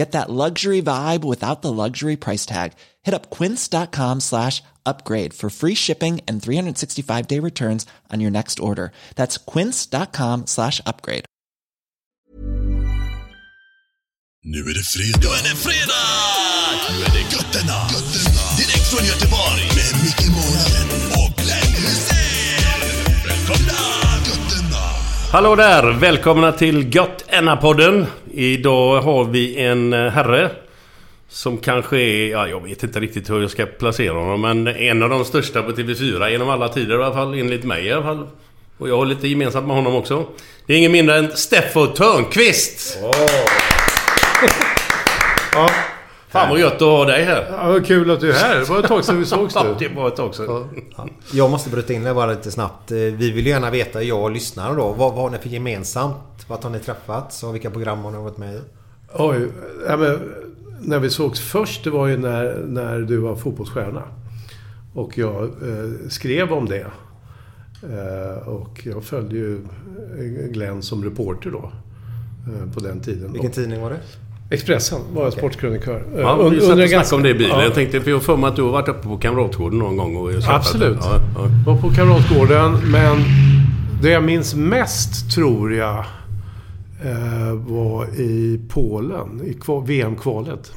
Get that luxury vibe without the luxury price tag. Hit up quince.com slash upgrade for free shipping and 365-day returns on your next order. That's quince.com slash upgrade. Nu är det fredag! Nu är det fredag! Nu är det götterna! götterna. Direkt från Göteborg! Med Micke Månaden Hallå där! Välkomna till Gött podden Idag har vi en eh, herre som kanske är, ja jag vet inte riktigt hur jag ska placera honom men en av de största på TV4 genom alla tider i alla fall, enligt mig i alla fall. Och jag har lite gemensamt med honom också. Det är ingen mindre än Steffo Törnqvist! Ja, Fan vad gött att ha dig här! ja, vad kul att du är här. Det var ett tag sedan vi sågs Ja, nu. det var ett tag sedan. Jag måste bryta in det bara lite snabbt. Eh, Vi vill ju gärna veta, jag och lyssnarna då. Vad, vad har ni för gemensamt? Vart har ni träffats? Och vilka program har ni varit med i? Oj, ja, men, när vi sågs först, det var ju när, när du var fotbollsstjärna. Och jag eh, skrev om det. Eh, och jag följde ju Glenn som reporter då. Eh, på den tiden. Vilken tidning var det? Expressen var jag sportkrönikör. Eh, Ja, un- vi satt och ganska- om det i bilen. Ja. Jag tänkte, för jag för mig att du har varit uppe på Kamratgården någon gång och Absolut. Ja, ja. var på Kamratgården, men det jag minns mest tror jag eh, var i Polen, i kva- VM-kvalet.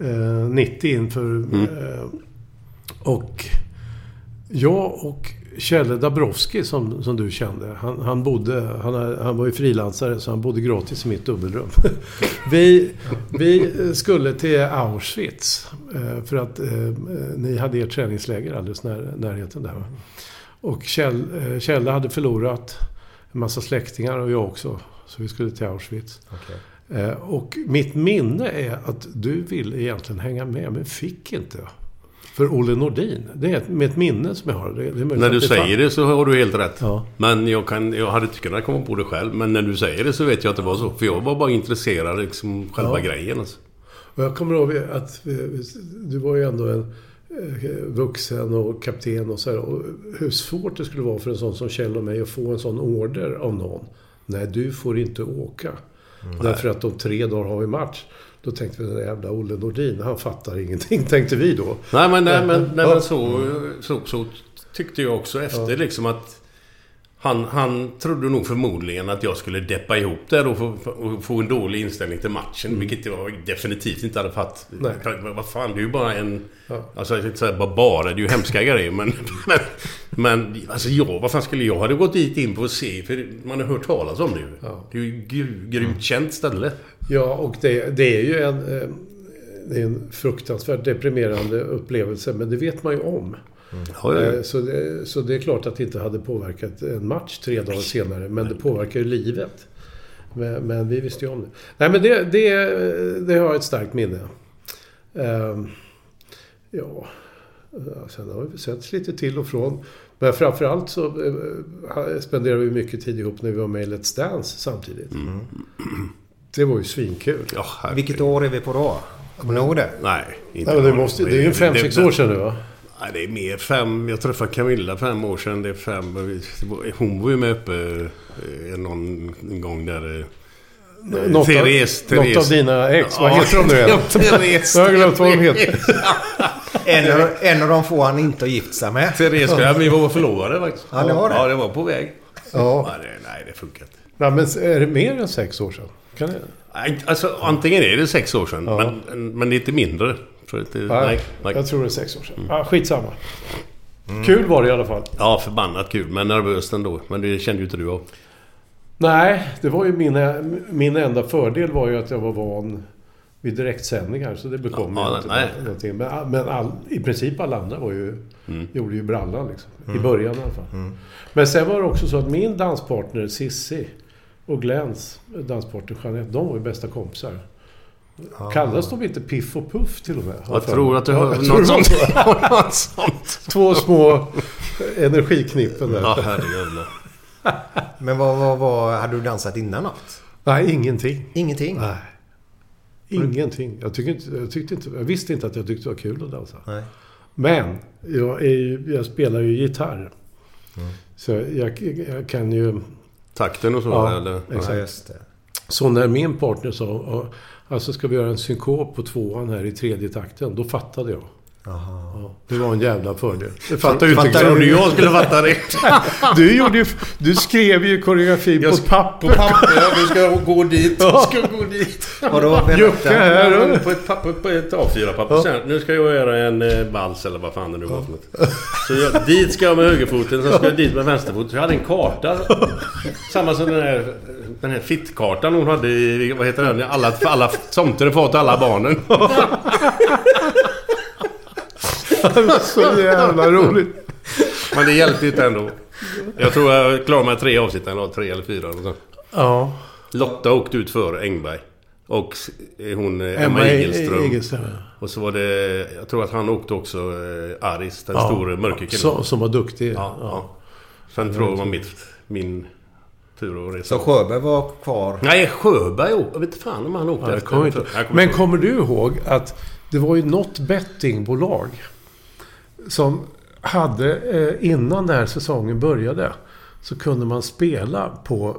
Eh, 90 inför... Eh, och jag och Kjelle Dabrowski som, som du kände. Han, han, bodde, han, han var ju frilansare så han bodde gratis i mitt dubbelrum. vi, vi skulle till Auschwitz. eh, För att eh, ni hade ert träningsläger alldeles när, närheten där. Och Kjell, eh, Kjelle hade förlorat en massa släktingar och jag också. Så vi skulle till Auschwitz. Eh, Och mitt minne är att du ville egentligen hänga med men fick inte. För Olle Nordin. Det är ett, med ett minne som jag har. Det, det När du det säger det så har du helt rätt. Ja. Men jag, kan, jag hade inte kunnat komma på det själv. Men när du säger det så vet jag att det var så. För jag var bara intresserad liksom själva Ja. grejen. Alltså. Och jag kommer ihåg att du var ju ändå en eh, vuxen och kapten och så här. Och hur svårt det skulle vara för en sån som Kjell och mig att få en sån order av någon. Nej, du får inte åka. Därför att om tre dagar har vi match. Då tänkte vi, den jävla Olle Nordin, han fattar ingenting, tänkte vi då. Nej men, nej, men, nej, men så, så, så tyckte jag också efter liksom att han, han trodde nog förmodligen att jag skulle deppa ihop där och få, och få en dålig inställning till matchen. Vilket jag definitivt inte hade fattat. Vad fan, det är ju bara en... Ja. Alltså jag ska inte säga bara det är ju hemska grejer men... Men, men alltså jag, vad fan skulle jag? hade gått dit in på att se, för man har hört talas om det ju. Ja. Det är ju gry- grymt känt ställe. Ja, och det, det är ju en, eh, det är en fruktansvärt deprimerande upplevelse, men det vet man ju om. Ja, ja, ja. Eh, Så det, så det är klart att det inte hade påverkat en match tre dagar senare, men det påverkar ju livet. Men, men vi visste ju om det. Nej, men det, det, det har jag ett starkt minne. Ehm, ja, eh, sen har vi setts lite till och från. Men framförallt så eh, spenderade vi mycket tid ihop när vi var med i Let's Dance samtidigt. Det var ju svinkul. Ja. Vilket år är vi på då? Kommer ni ihåg det? Nej, inte Nej, men det, måste, det är ju en fem, sex år sedan nu va? Nej, det är mer. Fem... Jag träffade Camilla fem år sedan. Det är fem... Hon var ju med uppe eh, någon en gång där... eh, Något, av, Therese, något Therese. av dina ex. Vad Ja, heter de nu igen? Therese. Jag har glömt vad de heter. En en av de få han inte har gift sig med. Therese, ja. vi var förlovade faktiskt. Ja, det var det. Ja, det var på väg. Ja. Nej, det, nej, det funkar inte. Nej, men är det mer än sex år sedan? Kan det? Nej, Alltså, antingen är det sex år sedan, Ja. men, men det är inte mindre. För att det, nej, Nej, nej. jag tror det är sex år sedan. Ja, skitsamma. Kul var det i alla fall. Ja, förbannat kul. Men nervöst ändå. Men det kände ju inte du av. Nej, det var ju min, min enda fördel var ju att jag var van vid direktsändningar. Så det bekom Ja, inte nej. någonting. Men, men all, i princip alla andra var ju, Mm. gjorde ju brallan liksom. I början i alla fall. Men sen var det också så att min danspartner Sissi och Glens danspartner Jeanette, de var ju bästa kompisar. Kallas de inte Piff och Puff till och med? Jag tror att du Ja, har jag tror något sånt. så. något sånt. Två små energiknippen där. Ja, herrejävlar. Men vad, vad, vad hade du dansat innan något? Nej, ingenting. Ingenting? Nej. Ingenting. Jag, tycker inte, jag, tyckte inte, jag visste inte att jag tyckte det var kul att dansa. Nej. Men jag, är ju, jag spelar ju gitarr. Så jag, jag kan ju... Takten och så, Ja, eller? exakt. Ja, just det. Så när min partner sa "Ja, alltså ska vi göra en synkop på tvåan här i tredje takten, då fattade jag. Ja, det var en jävla fördel. Det fattade ju inte Fattar. Trodde jag skulle fatta det. Du, gjorde ju, du skrev ju koreografin på ett papper. På papper, ja, du ska gå dit. Du ska gå dit. Vadå? Jocke här. Ja, och- på ett, papper, på ett A4-papper. Sen, nu ska jag göra en eh, vals eller vad fan det nu var för något. Så jag, dit ska jag med högerfoten, sen ska jag dit med vänsterfoten. Så jag hade en karta. Samma som den här, den här fittkartan hon hade i, vad heter den? Alla, alla tomter fått alla barnen. Så jävla roligt. Men det hjälpte inte ändå. Jag tror jag klarade mig tre avsnitt eller tre eller fyra. Eller så. Ja. Lotta åkte ut för Engberg. Och hon eh, Emma, Emma Igelström. Igelström. Och så var det... Jag tror att han åkte också eh, Aris, den store mörka killen. Som, som var duktig. Ja, ja. Sen tror jag det var mitt, min tur att resa. Så Sjöberg var kvar? Nej, Sjöberg. Jag vet inte fan om han åkte Ja, efter. Jag Men kommer du ihåg att det var ju något bettingbolag som hade, eh, innan den här säsongen började, så kunde man spela på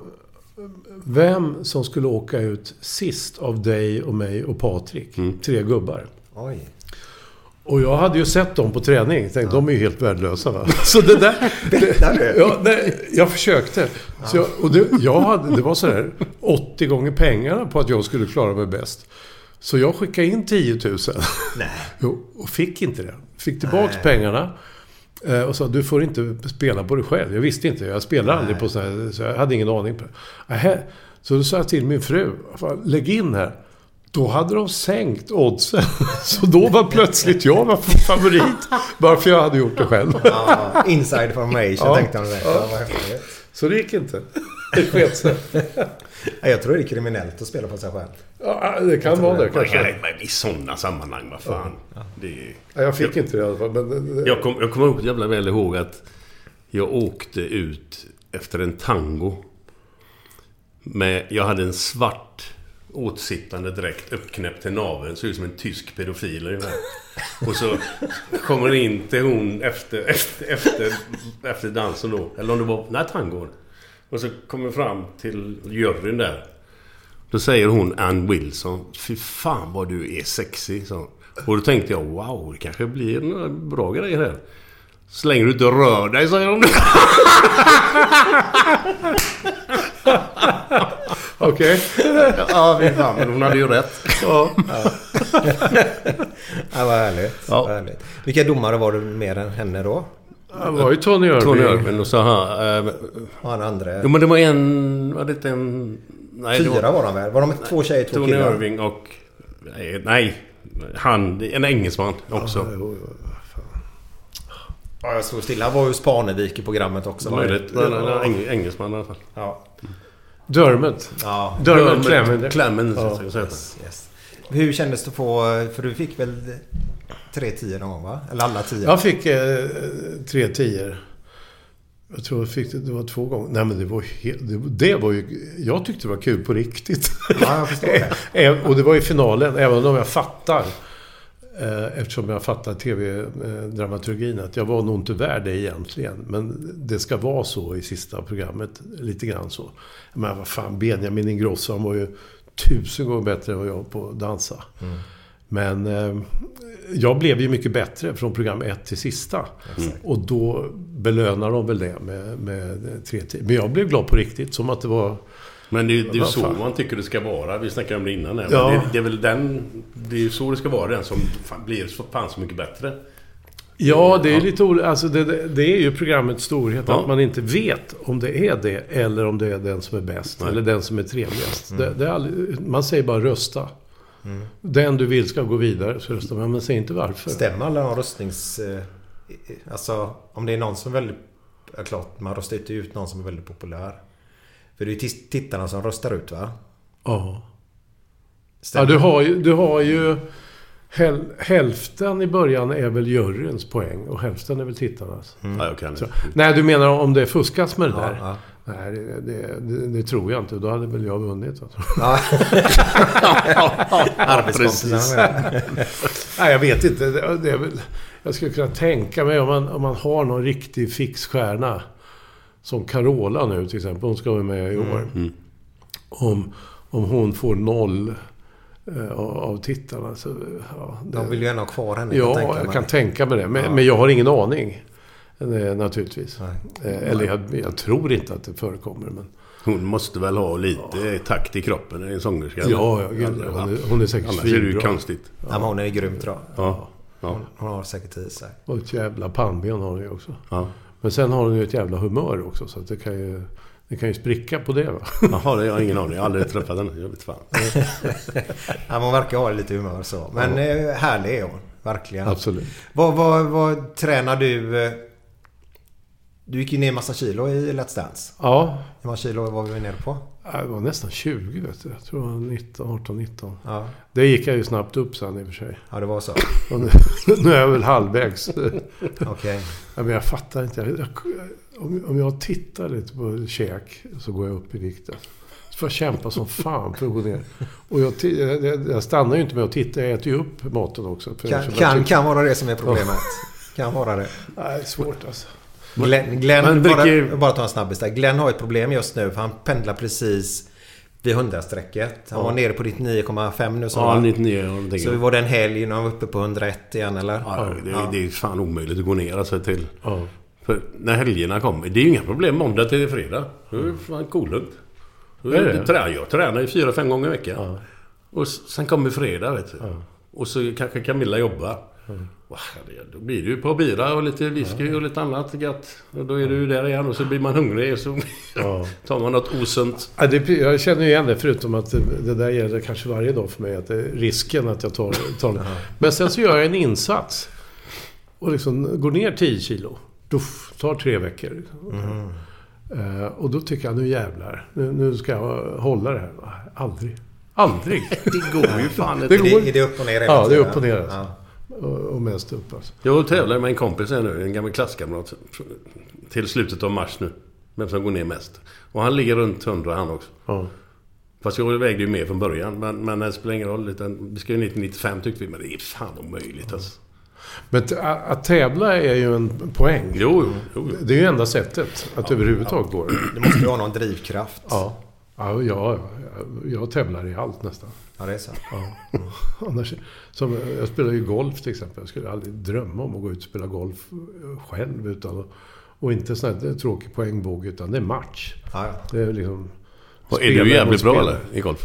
vem som skulle åka ut sist av dig och mig och Patrik. Mm. Tre gubbar. Oj. Och jag hade ju sett dem på träning. Tänkte, de är ju helt värdelösa va. Så det där... Ja, nej, jag försökte. Så jag, och det, jag hade, det var sådär 80 gånger pengarna på att jag skulle klara mig bäst. Så jag skickade in 10 000. Nej. Jo, och fick inte det. Fick tillbaks pengarna. eh, Och sa du får inte spela på dig själv. Jag visste inte. Jag spelade aldrig på sådana här, så jag hade ingen aning på det. Så då sa jag till min fru. "Fan, Lägg in här. Då hade de sänkt oddsen. Så då var plötsligt jag var favorit. Bara för jag hade gjort det själv. Ja, inside formation Ja. tänkte det. Ja. Så det gick inte. Det sket sig. Ja, Jag tror det är kriminellt att spela på sig själv. Ja, det kan vara det Men, kanske. men I sådana sammanhang, vad fan. Det. Ja, Jag fick inte det i alla fall. Men, Jag, kom, jag kommer jävla väl ihåg att jag åkte ut efter en tango. Med, jag hade en svart åtsittande dräkt uppknäppt till naveln. Såg ut som en tysk pedofil ungefär. Och så kommer in till hon efter, efter, efter, efter dansen då. Eller om det var... Nej, tangon. Och så kommer fram till juryn där. Då säger hon Ann Wilson. Fy fan vad du är sa hon. Och då tänkte jag wow, det kanske blir några bra grejer här. Så länge du inte rör dig, säger hon. Okej. ja, fy fan. Men hon hade ju rätt. Ja. Ja, vad härligt. Ja. Vad härligt. Vilka domare var det mer än henne då? Det var ju Tony Irving. Tony Irving och så han... Eh, han andra? jo men det var en... Var det inte en... Nej, det Fyra var de väl? Var de två tjejer, två Tony killar? Irving och... Nej, nej. Han, en engelsman också. Ja, jag stod stilla. Han var ju Spanevik i programmet också. var det? Möjligt. Nej, nej, nej, eng- engelsman i alla fall. Ja. Dermot. ja. Dermot Clement. Clemens. Ja. ska jag säga. Yes, yes. Hur kändes det att få... För du fick väl tre tio någon gång va? Eller alla tio? Jag fick eh, tre tior. Jag tror jag fick det, det var två gånger. Nej men det var ju helt, det, det var ju... Jag tyckte det var kul på riktigt. Ja, jag förstår det. Även- och det var i finalen, även om jag fattar Eh, Eftersom jag fattar tv-dramaturgin att jag var nog inte värd det egentligen. Men det ska vara så i sista programmet. Lite grann så. Men vad fan, Benjamin Ingrosso han var ju tusen gånger bättre än vad jag på att dansa. Men eh, jag blev ju mycket bättre från program ett till sista. Och då belönar de väl det med, med tre till. Men jag blev glad på riktigt. Som att det var... Men det, är- det är ju så fan. man tycker det ska vara. Vi snackade om det innan. här. Ja. Det, det är väl den... Det är ju så det ska vara. Den som fan, blir så fan så mycket bättre. Ja, det är lite olika. Alltså det, det, är ju programmets storhet. Ja. Att man inte vet om det är det eller om det är den som är bäst. Nej. Eller den som är trevligast. Det, det är aldrig, man säger bara rösta. Den du vill ska gå vidare, så röstar man. Men säg inte varför. Stämmer alla de röstnings... eh, Alltså om det är någon som är väldigt... Ja, klart, man röstar inte ut någon som är väldigt populär. För det är ju tittarna som röstar ut va? Ja. Stämmer. Ja, du har ju... Du har ju häl, hälften i början är väl juryns poäng och hälften är väl tittarnas. Ja, jag kan Så, det. nej, du menar om det fuskas med det Ja, där? ja. Nej, det, det, det, det tror jag inte. Då hade väl jag vunnit. Ja. precis. Med. Nej, jag vet inte. Väl, jag skulle kunna tänka mig om man, om man har någon riktig fixstjärna. Som Carola nu till exempel. Hon ska vara med i år. Om, om hon får noll eh, av, tittarna. Så, ja, det, De vill ju gärna ha kvar henne. ja, jag mig. kan tänka mig det. Men, men jag har ingen aning. Eh, Naturligtvis. Nej. Eh, Eller jag, jag tror inte att det förekommer. Men, Hon måste väl ha lite takt i kroppen en sångerska. eller? ja, ja, gud, hon, är, hon är säkert Annars är det ju konstigt. Ja, men hon är grym tror jag. Ja. Ja. Hon har säkert i sig. Och ett jävla pannben har hon ju också. ja. Men sen har hon ju ett jävla humör också. Så att det kan ju, det kan ju spricka på det va. Jaha, det har jag ingen aning. Jag har aldrig träffat henne. Jag vet fan. Ja, hon verkar ha lite humör så. Men eh, härlig är hon. Verkligen. Absolut. Vad, vad, vad tränar du? Du gick ju ner massa kilo i Let's Dance. Ja, Hur många kilo var vi nere på? det var nästan 20 vet du. Jag tror det var 19, 18, 19. Ja, Det gick jag ju snabbt upp sen i och för sig. ja det var så. Nu, nu är jag väl halvvägs. Okej. Ja, men jag fattar inte. Jag, jag, om, om jag tittar lite på käk så går jag upp i vikten. Så får jag kämpa som fan för att gå ner. Och jag, jag, jag stannar ju inte med att titta. Jag äter ju upp maten också. Kan, kan, kan vara det som är problemet. Kan vara det. Nej, det är svårt alltså. Glenn, Glenn Men bara, bara ta en snabbis där. Glenn har ett problem just nu för han pendlar precis vid 100-strecket. Han var nere på ditt 9,5 nu sa Ja, han. 99 och någonting. Så var det en helg när han var uppe på 101 igen eller? Ja, det, det är fan omöjligt att gå ner alltså till... Ja. För när helgerna kommer, det är ju inga problem måndag till fredag. Då är det fan kolugnt. Jag tränar ju fyra, fem gånger i veckan. Och s- sen kommer fredag vet du. Och så kanske Camilla jobbar. Det- då blir det ju på bira och lite whisky och lite annat gött. Och då är du ju där igen och så blir man hungrig och så tar man något osunt. Ja, det, jag känner ju igen det, förutom att det, det där gäller kanske varje dag för mig. Att det är risken att jag tar, tar det. Men sen så gör jag en insats. Och liksom går ner 10 kilo. Duff, tar tre veckor. Eh, och då tycker jag, nu jävlar. Nu, nu ska jag hålla det här. Aldrig. Aldrig. Det går ju fan Det inte. går- Är det upp och ner hela Ja, det är upp och ner alltså. Ja. Och, mest upp alltså. Jag tävlar med en kompis här nu, en gammal klasskamrat. Till slutet av mars nu. Vem som går ner mest. Och han ligger runt 100 han också. Ja. Fast jag vägde ju mer från början. Men, men det spelar ingen roll. Utan vi ska ju ner till 95 tyckte vi. Men det är fan omöjligt alltså. Men att, tävla är ju en poäng. Jo, jo, jo. Det är ju enda sättet att överhuvudtaget gå det. Det måste ju ha någon drivkraft. Ja. Ja, ja, jag, jag tävlar i allt nästan. Ja, det är så. Ja. Annars, som, jag spelar ju golf till exempel. Jag skulle aldrig drömma om att gå ut och spela golf eh, själv. Utan, och inte sån här tråkig poängbåge, utan det är match. Ja. Det är liksom... Och är du jävligt bra eller? I golf?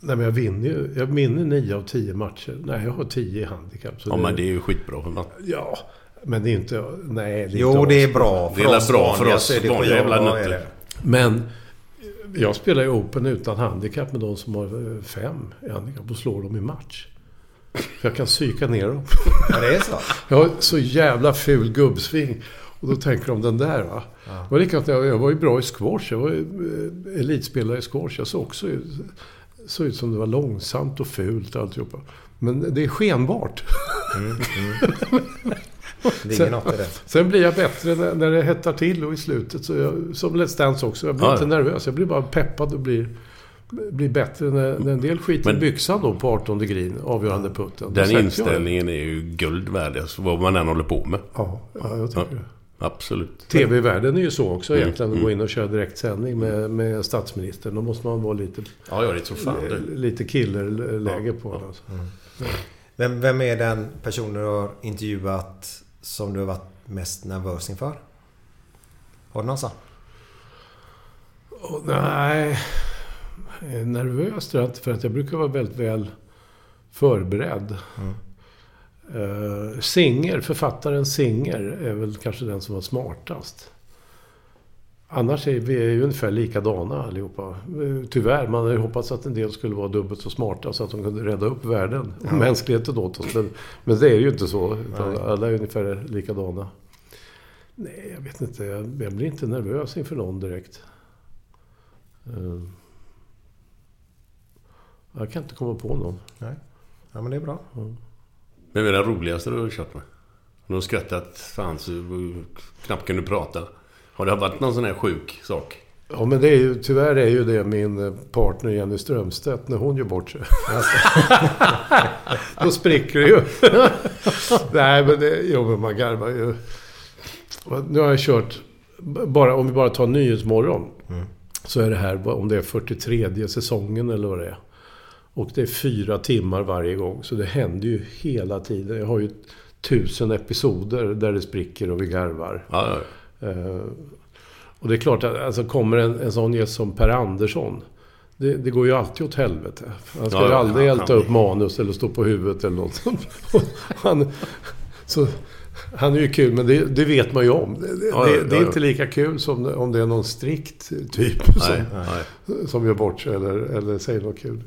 Nej, men jag vinner ju. Jag vinner nio av tio matcher. Nej, jag har tio i handikapp. Ja, men det är ju skitbra. för man- Ja, men det är inte... Nej, det är Jo, inte det är bra. Det är väl bra för oss det vanliga jävla är nötter. det. Men jag spelar ju Open utan handikapp med de som har eh, fem i handikapp och slår dem i match. För jag kan psyka ner dem. Ja, det är så. Jag har så jävla ful gubbsving. Och då tänker de den där va. Det var likadant, jag, var ju bra i squash. Jag var ju eh, elitspelare i squash. Jag såg också såg ut som det var långsamt och fult alltihopa. Men det är skenbart. Det ligger något i det. Sen blir jag bättre när, när det hettar till och i slutet. Så jag, som Let's Dance också. Jag blir Ja, inte ja. nervös. Jag blir bara peppad och blir, blir bättre när, när en del skiter i Men- byxan då på 18 green, avgörande putten. Den inställningen är ju guld värd, alltså, vad man än håller på med. Ja, ja, jag tycker Ja. det. Absolut. TV-världen är ju så också Mm, egentligen. Att mm. gå in och köra direktsändning med, med statsministern. Då måste man vara lite, Ja, jag är så fan du. lite killerläge på det. Alltså. Vem, vem är den person du har intervjuat som du har varit mest nervös inför? Har du någon sån? Och, nej, nervös tror jag inte. För att jag brukar vara väldigt väl förberedd. Uh, Singer, författaren Singer är väl kanske den som var smartast. Annars är vi är ju ungefär likadana allihopa. Eh, Tyvärr, man hade ju hoppats att en del skulle vara dubbelt så smarta så att de kunde rädda upp världen och mänskligheten åt oss. Men, men det är ju inte så. Utan alla är ungefär likadana. Nej, jag vet inte. Jag, jag blir inte nervös inför någon direkt. Eh, Jag kan inte komma på någon. Nej. Ja, men det är bra. Vem är den roligaste du har kört med? Du har skrattat fan så du knappt kunde prata. Har det varit någon sån här sjuk sak? Ja, men det är ju, tyvärr är ju det min eh, partner Jenny Strömstedt när hon gör bort sig. Då spricker det ju. Nej, men det, jo, men man garvar ju. Nu har jag kört, bara, om vi bara tar Nyhetsmorgon. Så är det här, om det är 43 säsongen eller vad det är. Och det är fyra timmar varje gång. Så det händer ju hela tiden. Jag har ju tusen episoder där det spricker och vi garvar. Ja, ja. Eh, och det är klart att alltså, kommer en, en sån gäst som Per Andersson. Det, det går ju alltid åt helvete. Han ska Ja, ju ja, aldrig han- älta upp manus eller stå på huvudet eller något. Och han, så, han är ju kul, men det, det vet man ju om. Det, Ja, det, ja, det är ja. inte lika kul som om det är någon strikt typ Nej, som, nej. som gör bort sig eller, eller säger något kul.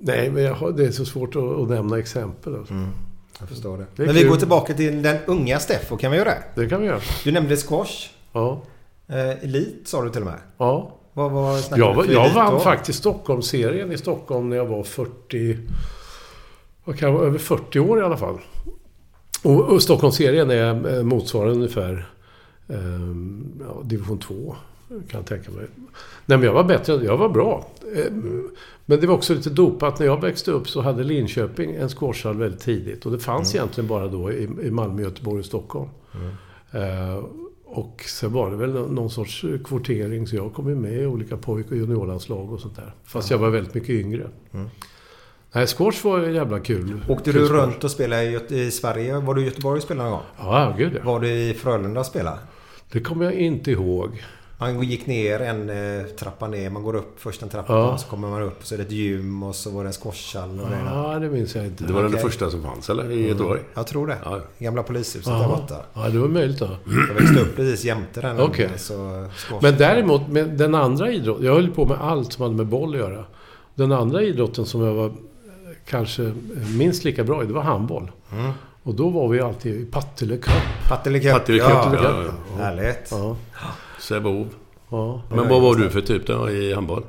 Nej, men har, det är så svårt att, att nämna exempel. Alltså. Jag förstår det. Det Men vi kul. går tillbaka till den unga Steffo. Kan vi göra det? Det kan vi göra. Du nämnde squash. Ja. Eh, elit sa du till och med. ja. Vad, vad Jag, du var- för jag vann då? faktiskt Stockholmsserien i Stockholm när jag var 40... Vad kan jag vara? Över 40 år i alla fall. Och, och Stockholmsserien är eh, motsvarande ungefär eh, ja, division 2. Kan jag tänka mig. Nej men jag var bättre. Jag var bra. Men det var också lite dopat. När jag växte upp så hade Linköping en squashhall väldigt tidigt. Och det fanns egentligen bara då i, i Malmö, Göteborg och Stockholm. Eh, och sen var det väl någon sorts kvotering så jag kom ju med i olika pojk och juniorlandslag och sånt där. Fast jag var väldigt mycket yngre. Nej, squash var jävla kul. Åkte kul du sport. runt och spelade i, i Sverige? Var du i Göteborg och spelade någon gång? Ja, gud ja. Var du i Frölunda och spelade? Det kommer jag inte ihåg. Man gick ner en eh, trappa ner. Man går upp först en trappa Ja. och så kommer man upp. Så är det ett gym och så var det en squashhall och det. Ja, det minns jag inte. Det var den Okej. första som fanns, eller? I Göteborg? Jag tror det. Ja. Gamla polishuset där Ja, borta. ja, det var möjligt då. Jag växte upp precis jämte den. Okej. Så. Men däremot, med den andra idrotten. Jag höll på med allt som hade med boll att göra. Den andra idrotten som jag var eh, kanske minst lika bra i, det var handboll. Mm. Och då var vi alltid i Partille Cup. Partille Cup. Ja, ja. Härligt. Ja, Sävehof. ja. Men vad var du för typ då i handboll?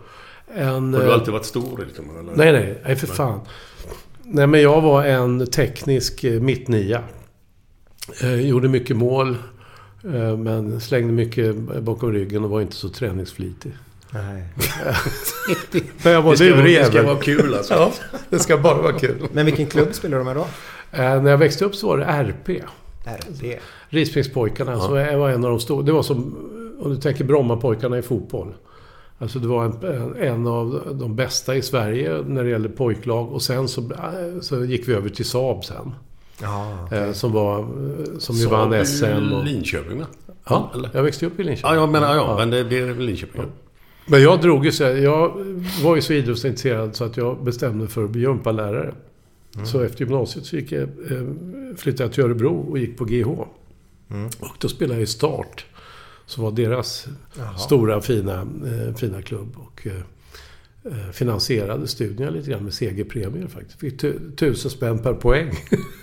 En, Har du eh, alltid varit stor liksom? Eller? Nej, nej. Nej, för fan. Nej, men jag var en teknisk eh, mittnia. Eh, gjorde mycket mål. Eh, men slängde mycket bakom ryggen och var inte så träningsflitig. Nej. Men jag var lurig det ska vara kul alltså. Ja, det ska bara vara kul. Men vilken klubb spelade du med då? Eh, när jag växte upp så var det RP. RP. Rispingspojkarna. Så jag var en av de stora. Det var som, om du tänker Brommapojkarna i fotboll. Alltså det var en, en av de bästa i Sverige när det gäller pojklag. Och sen så, så gick vi över till Saab sen. Ja, Eh, som var... Som ju vann SM. Och, Linköping va? ja, eller? jag växte upp i Linköping. Ja, jag menar ja. Men det blir Linköping. Ja. Men jag drog ju så Jag var ju så idrottsintresserad så att jag bestämde för att bli gympalärare. Så efter gymnasiet så gick jag, eh, flyttade jag till Örebro och gick på GH. Och då spelade jag i Start. Som var deras stora fina, eh, fina klubb. Och eh, eh, finansierade studierna lite grann med segerpremier faktiskt. Fick tu- tusen spänn per poäng.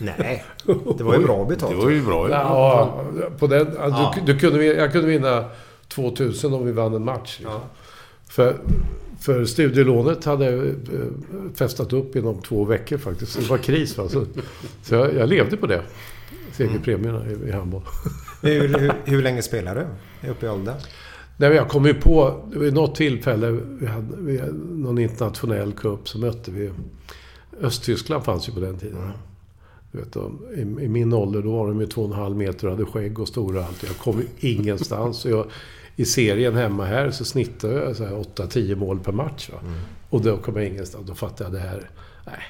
Nej, det var ju bra betalt. Det var ju bra ju. Ja, på den, ja. Du, du kunde, jag kunde vinna 2000 om vi vann en match. Liksom. För, för studielånet hade jag eh, festat upp inom två veckor faktiskt. Det var kris. Va? Så, så jag, jag levde på det. Segerpremierna i, i handboll. Hur, hur, hur länge spelar du? Uppe i åldern? Nej, jag kom ju på... Det var något tillfälle, vi hade, vi hade någon internationell cup, så mötte vi... Östtyskland fanns ju på den tiden. Du vet, i, I min ålder, då var de ju två och en halv meter och hade skägg och stora allt. Jag kom ju ingenstans. Jag, I serien hemma här så snittade jag så här 8-10 mål per match. Va? Och då kom jag ingenstans. Då fattade jag det här... Nej,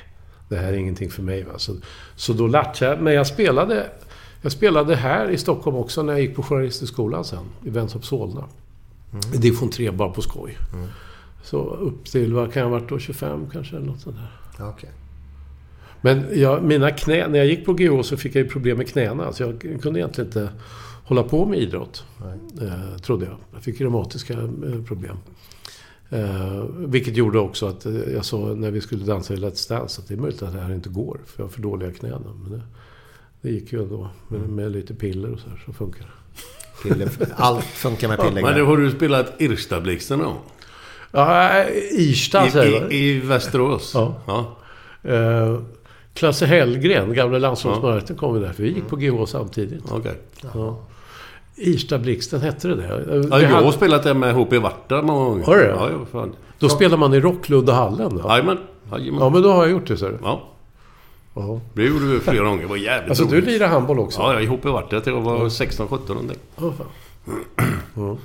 det här är ingenting för mig. Va? Så, så då latchade jag. Men jag spelade... Jag spelade här i Stockholm också när jag gick på Journalisthögskolan sen. I Vänshop Solna. I division 3 bara på skoj. Så upp till, vad kan jag ha varit då? 25 kanske eller något sånt där. Okej. Men jag, mina knä, när jag gick på GH så fick jag ju problem med knäna. Så jag kunde egentligen inte hålla på med idrott. Eh, trodde jag. Jag fick reumatiska eh, problem. Eh, vilket gjorde också att eh, jag sa när vi skulle dansa i Let's Dance att det är möjligt att det här inte går. För jag har för dåliga knän. Men det, det gick ju ändå. Med, med lite piller och så här så funkar det. Piller, allt funkar med piller. Men då har du spelat Irstablixten då? Ja, Irsta säger I, jag. i, I Västerås? Ja. ja. Eh, Klasse Hellgren, gamla landslagsmålvakten, kom ju där. För vi gick på GH samtidigt. Okej. Ja. Irsta-blixten, hette det det? Ja, jag hade- har spelat det med HP Varta många gånger. Har du det? Ja, ja, fan. Då spelar man i Rocklundahallen? Jajamän. Ja, men då har jag gjort det, så. Ja. Ja. Det gjorde vi flera gånger. Det var jävligt Alltså, du roligt. lirar handboll också? Ja, jag ihop i till jag var 16-17 någonting. Ja, fan. Ja.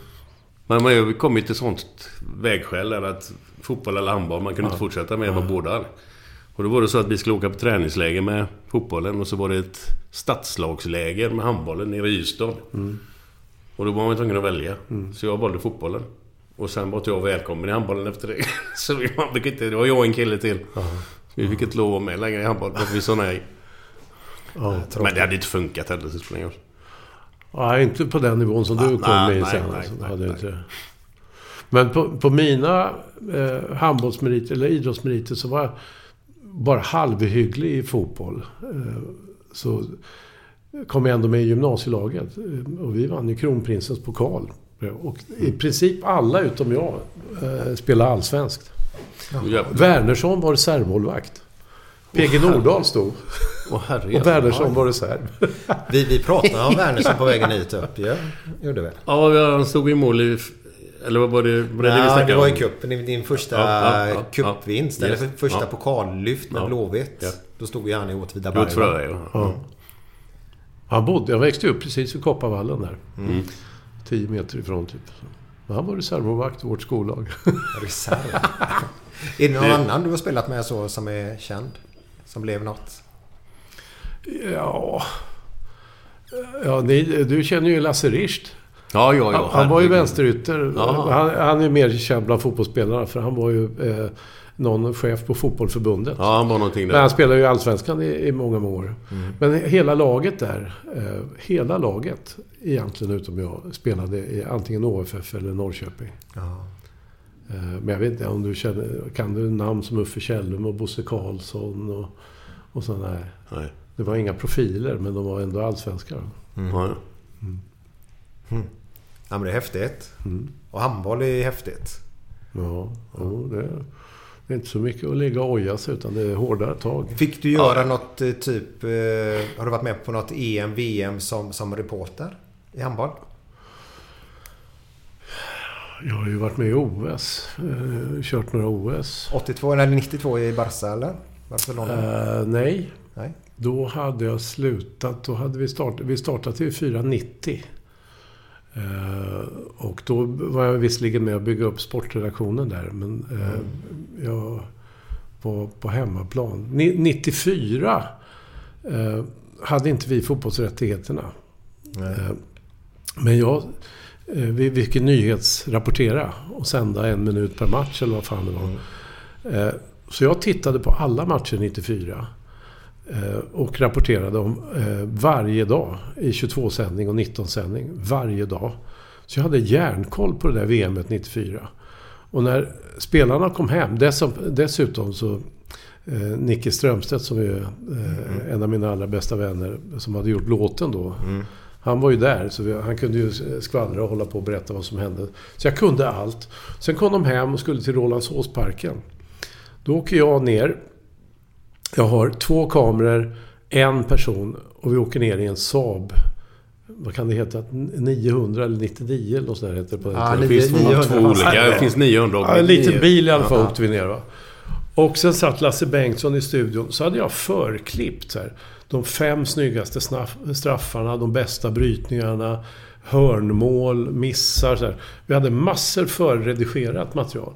Men man har kommit till sånt vägskäl där att fotboll eller handboll, man kunde inte fortsätta med med båda. Och då var det så att vi skulle åka på träningsläger med fotbollen och så var det ett stadslagsläger med handbollen nere i Ystad. Och då var man tvungen att välja. Så jag valde fotbollen. Och sen var inte jag välkommen i handbollen efter det. Så man fick inte, det var jag och en kille till. Så vi fick inte lov att vara med längre i handboll, för att vi sa nej. Ja. Men det hade inte funkat heller, så det. Ja, inte på den nivån som du Ah, kom nej, med nej, sen. nej, alltså. Nej, hade nej. inte... Men på, på mina eh, handbollsmeriter, eller idrottsmeriter, så var jag bara halvhygglig i fotboll. Eh, så kom jag ändå med i gymnasielaget. Eh, Och vi vann ju Kronprinsens pokal. Och i princip alla utom jag eh, spelade allsvenskt. Wernersson var reservmålvakt. PG Nordahl stod. Och Wernersson var reserv. Vi, vi pratade om Wernersson på vägen hit upp ju. Gjorde vi. Ja, han stod i mål i... Eller vad var det? Var det det vi Ja, snackade det var i cupen. Din, första Ja, ja, ja, cupvinst. ja. Eller Yes. första Ja. pokallyft med Ja. Blåvitt. Ja. Då stod ju han i Åtvidaberg. Åtvidaberg, ja. Ja. Han bodde, jag växte upp precis vid Kopparvallen där. Mm. Tio meter ifrån typ. Men Han var reservmålvakt i vårt skollag. Reserv. är det någon annan du har spelat med så som är känd? Som blev något? ja... Ja, ni, du känner ju Lasse Richt. Ja, ja, ja. Han, han var ju vänsterytter. Ja. Han, han är mer känd bland fotbollsspelarna för han var ju eh, någon chef på fotbollförbundet. Ja, han var någonting Men han där. spelade ju Allsvenskan i, i många, många år. Men hela laget där, eh, hela laget egentligen utom jag, spelade i antingen OFF eller Norrköping. Ja. Eh, Men jag vet inte om du känner, kan du namn som Uffe Källum och Bosse Karlsson och, och sådana här. Nej. Det var inga profiler, men de var ändå allsvenskar. Ja. Ja, men det är häftigt. Mm. Och handboll är häftigt. Ja, jo, det, det är inte så mycket att ligga och oja sig, utan det är hårdare tag. Fick du göra något eh, typ... Eh, har du varit med på något EM, VM som, som reporter? I handboll? Jag har ju varit med i OS, eh, kört några OS. 82 eller 92 i Barca eller? Barcelona? Eh, nej, Nej. Då hade jag slutat. Då hade vi startat, vi startade till 490. Eh, och då var jag visserligen med att bygga upp sportredaktionen där. Men eh, jag var på hemmaplan. Ni- 94 eh, hade inte vi fotbollsrättigheterna. Eh, men jag... Eh, vi fick nyhetsrapportera och sända en minut per match eller vad fan det var. Eh, så jag tittade på alla matcher 94. Eh, och rapporterade om varje dag i 22-sändning och 19-sändning. Varje dag. Så jag hade järnkoll på det där VMet 94. Och när spelarna kom hem, dessutom, så eh, Nicke Strömstedt som är eh, en av mina allra bästa vänner som hade gjort låten då. Han var ju där, så vi, han kunde ju skvallra och hålla på och berätta vad som hände. Så jag kunde allt. Sen kom de hem och skulle till Rålambshovsparken. Då åker jag ner. Jag har två kameror, en person och vi åker ner i en Saab vad kan det heta? 900 eller 99 eller något sånt där heter det på tiden. Det finns Nio- två 900 olika. Det finns 900 Ja, en liten bil i alla fall åkte vi ner va. Och sen satt Lasse Bengtsson i studion. Så hade jag förklippt så här, de fem snyggaste straffarna, de bästa brytningarna, hörnmål, missar. Så här. Vi hade massor förredigerat material.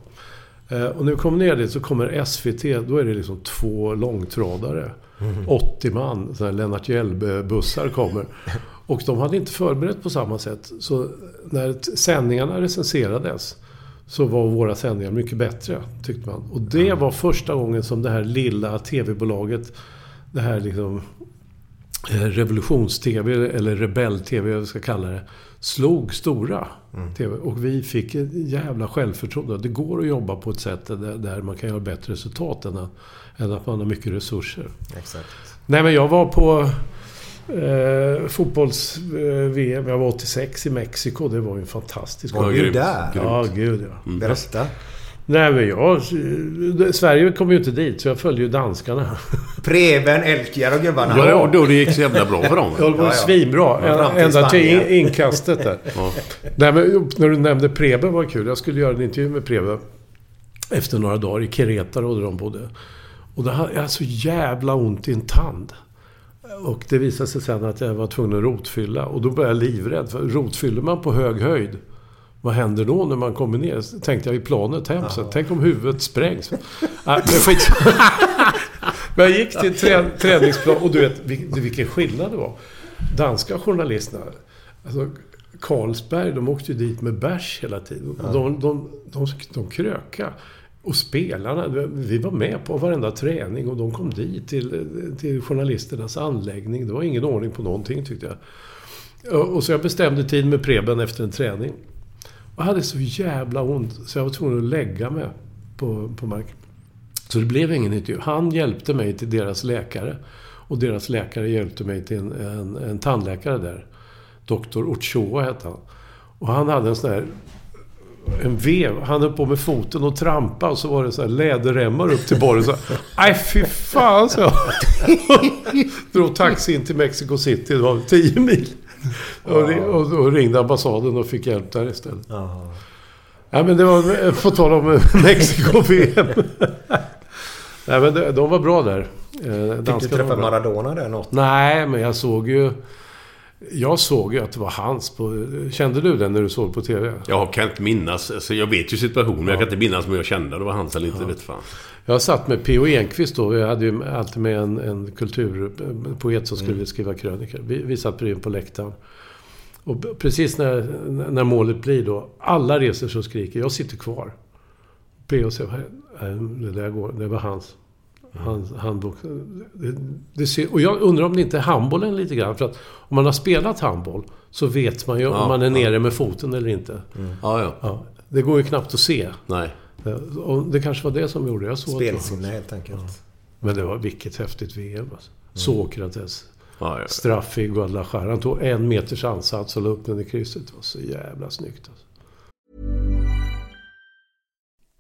Eh, och när vi kommer ner dit så kommer SVT, då är det liksom två långtradare. 80 man, sådana här Lennart Hjelbe-bussar kommer. Och de hade inte förberett på samma sätt. Så när sändningarna recenserades så var våra sändningar mycket bättre, tyckte man. Och det var första gången som det här lilla TV-bolaget, det här liksom revolutions-TV, eller rebell-TV, vad jag ska kalla det, slog stora TV. Och vi fick ett jävla självförtroende. Det går att jobba på ett sätt där, där man kan göra bättre resultat än att, än att man har mycket resurser. Exakt. Nej, men jag var på eh, fotbolls-VM. jag var 86 i Mexiko. Det var ju en fantastisk Var du där? Ja, gud ja. Berätta. Nej, men jag... eh, Sverige kom ju inte dit, så jag följde ju danskarna. Preben, Elkjär och gubbarna. Ja, var då det gick så jävla bra för dem. Det var Ja, ja. svinbra. Ja, Ända till in- inkastet där. Ja. Nej, men när du nämnde Preben var kul. Jag skulle göra en intervju med Preben efter några dagar i Querétaro där de bodde. Och det hade jag så jävla ont i en tand. Och det visade sig sen att jag var tvungen att rotfylla. Och då blev jag livrädd. För rotfyller man på hög höjd, vad händer då när man kommer ner? Tänkte jag i planet hem sen. Tänk om huvudet sprängs. Nej, men. Men jag gick till trä, träningsplan och du vet vil- vilken skillnad det var. Danska journalisterna, alltså Carlsberg, de åkte ju dit med bärs hela tiden. Och De, de, de, de kröka. Och spelarna, vi var med på varenda träning och de kom dit till, till journalisternas anläggning. Det var ingen ordning på någonting tyckte jag. Och och så jag bestämde tid med Preben efter en träning. Jag hade så jävla ont så jag var tvungen att lägga mig på, på marken. Så det blev ingen intervju. Han hjälpte mig till deras läkare. Och deras läkare hjälpte mig till en, en, en tandläkare där. Dr. Ochoa hette han. Och han hade en sån här... En vev. Han höll på med foten och trampa och så var det så här läderremmar upp till borren. Så, Nej, fy fan, så jag. Drog taxi in till Mexico City. Det var 10 mil. Och, ri- och, och ringde ambassaden och fick hjälp där istället. Ja. Ja, men det var på tal om Mexiko-VM. Nej, men de, var bra där. Eh, Fick du träffa. Maradona där något? Nej, men jag såg ju... Jag såg ju att det var hans på... Kände du den när du såg på TV? Jag kan inte minnas. Alltså, jag vet ju situationen, men jag kan inte minnas om jag kände det var hans eller inte. Vet fan. Jag satt med P.O. Enquist då. Jag hade ju alltid med en, en kulturpoet som skulle skriva krönikor. Vi, vi satt bredvid på läktaren. Och precis när, när målet blir då. Alla reser sig och skriker. Jag sitter kvar. P.O. säger, "Nej, det där går. Det var hans. Hans handbok. Det, det ser, och jag undrar om det inte är handbollen lite grann. För att om man har spelat handboll så vet man ju Ja, om man är ja. nere med foten eller inte. Ja, ja. Ja, det går ju knappt att se. Nej. Och det kanske var det som gjorde. Jag såg. Spelsinne helt enkelt. Men det var vilket häftigt VM alltså. Sokrates. Ja, ja. Straff i Guadalajara. Han tog en meters ansats och la upp den i krysset. Det var så jävla snyggt alltså.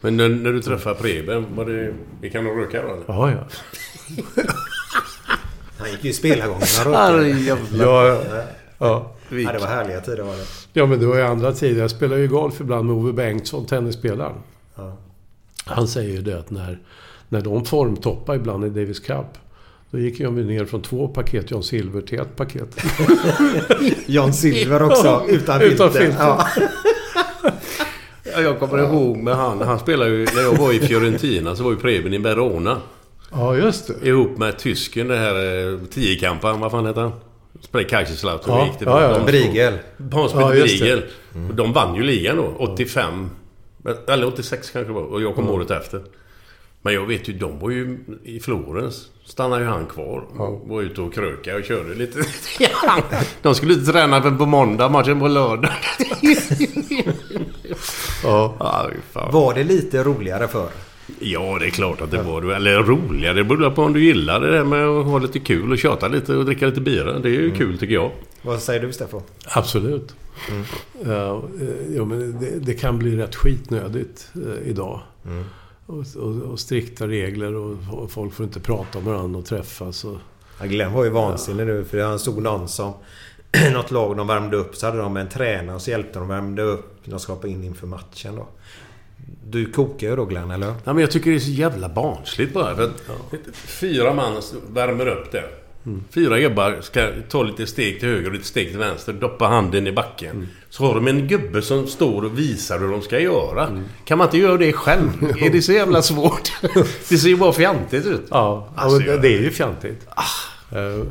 Men när, när du träffade Preben, var det... Vi kan nog röka då eller? Ja, ja. Han gick ju i spelargången Ja, och ja, ja. Ja, det var härliga tider var det. Ja, men det var ju andra tider. Jag spelar ju golf ibland med Ove Bengtsson, tennisspelaren. Ja. Han säger ju det att när, när de formtoppar ibland i Davis Cup, då gick jag ner från två paket John Silver till ett paket. John Silver också, utan Utan filter. filter. Ja. Ja, jag kommer ihåg med han. Han spelade ju... När jag var i Fiorentina så var ju Preben i Verona. Ja, just det. Ihop med tysken, det här eh, tiokampan. Vad fan heter han? Spelade Kaiserslautern. Ja, gick det ja, ja. De- Briegel. Hans Ja. Briegel. Och De vann ju ligan då, 85. Eller 86 kanske det var. Och jag kom året efter. Men jag vet ju, de var ju i Florens. Stannade ju han kvar. Och var ute och kröka och körde lite. Ja, de skulle inte träna förrän på måndag, matchen på lördag. Ja. Ja, fan. Var det lite roligare för? Ja, det är klart att det var. Eller roligare. Det beror på om du gillar det där med att ha lite kul och tjata lite och dricka lite bira. Det är ju kul tycker jag. Vad säger du Steffo? Absolut. Ja, eh, ja, men det, det kan bli rätt skitnödigt eh, idag. Och, och, och strikta regler och, och folk får inte prata med varandra och träffas. Och, Ja, Glenn var ju vansinnig nu för han såg någon som... något lag de värmde upp så hade de en tränare och så hjälpte de värmde upp. De ska hoppa in inför matchen då. Du kokar ju då Glenn, eller? Ja, men jag tycker det är så jävla barnsligt bara. För att Fyra man värmer upp där. Fyra gubbar ska ta lite steg till höger och lite steg till vänster. Doppa handen i backen. Så har de en gubbe som står och visar hur de ska göra. Kan man inte göra det själv? är det så jävla svårt? det ser ju bara fjantigt ut. ja, Alltså, det, det är ju fjantigt. Eh,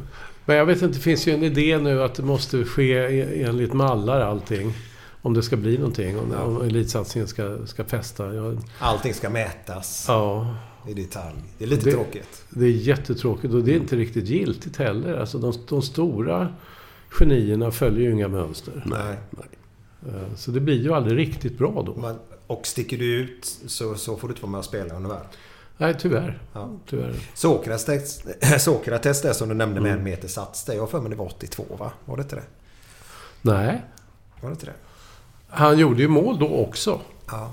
Men jag vet inte, det finns ju en idé nu att det måste ske e- enligt mallar allting. Om det ska bli någonting. Om, om elitsatsningen ska, ska fästa. Ja, Allting ska mätas ja, i detalj. Det är lite Det- tråkigt. det är jättetråkigt och det är inte riktigt giltigt heller. Alltså de, de stora genierna följer ju inga mönster. Nej. Eh, Så det blir ju aldrig riktigt bra då. Man, och sticker du ut så, så får du inte vara med och spela världen. Nej, tyvärr. Ja. tyvärr. Sokrates, Sokrates där som du nämnde Mm. med en meter sats. Det jag för mig det var 82 va? Var det inte det? Nej, Var det inte det? han gjorde ju mål då också. Ja.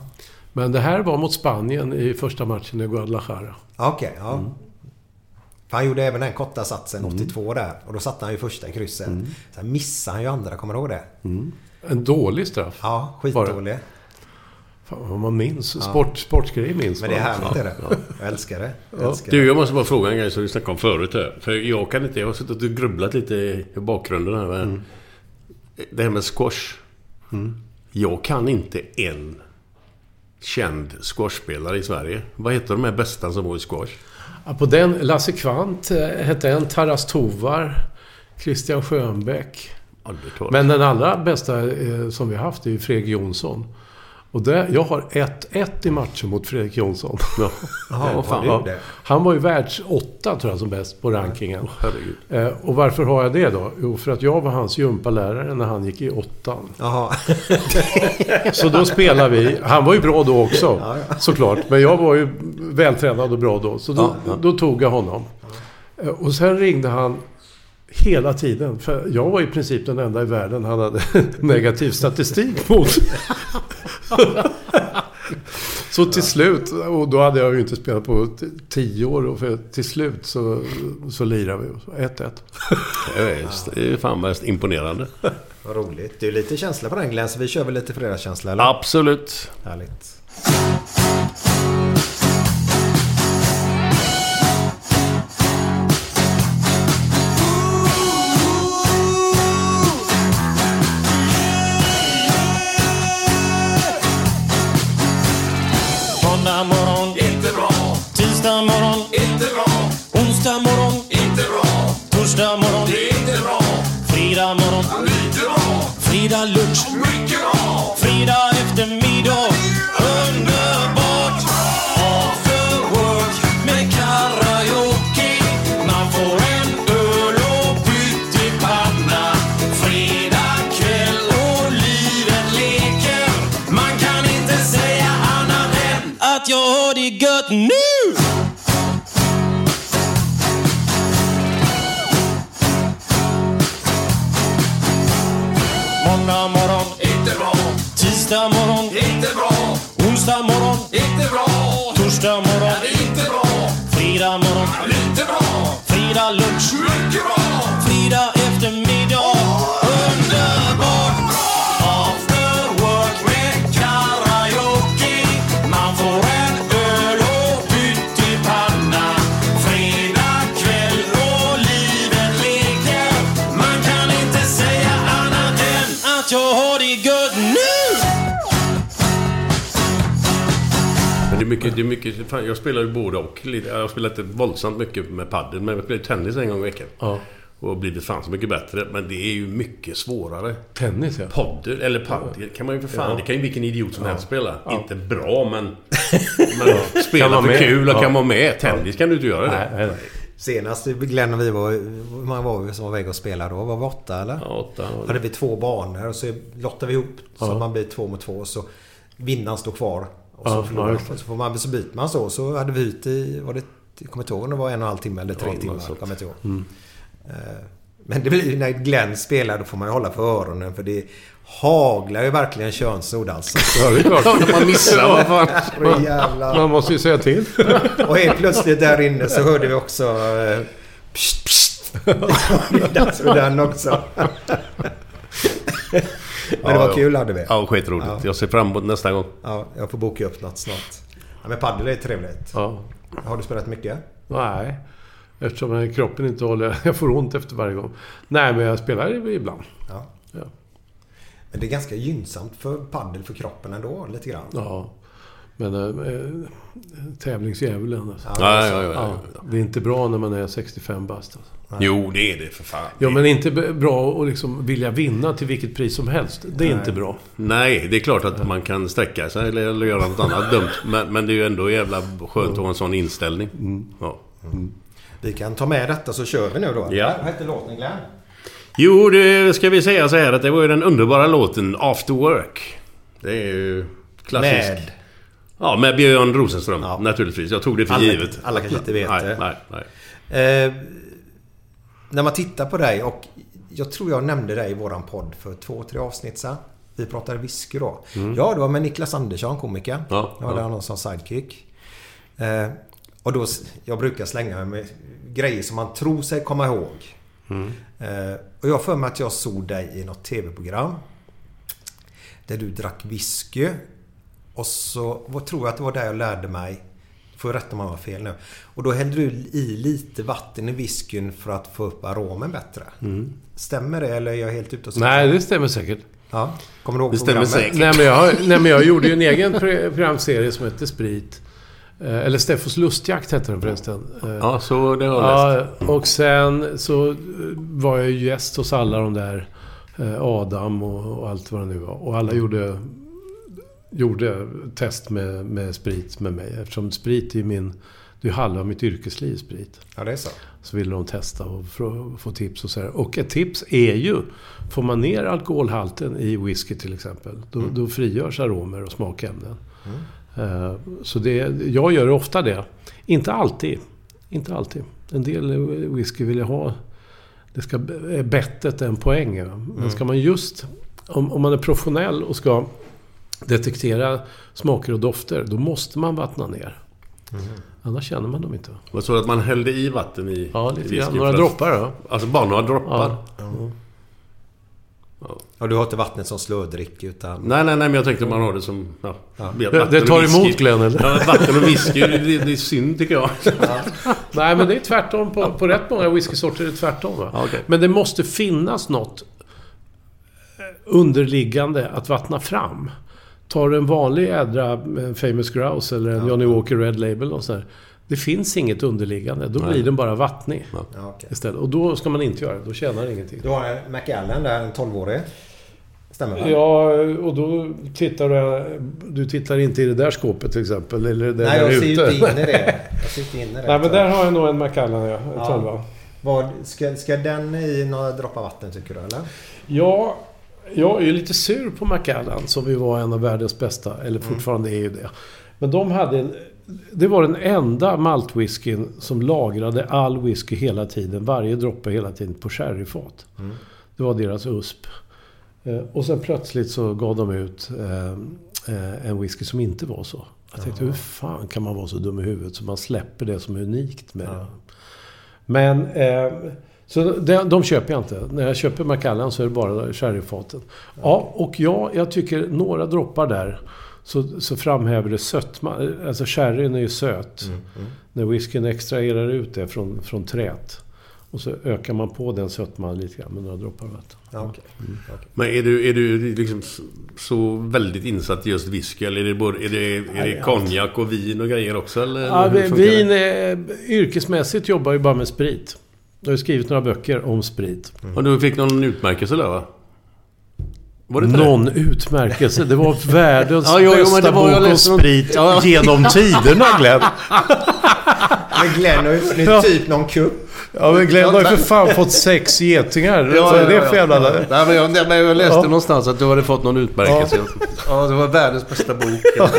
Men det här var mot Spanien i första matchen i Guadalajara. Okej, ja. Mm. Han gjorde även den korta satsen 82 där. Och då satte han ju första krysset. Mm. Sen missade han ju andra, kommer du ihåg det? En dålig straff. Ja, skitdålig. Fan vad man minns. Sport, Sportgrejer minns Men det är härligt Ja. är det. Jag älskar det. Jag Ja. älskar Du, jag måste bara fråga en grej som vi snackade om förut här. För jag kan inte... Jag har suttit och grubblat lite i bakgrunden här. Men Det här med squash. Jag kan inte en känd squashspelare i Sverige. Vad heter de här bästa som var i squash? Ja, på den, Lasse Kvant eh, hette en, Taras Tovar, Christian Schönbeck. Men den allra bästa eh, som vi har haft är ju Fredrik Jonsson. Och det, jag har 1-1 i matchen mot Fredrik Jonsson. Ja. Vad fan Ja. Han var ju världs åtta tror jag som bäst på rankingen. Herregud. Eh, och varför har jag det då? Jo, för att jag var hans gympalärare när han gick i åttan. Så då spelade vi. Han var ju bra då också, såklart. Men jag var ju vältränad och bra då. Så då, då tog jag honom. Eh, Och sen ringde han hela tiden. För jag var i princip den enda i världen han hade negativ statistik mot. Så till slut, och då hade jag ju inte spelat på tio år. Och för till slut så, så lirade vi 1-1. Det är, det är fan mest imponerande. Vad roligt. Det är lite känsla på den Glenn, så vi kör väl lite fredagskänsla eller? Absolut. Härligt. Det är mycket... Det är mycket fan, jag spelar ju både och. Lite- Jag spelar inte våldsamt mycket med padel, men jag spelar tennis en gång i veckan. Ja. Och blivit fan så mycket bättre. Men det är ju mycket svårare. Tennis ja. Poddel, eller paddel kan man ju för fan... Ja. Det kan ju vilken idiot som Ja. helst spela. Ja. Inte bra, men... men spela för med. kul och Ja. kan vara med. Tennis kan du inte göra det. Nej, nej. Senast Glenn och vi var... Hur många var vi som var iväg och spelade då? Var vi åtta eller? Ja, åtta. Hade vi två banor och så lottade vi ihop så Ja. att man blir två mot två. Så vinnaren står kvar. Och så Ja, man. Så, får man, så byter man så. Så hade vi ut i... Var det, jag kommer inte ihåg om det var en och en halv timme eller tre Ja, timmar. Jag kommer inte ihåg. Mm. Eh, Men det blir ju när Glenn spelar då får man ju hålla för öronen för det haglar ju verkligen könsord alltså. Ja, det är klart. Man missar, vad fan. Jävlar. Man måste ju säga till. Och helt plötsligt där inne så hörde vi också... Eh, pst, pst. Den också. Men det var kul hade vi. Ja, skitroligt. Ja. Jag ser fram emot nästa gång. Ja, jag får boka upp något snart. Ja, men padel är trevligt. Ja. Har du spelat mycket? Nej. Eftersom kroppen inte håller... Jag får ont efter varje gång. Nej, men jag spelar ibland. Ja. Ja. Men det är ganska gynnsamt för paddel för kroppen ändå, lite grann. Ja. Men äh, tävlingsdjävulen alltså. Ja, ja, ja, ja, ja. Det är inte bra när man är 65 bast. Alltså. Jo, det är det för fan. Ja, men inte bra att liksom vilja vinna till vilket pris som helst. Det är Nej. inte bra. Nej, det är klart att man kan sträcka sig eller, eller göra något annat dumt. Men, men det är ju ändå jävla skönt att ha en sån inställning. Ja. Vi kan ta med detta så kör vi nu då. Ja. Vad heter låten Glenn? Jo, det ska vi säga så här att det var ju den underbara låten After Work. Det är ju klassisk. Med? Ja, med Björn Rosenström naturligtvis. Jag tog det för Alla- givet. alla kanske inte vet nej, det. Nej, nej. Eh, när man tittar på dig och jag tror jag nämnde dig i våran podd för två, tre avsnitt sedan. Vi pratade whisky då. Mm. Ja, det var med Niklas Andersson, komiker. Ja, jag hade ja. honom som sidekick. Eh, och då, jag brukar slänga mig med grejer som man tror sig komma ihåg. Mm. Eh, och jag för mig att jag såg dig i något TV-program. Där du drack whisky. Och så vad tror jag att det var där jag lärde mig. Får jag rätta om jag har fel nu. Och då hällde du i lite vatten i whiskyn för att få upp aromen bättre. Stämmer det eller är jag helt ute och cyklar? Nej, det stämmer säkert. Ja. Kommer du ihåg Det stämmer programmet? säkert. Nej men, jag, nej, men jag gjorde ju en egen pro- programserie som hette Sprit. Eh, Eller Steffos lustjakt hette den förresten. Eh, Ja, så det har jag läst. Ja, och sen så eh, var jag ju gäst hos alla de där. Adam och, och allt vad det nu var. Och alla gjorde, gjorde test med, med sprit med mig. Eftersom sprit är min... Det är halva mitt yrkesliv, sprit. Ja, det är så. Så ville de testa och få, tips och så här. Och ett tips är ju... Får man ner alkoholhalten i whisky till exempel. Då, då frigörs aromer och smakämnen. Eh, Så det, jag gör ofta det. Inte alltid. Inte alltid. En del whisky vill jag ha... Det ska är bettet en poäng. Men ska man just... Om, om man är professionell och ska detektera smaker och dofter, då måste man vattna ner. Annars känner man dem inte. Vad så att man hällde i vatten i Ja, lite grann. Några att- droppar då. Alltså bara några droppar? Ja. Och du har inte vattnet som slödrick utan... Nej, nej, nej, men jag tänkte man har det som... Ja, Det- vatten det och tar emot, Glenn, eller? Ja, vatten och whisky, det, det, det är synd tycker jag. Nej, men det är tvärtom. På, på rätt många whiskysorter är det tvärtom. Va? Ja, okej. Men det måste finnas något underliggande att vattna fram. Tar du en vanlig ädra eh, Famous Grouse eller en Johnny Walker Red Label och sådär. Det finns inget underliggande. Då Nej. blir den bara vattnig. Ja. Istället. Och då ska man inte göra det. Då tjänar det ingenting. Du har en Macallan där, en 12-årig. Stämmer va? Ja, och då tittar du... Du tittar inte i det där skåpet till exempel, eller det Nej, där jag ser ju ute. inte in i det. Jag ser inte in i det. Nej, men där har jag nog en Macallan, ja. En Ja. 12. Vad, ska, ska den i några droppar vatten tycker du eller? Ja, jag är ju lite sur på Macallan som ju var en av världens bästa, eller fortfarande är ju det. Men de hade en... Det var den enda maltwhiskyn som lagrade all whisky hela tiden, varje droppe hela tiden, på sherryfat. Det var deras USP. Eh, Och sen plötsligt så gav de ut eh, eh, en whisky som inte var så. Jag tänkte, hur fan kan man vara så dum i huvudet så man släpper det som är unikt med det? Men... Eh, så de, de köper jag inte. När jag köper Macallan så är det bara sherryfaten. Ja, och ja, jag tycker några droppar där så, så framhäver det sötma. Alltså sherryn är ju söt. När whiskyn extraherar ut det från, från trät. Och så ökar man på den sötman lite grann med några droppar vatten. Ja, okej. Okej. Men är du, är du liksom så väldigt insatt i just whisky? Eller är det, både, är det, är det konjak och vin och grejer också? Eller Ja, vin är, yrkesmässigt jobbar ju bara med sprit. Jag har skrivit några böcker om sprit. Och du fick någon utmärkelse där va? Var det Någon utmärkelse. Det var världens Ja, jo, bästa det bok om sprit Ja. genom tiderna, Glenn. Men Glenn har ju vunnit Ja. typ någon cup. Ja, men Glenn har ju för fan fått sex getingar. Vad är det för jävla... Nej, men jag, men jag läste Ja. någonstans att du hade fått någon utmärkelse. Ja, det var världens bästa bok.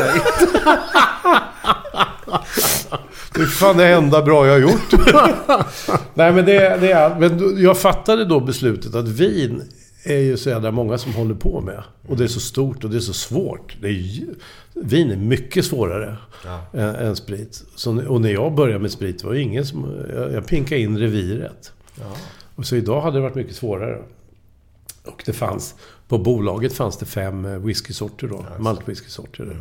Det är fan det enda bra jag har gjort. Nej, men det, det är... Men jag fattade då beslutet att vin är ju så jävla många som håller på med. Och det är så stort och det är så svårt. Det är, vin är mycket svårare än, än sprit. Så, och när jag började med sprit var det ingen som... Jag, jag pinkade in reviret. Och så idag hade det varit mycket svårare. Och det fanns... På bolaget fanns det fem eh, whiskysorter då. Maltwhiskysorter.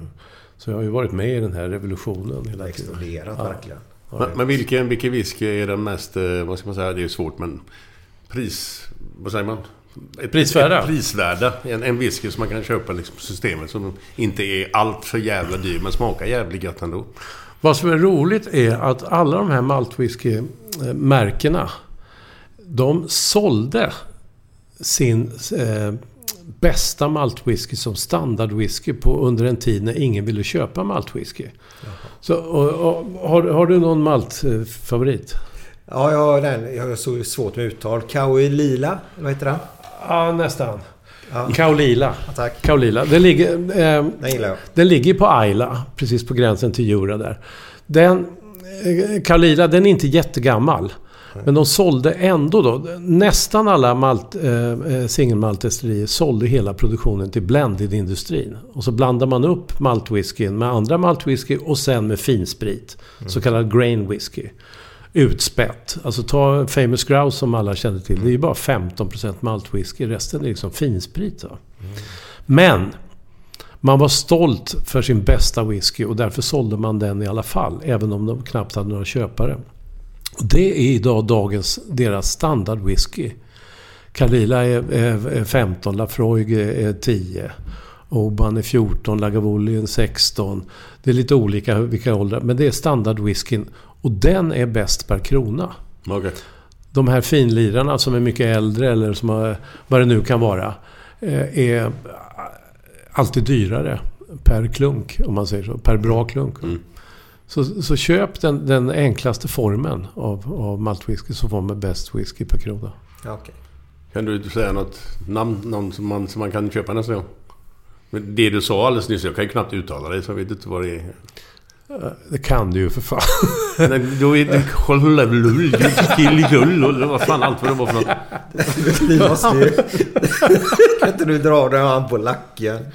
Så jag har ju varit med i den här revolutionen hela tiden. Exploderat Ja. verkligen. Men, men vilken, vilken whisky är den mest, eh, vad ska man säga, det är svårt men... Pris... Vad säger man? Ett- Prisvärda? ett Prisvärda. En, en whisky som man kan köpa liksom på systemet som inte är allt för jävla dyr men smakar jävligt gött ändå. Vad som är roligt är att alla de här maltwhisky-märkena de sålde sin eh, bästa maltwhisky som standardwhisky på under en tid när ingen ville köpa maltwhisky. Så, och, och, har, har du någon maltfavorit? Ja, jag har den. Jag har så svårt med uttal. Kaui Lila, vad heter den? Ja, nästan. Ja. Kaolila. Ja, tack. Den ligger, eh, Den gillar jag. den ligger på Ayla, precis på gränsen till Jura där. Den, eh, Kaolila, den är inte jättegammal. Men de sålde ändå då. Nästan alla malt, eh, eh, singelmaltdestillerier sålde hela produktionen till blended-industrin. Och så blandar man upp maltwhiskyn med andra maltwhisky och sen med finsprit. Så kallad grain whisky. Utspätt. Alltså ta Famous Grouse som alla känner till. Det är ju bara 15% maltwhisky. Resten är liksom finsprit. Va? Men man var stolt för sin bästa whisky och därför sålde man den i alla fall. Även om de knappt hade några köpare. Det är idag dagens, deras standard whisky. Kalila är, är, är 15, Lafroig är, är 10. Oban är 14, Lagavulin är 16. Det är lite olika vilka åldrar, men det är standard whiskyn. Och den är bäst per krona. Okej. De här finlirarna som är mycket äldre eller som har, vad det nu kan vara. eh, Är alltid dyrare per klunk, om man säger så. Per bra klunk. Så, så köp den, den enklaste formen av, av maltwhisky så får man bäst whisky per krona. Ja, okej. Kan du säga något namn någon som, man, som man kan köpa nästa gång? Men det du sa alldeles nyss, jag kan ju knappt uttala det så jag vet inte vad det är. Det kan du ju för fan. Nej, då är det... Skilligull, vad fan allt vad det var för något. Vi måste ju... kan inte du dra den han på lacken?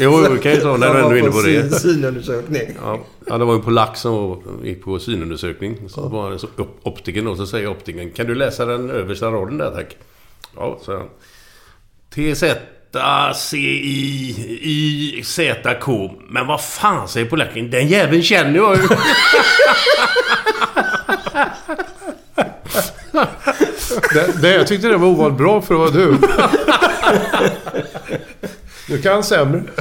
Jo, jo, kan ju ta när du ändå är inne på syn- det. Synundersökning. Ja, ja, det var ju på lax som gick på synundersökning. Så var det så op- optiken då, så säger optiken Kan du läsa den översta raden där tack? Ja, så han. T-Z-C-I-Y-Z-K. Men vad fan säger polacken? Den jäveln känner jag ju. Det, det, jag tyckte det var ovanligt bra för att vara du. Du kan sämre.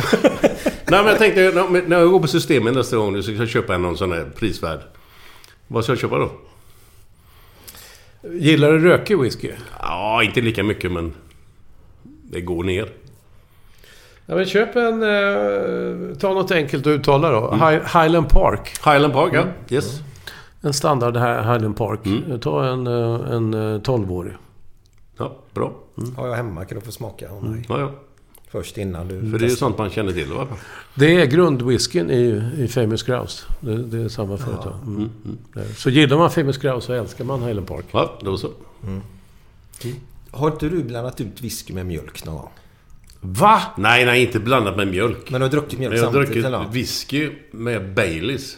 Nej men jag tänkte, när jag går på systemet nästa gång nu så ska jag köpa någon sån här prisvärd. Vad ska jag köpa då? Gillar du rökig whisky? Ja, inte lika mycket men... Det går ner. Ja, men köp en... Eh, ta något enkelt att uttala då. Hi- Highland Park. Highland Park, ja. Yes. En standard här, Highland Park. Mm. Ta en, eh, en eh, 12-årig. Ja, bra. Har jag hemma kan du få smaka mig. Ja, ja. Först innan du För det är ju sånt man känner till, va? Det är grundwhiskyn i, i Famous Grouse. Det, det är samma företag. Mm. Det är- Så gillar man Famous Grouse så älskar man Highland Park. Ja, då så. Har inte du blandat ut whisky med mjölk någon gång? Va? Nej, nej, inte blandat med mjölk. Men du har druckit mjölk Men jag har samtidigt druckit eller? whisky med Baileys.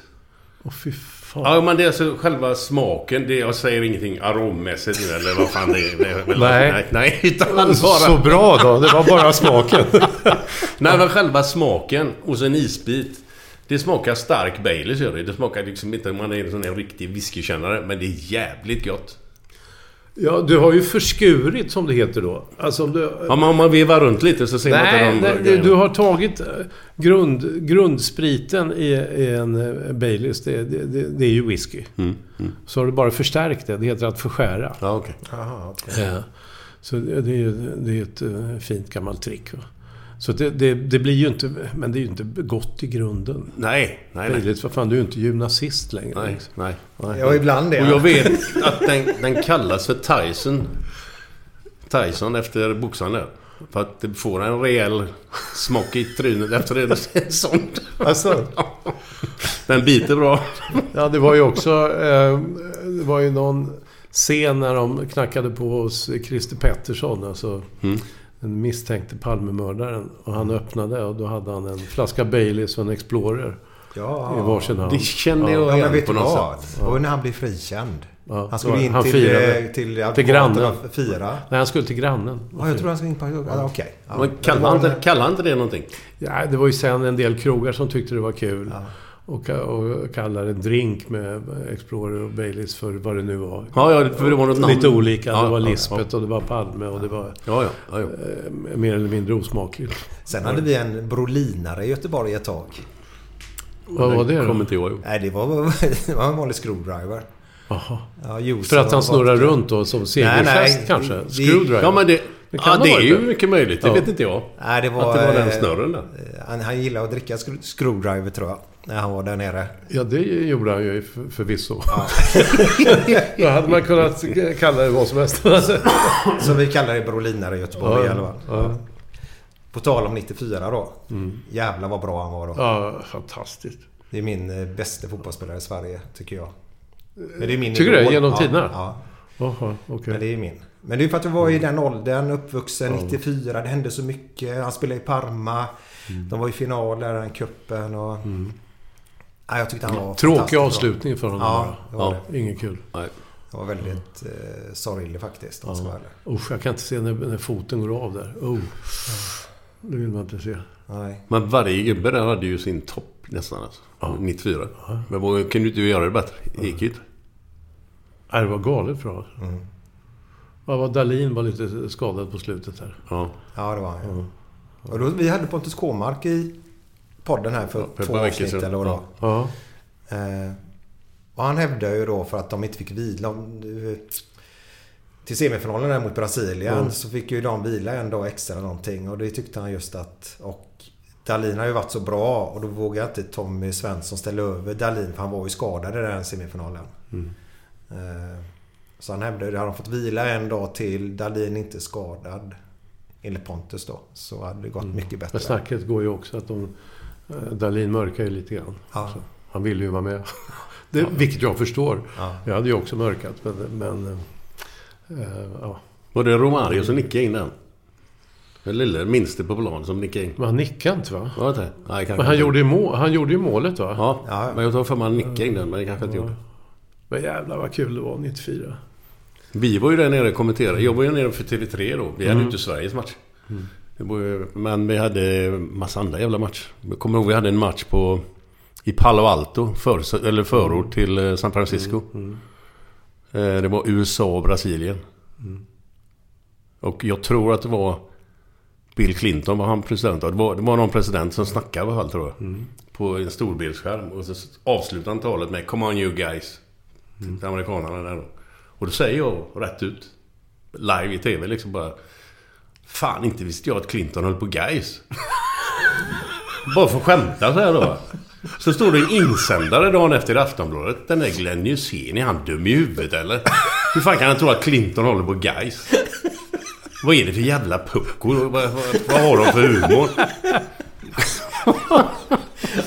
Åh fy fan. Ja, men det är alltså själva smaken. Det, jag säger ingenting arommässigt nu, eller vad fan det är. Det är väl- Nej. nej. Nej, utan bara... Så bra då. Det var bara smaken. Nej, men själva smaken hos en isbit. Det smakar stark Baileys gör det. Det smakar liksom inte... Man är en sån här riktig whiskykännare. Men det är jävligt gott. Ja, du har ju förskurit som det heter då. Alltså om du... Ja, men om man vevar runt lite så ser man Nej, inte de nej, du har tagit eh, grund, grundspriten i, i en eh, Baileys. Det, det, det, det är ju whisky. Mm, mm. Så har du bara förstärkt det. Det heter att förskära. Ja, okej. Jaha, okej. Eh, Så det det är ju det är ett eh, fint gammalt trick. Va? Så det, det, det blir ju inte... Men det är ju inte gott i grunden. Nej, nej, nej. Baileys, vad fan, du är ju inte gymnasist längre. Nej, liksom. nej. Ja, ibland det. Och jag vet att den, den kallas för Tyson. Tyson efter boxaren där. För att det får en rejäl smock i trynet efter det. Är sånt. Alltså, Den biter bra. ja, det var ju också... Eh, det var ju någon scen när de knackade på hos Christer Pettersson. Alltså, Mm. Den misstänkte Palmemördaren. Och han öppnade och då hade han en flaska Baileys och en Explorer Ja. i varsin hand. Det känner Ja, jag men igen på något vad? sätt. Och när han blev frikänd. Ja, Han skulle in han till, firade. eh, till, Till grannen. advokaterna och fira. Nej, han skulle till grannen. Ja, jag tror han skulle in på... Ja, okej. Ja. En- inte, kallar han inte det någonting? Ja, det var ju sen en del krogar som tyckte det var kul. Och, och kallade en drink med Explorer och Baileys för vad det nu var. Ja, ja, för det var något namn. Lite olika. Ja, det var ja, Lisbeth och det var Palme och det var Ja, ja. ja, ja. eh, mer eller mindre osmakligt. Sen hade vi en brolinare i Göteborg ett tag. Vad var det Kommer då? inte jag ihåg. Nej, det var, det var en vanlig screwdriver. Jaha. Ja, För att han snurrar vodka. runt då som segelfest kanske? Det- Screwdriver? Ja, men det... Det kan ja, det är varit ju mycket möjligt. Det Ja. vet inte jag. Nej, det var... Att det var den eh, snurren där. Han, han gillade att dricka screwdriver tror jag. När han var där nere. Ja, det gjorde han ju för, förvisso. Då hade man kunnat kalla det vad som helst. Så vi kallar det brolinare i Göteborg i alla fall. ja. På tal om 94 då. Jävlar vad bra han var då. ja, fantastiskt. Det är min eh, bästa fotbollsspelare i Sverige, tycker jag. Men det är min Tycker du det? Genom ja, tiderna? Ja, Jaha, okej. men det är min. Men det är för att jag var i den åldern, uppvuxen 94. Det hände så mycket. Han spelade i Parma. Mm. De var i final där, den cupen och... Ja, jag tyckte han var Tråkig avslutning för honom Ja, det var ja, Inget kul. Nej. Det var väldigt eh, sorglig faktiskt. om jag ärlig. Usch, jag kan inte se när, när foten går av där. Oh. Det vill man inte se. Nej. Men varje gubbe där hade ju sin topp nästan alltså. 94. Men vad, kan du inte göra det bättre? Det gick ju inte. Nej, det var galet bra. Mm. Ja, var Dalin var lite skadad på slutet här. Ja. Ja, det var han ja. Och då, vi hade Pontus Kåmark i podden här för ett två avsnitt sedan. eller vad det. Ja. Eh, och han hävdade ju då för att de inte fick vila. eh, Till semifinalen där mot Brasilien så fick ju de vila en dag extra eller någonting. Och det tyckte han just att... Och Dalin har ju varit så bra och då vågar inte Tommy Svensson ställa över Dalin för han var ju skadad i den semifinalen. Eh, så han hävdade ju, hade de fått vila en dag till, Dalin inte skadad. Enligt Pontus då. Så hade det gått mycket bättre. Men snacket går ju också att de... eh, Dalin mörkar ju lite grann. Ja. Så han ville ju vara med. Det, vilket jag förstår. Ja. Jag hade ju också mörkat, men... men eh, ja. Var det Romario som nickade in den? Den lille minste på plan som nickade in. Men han nickade inte va? Var det inte? Nej, kanske Men han inte. gjorde, ju må, han gjorde ju målet va? Ja, Ja. men jag tror för man nickade in den, men det kanske inte gjorde. Men jävlar vad kul det var 94. Vi var ju där nere och kommenterade. Jag var ju nere för TV3 då. Vi hade ju inte Sveriges match. Ju, men vi hade massa andra jävla matcher. Jag kommer ihåg vi hade en match på... I Palo Alto, för, eller förort till eh, San Francisco. Eh, Det var USA och Brasilien. Och jag tror att det var... Bill Clinton var han president. Det var, det var någon president som snackade i alla fall tror jag. På en storbildsskärm. Och så avslutade han talet med Come on you guys. Till amerikanerna där då. Och då säger jag rätt ut. Live i TV liksom bara. Fan, inte visste jag att Clinton höll på guys. Bara för att skämta så här då. Så står det en insändare dagen efter i Aftonbladet. Den där Glenn Hysén, är han dum i huvudet eller? Hur fan kan han tro att Clinton håller på guys? Vad är det för jävla puckor? Vad, vad, vad har de för humor?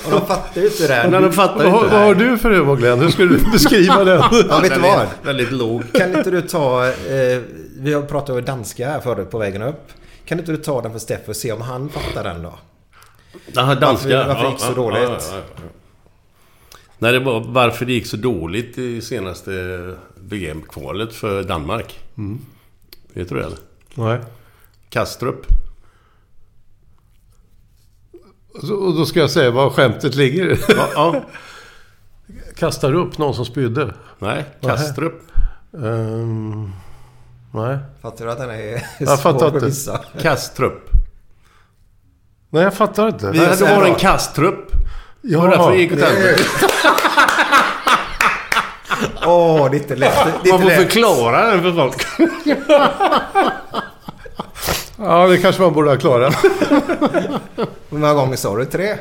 Och de fattar ju inte det här. Nej, de fattar Vad, inte vad det har du för humor Glenn? Hur skulle du beskriva den? Ja, vet du vad? är Väldigt låg. Kan inte du ta... Eh, vi har pratat om danska här förut på vägen upp. Kan inte du ta den för Steffo och se om han fattar den då? Jaha, danska. Varför- varför gick så dåligt? Nej, det var varför det gick så dåligt i senaste VM-kvalet för Danmark. Vet du det eller? Nej. Kastrup. Och då ska jag säga var skämtet ligger. Ja, ja. Kastar upp någon som spydde. Nej, Kastrup. Ehm, nej. Fattar du att den är Jag svår att missa? Kastrup. Nej, jag fattar inte. Vi- Nej, det var en då. Kastrup. Det Ja. var därför det gick åt helvete. Åh, det är inte lätt. Det är Man inte får lätt. förklara den för folk. Ja, det kanske man borde ha klarat. Hur många gånger sa du? Tre?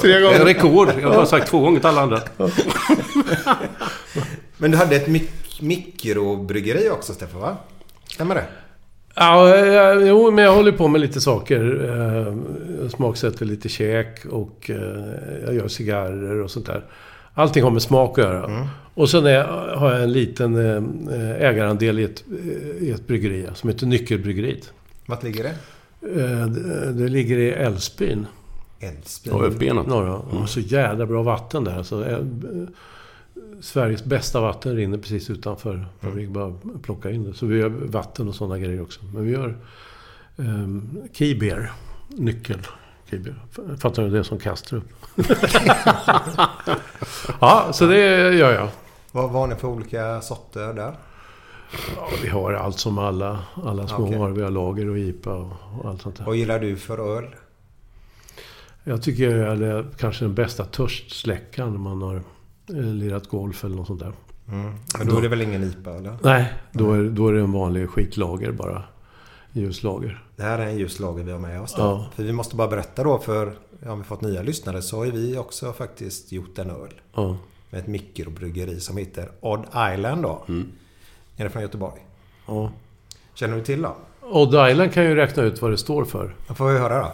Tre En gånger. rekord. Jag har sagt två gånger till alla andra. Men du hade ett mik- mikrobryggeri också, Stefan, va? Stämmer det? Ja, jo, men jag håller på med lite saker. Eh, Jag smaksätter lite käk och eh, jag gör cigarrer och sånt där. Allting har med smak att göra. Och sen är, har jag en liten eh, ägarandel i ett, i ett bryggeri som heter Nyckelbryggeriet. Vart ligger det? Det, det ligger i Älvsbyn. Älvsbyn. Och upp benen. Norra. Och så jädra bra vatten där. Så, eh, Sveriges bästa vatten rinner precis utanför. För vi bara plocka in det. Så vi gör vatten och sådana grejer också. Men vi gör um, Keybeer. Nyckel. Keybeer. Fattar du? Det är som Kastrup. ja, så det gör jag. Vad vad har ni för olika sorter där? Ja, vi har allt som alla, alla små Okej. har. Vi har lager och IPA och, och allt sånt där. Vad gillar du för öl? Jag tycker jag är kanske den bästa törstsläckaren man har lirat golf eller något sånt där. Men då är det väl ingen IPA, eller? Nej, då är, då är det en vanlig skiklager bara. Ljuslager. Det här är en ljus lager vi har med oss. Då. Ja. För vi måste bara berätta då för om vi fått nya lyssnare så har vi också faktiskt gjort en öl. Ja. Med ett mikrobryggeri som heter Odd Island då. Är det från Göteborg? ja. Känner du till dem? Odd Island kan ju räkna ut vad det står för. Då får vi höra då.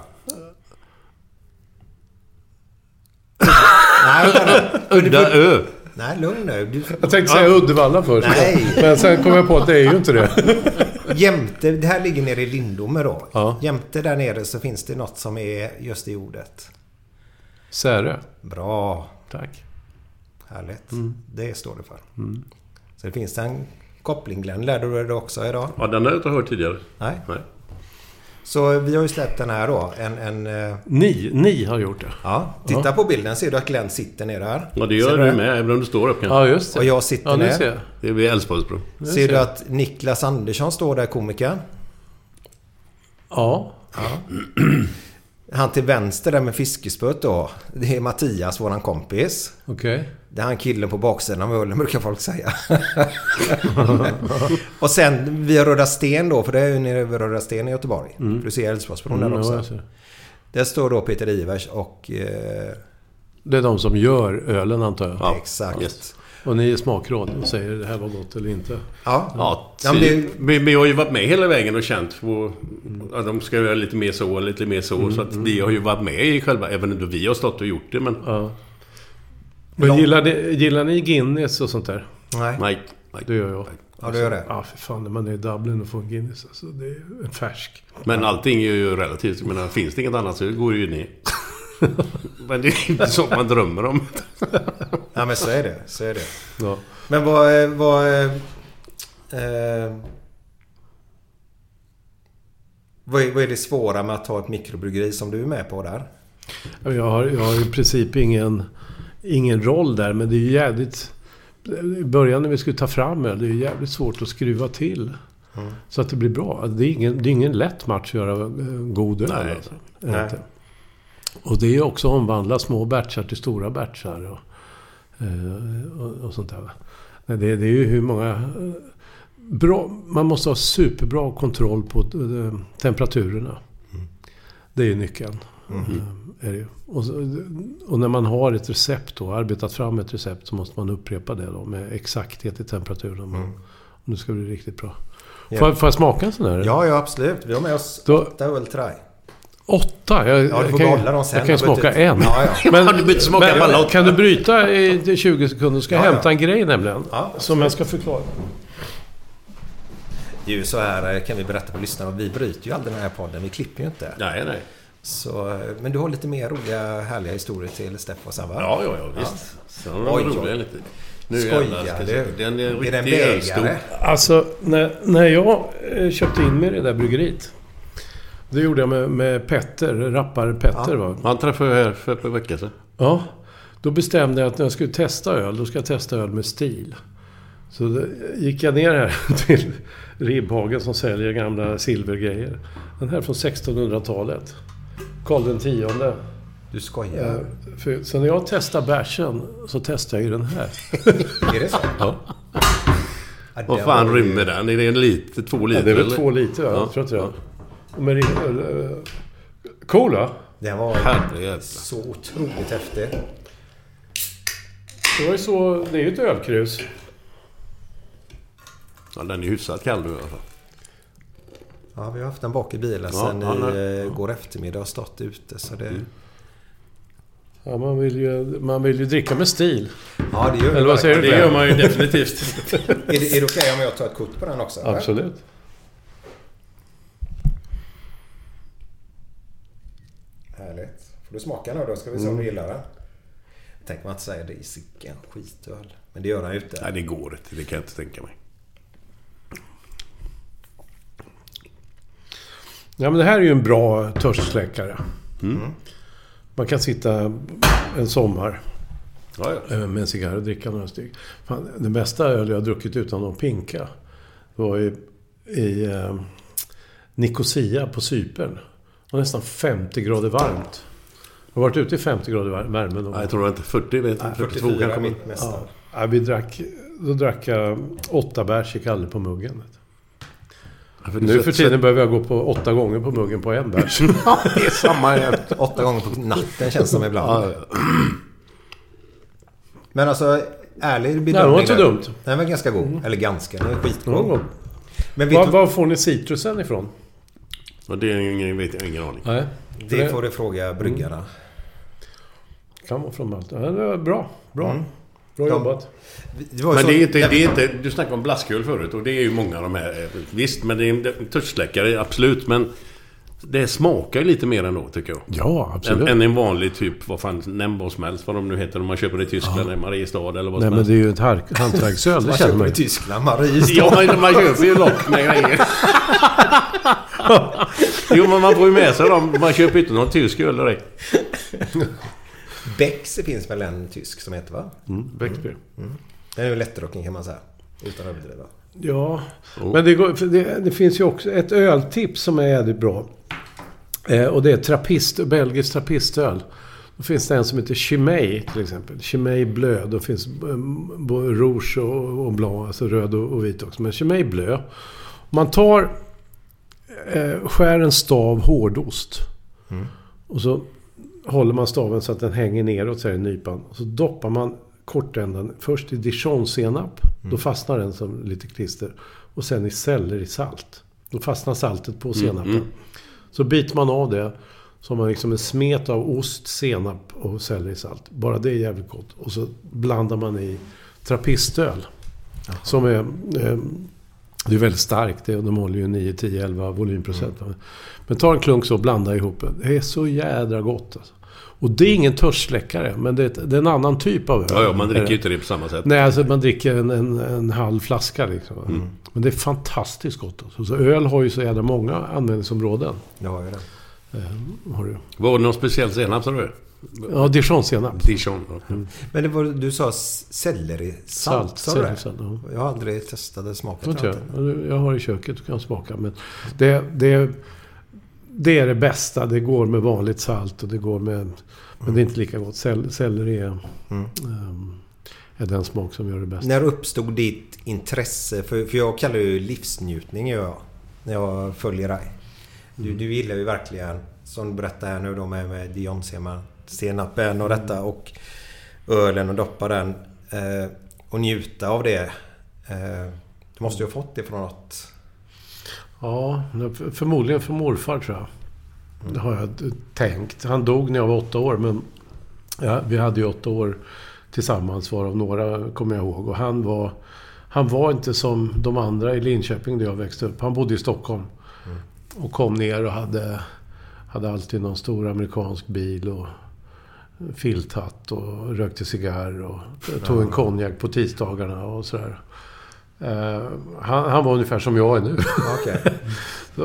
Nej. Udda ö. Nej, lugn nu. Du, Jag tänkte säga Uddevalla först. Nej. Men sen kom jag på att det är ju inte det. jämte, det här ligger nere i Lindome då. Ja. Jämte där nere så finns det något som är just i ordet. Särö. Bra. Tack. Härligt. Det står det för. Så det finns en koppling. Glenn, lärde du dig det också idag? Ja, den har jag inte hört tidigare. Nej. Nej. Så vi har ju släppt den här då. En, en, eh, Ni, ni har gjort det. ja, titta på bilden. Ser du att Glenn sitter ner där? Ja, det Ser gör du du med, även om du står upp kanske. Ja, just det. Och jag sitter ja, nu ner. ser jag. Det är vid Älvsborgsbron. Ser du att Niklas Andersson står där, komikern? Ja. Han till vänster där med fiskespöet då. Det är Mattias, våran kompis. Okej. Det är han killen på baksidan av ölen brukar folk säga. och sen via Röda Sten då, för det är ju nere vid Röda Sten i Göteborg. Du ser Älvsborgsbron där Mm, ja, också. ser. Där står då Peter Ivers och... Eh, Det är de som gör ölen antar jag. Ja, exakt. yes. Och ni är smakråd och säger det här var gott eller inte. Ja. Ja, Ja, men det- vi, vi har ju varit med hela vägen och känt på... Att de ska göra lite mer så och lite mer så. Så att vi har ju varit med i själva... Även om vi har stått och gjort det, men... Ja. Men gillar ni, gillar ni Guinness och sånt där? Nej. Nej. nej. Det gör jag. Ja, du gör det. Ja, för fan. När man är i Dublin och får en Guinness. Alltså, det är en färsk. Men allting är ju relativt. Jag menar, finns det inget annat så går det ju ner. men det är inte så man drömmer om. Ja, men så är det. Så är det. Ja. Men vad... eh, vad eh, eh, vad, är, vad är det svåra med att ha ett mikrobryggeri som du är med på där? Jag har, jag har i princip ingen, ingen roll där, men det är ju jävligt... I början när vi skulle ta fram öl, det är jävligt svårt att skruva till. Så att det blir bra. Det är ingen, det är ingen lätt match att göra eh, god öl. Nej. Alltså. Nej. Och det är ju också att omvandla små batchar till stora batchar. Och, eh, och, och sånt där. Det, det är ju hur många... Bra, man måste ha superbra kontroll på eh, temperaturerna. Det är ju nyckeln. Eh, Är det. Och, och när man har ett recept då, arbetat fram ett recept, så måste man upprepa det då med exakthet i temperaturen. Mm. Nu ska det bli riktigt bra. Ja. Får, jag- får jag smaka en sån här? Ja, ja absolut. Vi har med oss Då- åtta dig. Åtta? Jag, Ja, du får kan, behålla dem sen. Jag kan ju smaka en. Ja, ja. Men, du inte smaka men, alla kan du bryta i 20 sekunder? Ska jag Ja, ja. hämta en grej nämligen. Ja, som jag ska förklara. Det är ju så här eh, kan vi berätta för lyssnarna. Vi bryter ju aldrig den här podden. Vi klipper ju inte. Nej, nej. Så, eh, men du har lite mer roliga, härliga historier till Steffo sen va? Ja, ja, ja visst. Sen var det roliga lite. Skojar jävlar ska jag du? Den är Är det en riktigt bägare? Alltså, när, när jag eh, köpte in mig i det där bryggeriet. Det gjorde jag med, med Petter, rappare Petter va? Han träffade jag här för ett par veckor sedan. Ja. Då bestämde jag att när jag skulle testa öl, då ska jag testa öl med stil. Så gick jag ner här till Ribbhagen som säljer gamla silvergrejer. Den här är från 1600-talet. Karl den tionde. Du skojar? Eh, för- Så när jag testar bärsen så testar jag ju den här. Är det så? Ja. Ja, Vad fan rymmer den? Är det en liter? Två liter? Ja, det är väl eller? två liter, ja. Ja. jag inte det. Och Med, cool va? Den var Herrejävlar. så otroligt häftig. Det var ju så... Det är ju ett ölkrus. Ja, den är hyfsat kall nu i alla fall. Ja, vi har haft den bak i bilen Ja, sen ja, i eh, går eftermiddag och stått ute. Så det... Ja, man vill ju, man vill ju dricka med stil. Ja, det gör Eller vad säger du? Det gör man ju definitivt. Är det, är det okej om jag tar ett kort på den också? eller? Absolut. Härligt. Får du smaka nu då ska vi se om du gillar den. Tänker man inte säga det i sicken skitöl. Men det gör han ju inte. Nej, det går inte. Det kan jag inte tänka mig. Ja, men det här är ju en bra törstsläckare. Man kan sitta en sommar Ja, ja. eh, med en cigarr och dricka några stycken. Fan, den bästa öl jag har druckit utan att pinka det var i, i eh, Nicosia på Cypern. Det var nästan 50 grader varmt. Jag har varit ute i 50 grader var- värme någon Nej, jag tror det var inte 40, vet jag. 42 44 kanske. mitt mesta. Ja. Ja, vi drack, då drack jag åtta bärs i Kalle på muggen. Ja, för Nu för tiden behöver jag gå på åtta gånger på muggen på en bärs. Det är samma här. Åtta gånger på natten känns som ibland. Ja, Men alltså, ärlig bedömning. Nej, det var inte dumt. Den var ganska god. Eller ganska, den någon skitgod. gång. Men Var, du, var får ni citrusen ifrån? Det är ingen, vet jag ingen aning. Nej. det får du fråga bryggarna. Kan vara från Malta. Ja, det var bra. Bra. Mm. Bra jobbat. Det Men så- det är, inte, det är inte... Du snackade om blasköl förut och det är ju många av de här. eh, Visst, men det är en törstsläckare, absolut. Men det smakar lite mer ändå, tycker jag. Ja, Än, absolut. än en vanlig typ, vad fan, nämn vad som helst. Vad de nu heter om man köper det i Tyskland, eller Mariestad eller vad Nej, som men helst. det är ju ett hantverksöl. Det känner man i ju. Tyskland, Mariestad. Ja, men man köper ju lock med grejer. jo, men man får ju med sig dem. Man köper ju inte någon tysk öl direkt. Becks finns väl en tysk som heter va? Mm, Bäcksby. Den är ju lättdrucken kan man säga. Utan att överdriva. Ja, men det, går, det, det finns ju också ett öltips som är jävligt bra. Eh, och det är trappist, belgisk trappistöl. Då finns det en som heter Chimay till exempel. Chimay blö. Då finns eh, både rouge och, och blanc, alltså röd och, och vit också. Men Chimay blö. Man tar, eh, skär en stav hårdost. Och så håller man staven så att den hänger neråt så här i nypan. Och så doppar man kortändan först i dijonsenap. Då fastnar den som lite klister. Och sen i sellerisalt. Då fastnar saltet på senapen. Så biter man av det. Så har man liksom en smet av ost, senap och sellerisalt. Bara det är jävligt gott. Och så blandar man i trappistöl. Som är... Eh, det är väldigt starkt. De håller ju 9, 10, 11 volymprocent. Men ta en klunk så och blanda ihop det. Det är så jädra gott alltså. Och det är ingen törstsläckare, men det är, en annan typ av öl. Ja, ja, man dricker ju inte det på samma sätt. Nej, alltså man dricker en, en, en halv flaska liksom. Mm. Men det är fantastiskt gott. Alltså. Så öl har ju så jävla många användningsområden. Det har ju det. Har du. Var det någon speciell senap sa du? Ja, dijonsenap. Dijon. ja. Men det var, du sa sellerisalt, sa du det? ja. Jag har aldrig testat det, smakat Tror det. inte jag. Jag har i köket och kan smaka. Men det, det, det är det bästa. Det går med vanligt salt och det går med... Men det är inte lika gott. Sell, selleri är, ehm, är den smak som gör det bäst. När uppstod ditt intresse? För, för jag kallar det ju livsnjutning jag. När jag följer dig. Du, du gillar ju verkligen som du berättar här nu då med, med Dijon-senapen och detta och ölen och doppa den. Eh, och njuta av det. Eh, du måste ju ha fått det från något... Ja, förmodligen från morfar tror jag. Det har jag tänkt. Han dog när jag var åtta år men ja, vi hade ju åtta år tillsammans varav några kommer jag ihåg. Och han var, han var inte som de andra i Linköping där jag växte upp. Han bodde i Stockholm. Och kom ner och hade, hade alltid någon stor amerikansk bil och filthatt och rökte cigarr och tog en konjak på tisdagarna och sådär. Uh, han, han, var ungefär som jag är nu. Okay.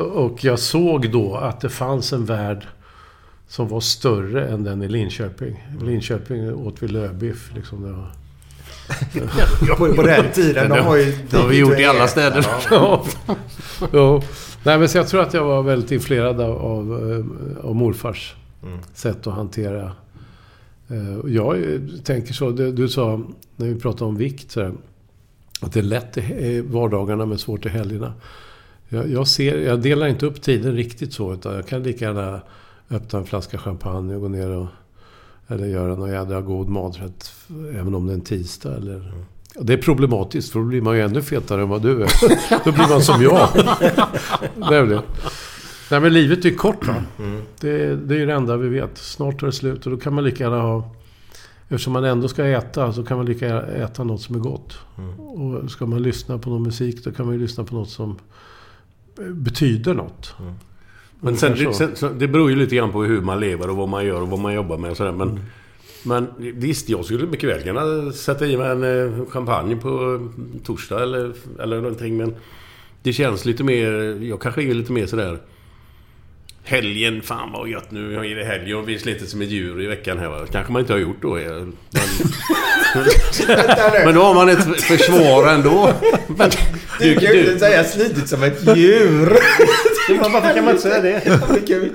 och jag såg då att det fanns en värld som var större än den i Linköping. I Linköping åt vi lövbiff. Liksom, det var... på, på den tiden. De har ju... Det har vi gjort i alla städer. ja. ja. Nej, men så jag tror att jag var väldigt influerad av, av, av morfars mm. sätt att hantera... Uh, jag tänker så. Du, sa, när vi pratade om vikt, så här, att det är lätt i vardagarna men svårt i helgerna. Jag, jag, ser, jag delar inte upp tiden riktigt så. Utan jag kan lika gärna öppna en flaska champagne och gå ner och... Eller göra någon jädra god maträtt. Även om det är en tisdag eller... Mm. Det är problematiskt för då blir man ju ännu fetare än vad du är. då blir man som jag. Nämligen. Nej men livet är kort va. Mm. Det, det är ju det enda vi vet. Snart är det slut och då kan man lika gärna ha... Eftersom man ändå ska äta så kan man lika gärna äta något som är gott. Mm. Och ska man lyssna på någon musik då kan man ju lyssna på något som betyder något. Mm. Men sen, det, sen, det beror ju lite grann på hur man lever och vad man gör och vad man jobbar med och sådär. Men, mm. men visst, jag skulle mycket väl kunna sätta i mig en eh, champagne på torsdag eller, eller någonting. Men det känns lite mer... Jag kanske är lite mer sådär... Helgen, fan vad gött nu är det helg och vi sliter som ett djur i veckan här kanske man inte har gjort då. Men, men då har man ett försvar ändå. Men, du, du kan ju inte säga slitit som ett djur. Varför kan man inte säga det? Det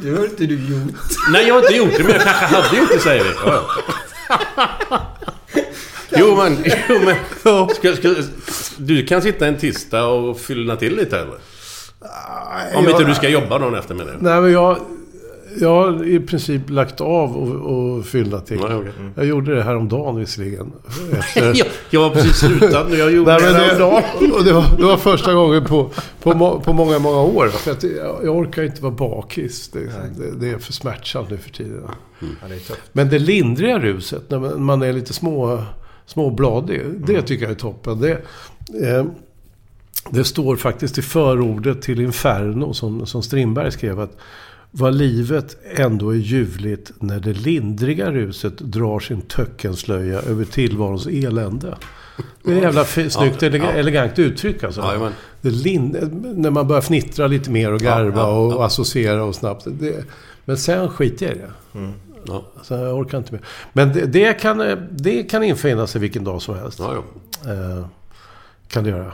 har inte du gjort. Nej, jag har inte gjort det, men jag kanske hade gjort det, säger vi. Ja. Jo, men... Jo, men ska, ska, du kan sitta en tisdag och fylla till lite, eller? Om inte du ska jobba dagen efter, menar jag. Nej, men jag... Jag har i princip lagt av och, och fylla till. Nej, okay. mm. Jag gjorde det häromdagen visserligen. Efter... jag, jag har precis slutat nu. Jag gjorde Nej, det häromdagen. Det, var, det var första gången på, på, på många, många år. För att jag, jag orkar inte vara bakis. Det, det, det, är för smärtsamt nu för tiden. Mm. Ja, det Men det lindriga ruset, när man är lite små, småbladig. Det mm. tycker jag är toppen. Det, eh, det står faktiskt i förordet till Inferno som, som Strindberg skrev att vad livet ändå är ljuvligt när det lindriga ruset drar sin töckenslöja över tillvarons elände. Det är jävla snyggt, ja, ja. elegant uttryck alltså. Ja, det när man börjar fnittra lite mer och garva och associera och snabbt. Det, men sen skiter jag i det. Mm. Ja. Så jag orkar inte mer. Men det, det, kan, det kan infinna sig vilken dag som helst. Eh, kan det göra.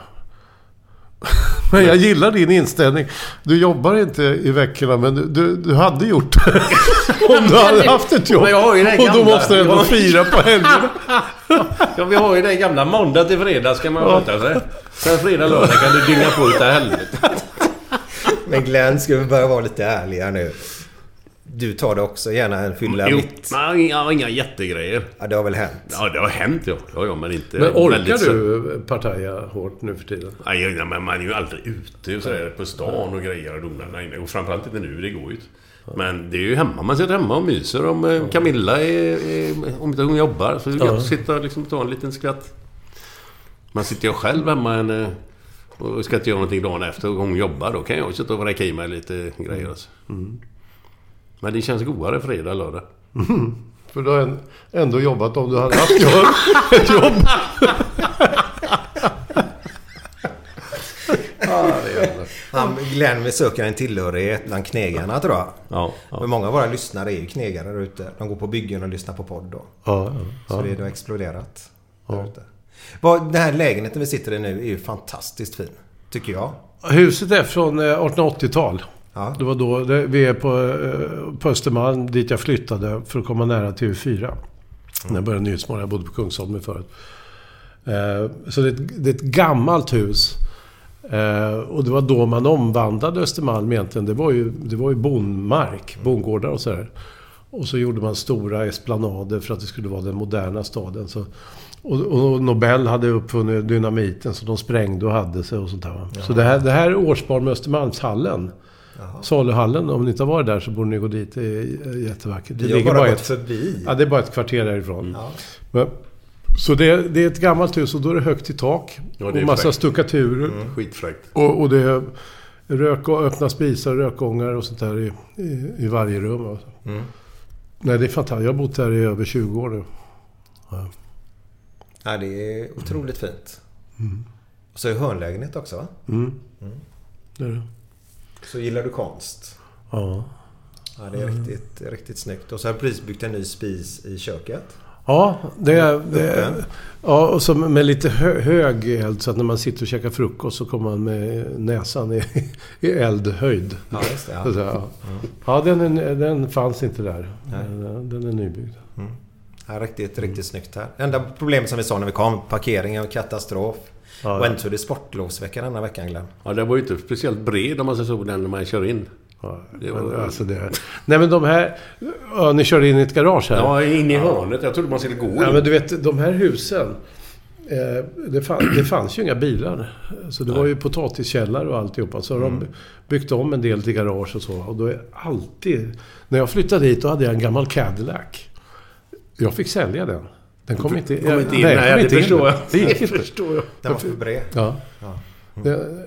Men jag gillar din inställning. Du jobbar inte i veckorna, men du, du, du hade gjort det. Om du hade haft ett jobb. och då måste du ändå fira på helgerna. ja, vi har ju den gamla måndag till fredag ska man sköta sig. Sen fredag, lördag kan du dynga på utav helvete. Men Glenn, ska vi börja vara lite ärliga nu? Du tar det också gärna en fylla jo, mitt. Nej, inga, inga jättegrejer. Ja, det har väl hänt? Ja, det har hänt ja. ja, ja men inte... Men orkar du partaja hårt nu för tiden? Nej, ja, men man är ju aldrig ute så där, på stan och grejer och donar. Nej, och framförallt inte nu, det går ju inte. Men det är ju hemma. Man sitter hemma och myser. Om eh, Camilla är, är, om inte hon jobbar så är det gött att sitta och liksom ta en liten skvatt. Man sitter ju själv hemma en, eh, och ska inte göra någonting dagen efter och hon jobbar. Då kan jag sitta och räcka i mig lite grejer. Alltså. Mm. Men det känns godare fredag, lördag. Mm. För du har ändå jobbat om du hade haft ett jobb. Han, Glenn besöker en tillhörighet bland knegarna tror jag. Ja, ja. Men många av våra lyssnare är ju knegare där ute. De går på byggen och lyssnar på podd då. Ja, ja, Så det har exploderat där ute. Den här lägenheten vi sitter i nu är ju fantastiskt fin. Tycker jag. Huset är från 1880-tal. Ja. Det var då, det, vi är på, eh, på Östermalm, dit jag flyttade för att komma nära TV4. Mm. När jag började Nyhetsmorgon. Jag bodde på Kungsholmen förut. Eh, så det är, ett, det är ett gammalt hus. Eh, och det var då man omvandlade Östermalm egentligen. Det var ju, det var ju bondmark, bondgårdar och sådär. Och så gjorde man stora esplanader för att det skulle vara den moderna staden. Så, och, och Nobel hade uppfunnit dynamiten så de sprängde och hade sig och sånt där. va. Så det här, det här är årsbarn med Östermalmshallen. Saluhallen, om ni inte har varit där så borde ni gå dit. Det är jättevackert. Det ligger bara gått ett, förbi. Ja, det är bara ett kvarter därifrån. Men, så det, är- det är ett gammalt hus och då är det högt i tak. Ja, och massa fräckt. stuckaturer. Skitfräckt. Och, och det är rök och öppna spisar, rökgångar och sånt där i, i, i varje rum. Alltså. Nej, det är fantastiskt. Jag har bott här i över 20 år nu. Ja, det är otroligt fint. Och så är det hörnlägenhet också va? Mm. Det är det. Så gillar du konst? Ja. Ja, det är riktigt, riktigt snyggt. Och så har jag precis byggt en ny spis i köket. Ja, det är... Det ja, och så med lite hö, hög eld så att när man sitter och käkar frukost så kommer man med näsan i, i eldhöjd. Ja, just det. Så, Ja. säga, ja, ja den, är, den fanns inte där. Den, den är nybyggd. Ja, riktigt, riktigt snyggt här. Enda problemet som vi sa när vi kom, parkeringen katastrof. Ja, ja. så är det sportlovsvecka denna veckan Glenn. Ja, den var ju inte speciellt bred om man säger så, den när man kör in. Ja, Det var- alltså det, nej men de här... Ja, ni körde in i ett garage här. Ja, in i hörnet. Jag trodde man skulle gå in. Ja, men du vet, de här husen. Eh, det, fann, det fanns ju inga bilar. Så det var ju potatiskällare och alltihopa. Så har de byggt om en del till garage och så. Och då är alltid... När jag flyttade hit då hade jag en gammal Cadillac. Jag fick sälja den. Den kom inte, kom inte in. Nej, Nej, kom det in. förstår jag. Det gick Det inte. förstår jag. Den var för bred. Ja. Den,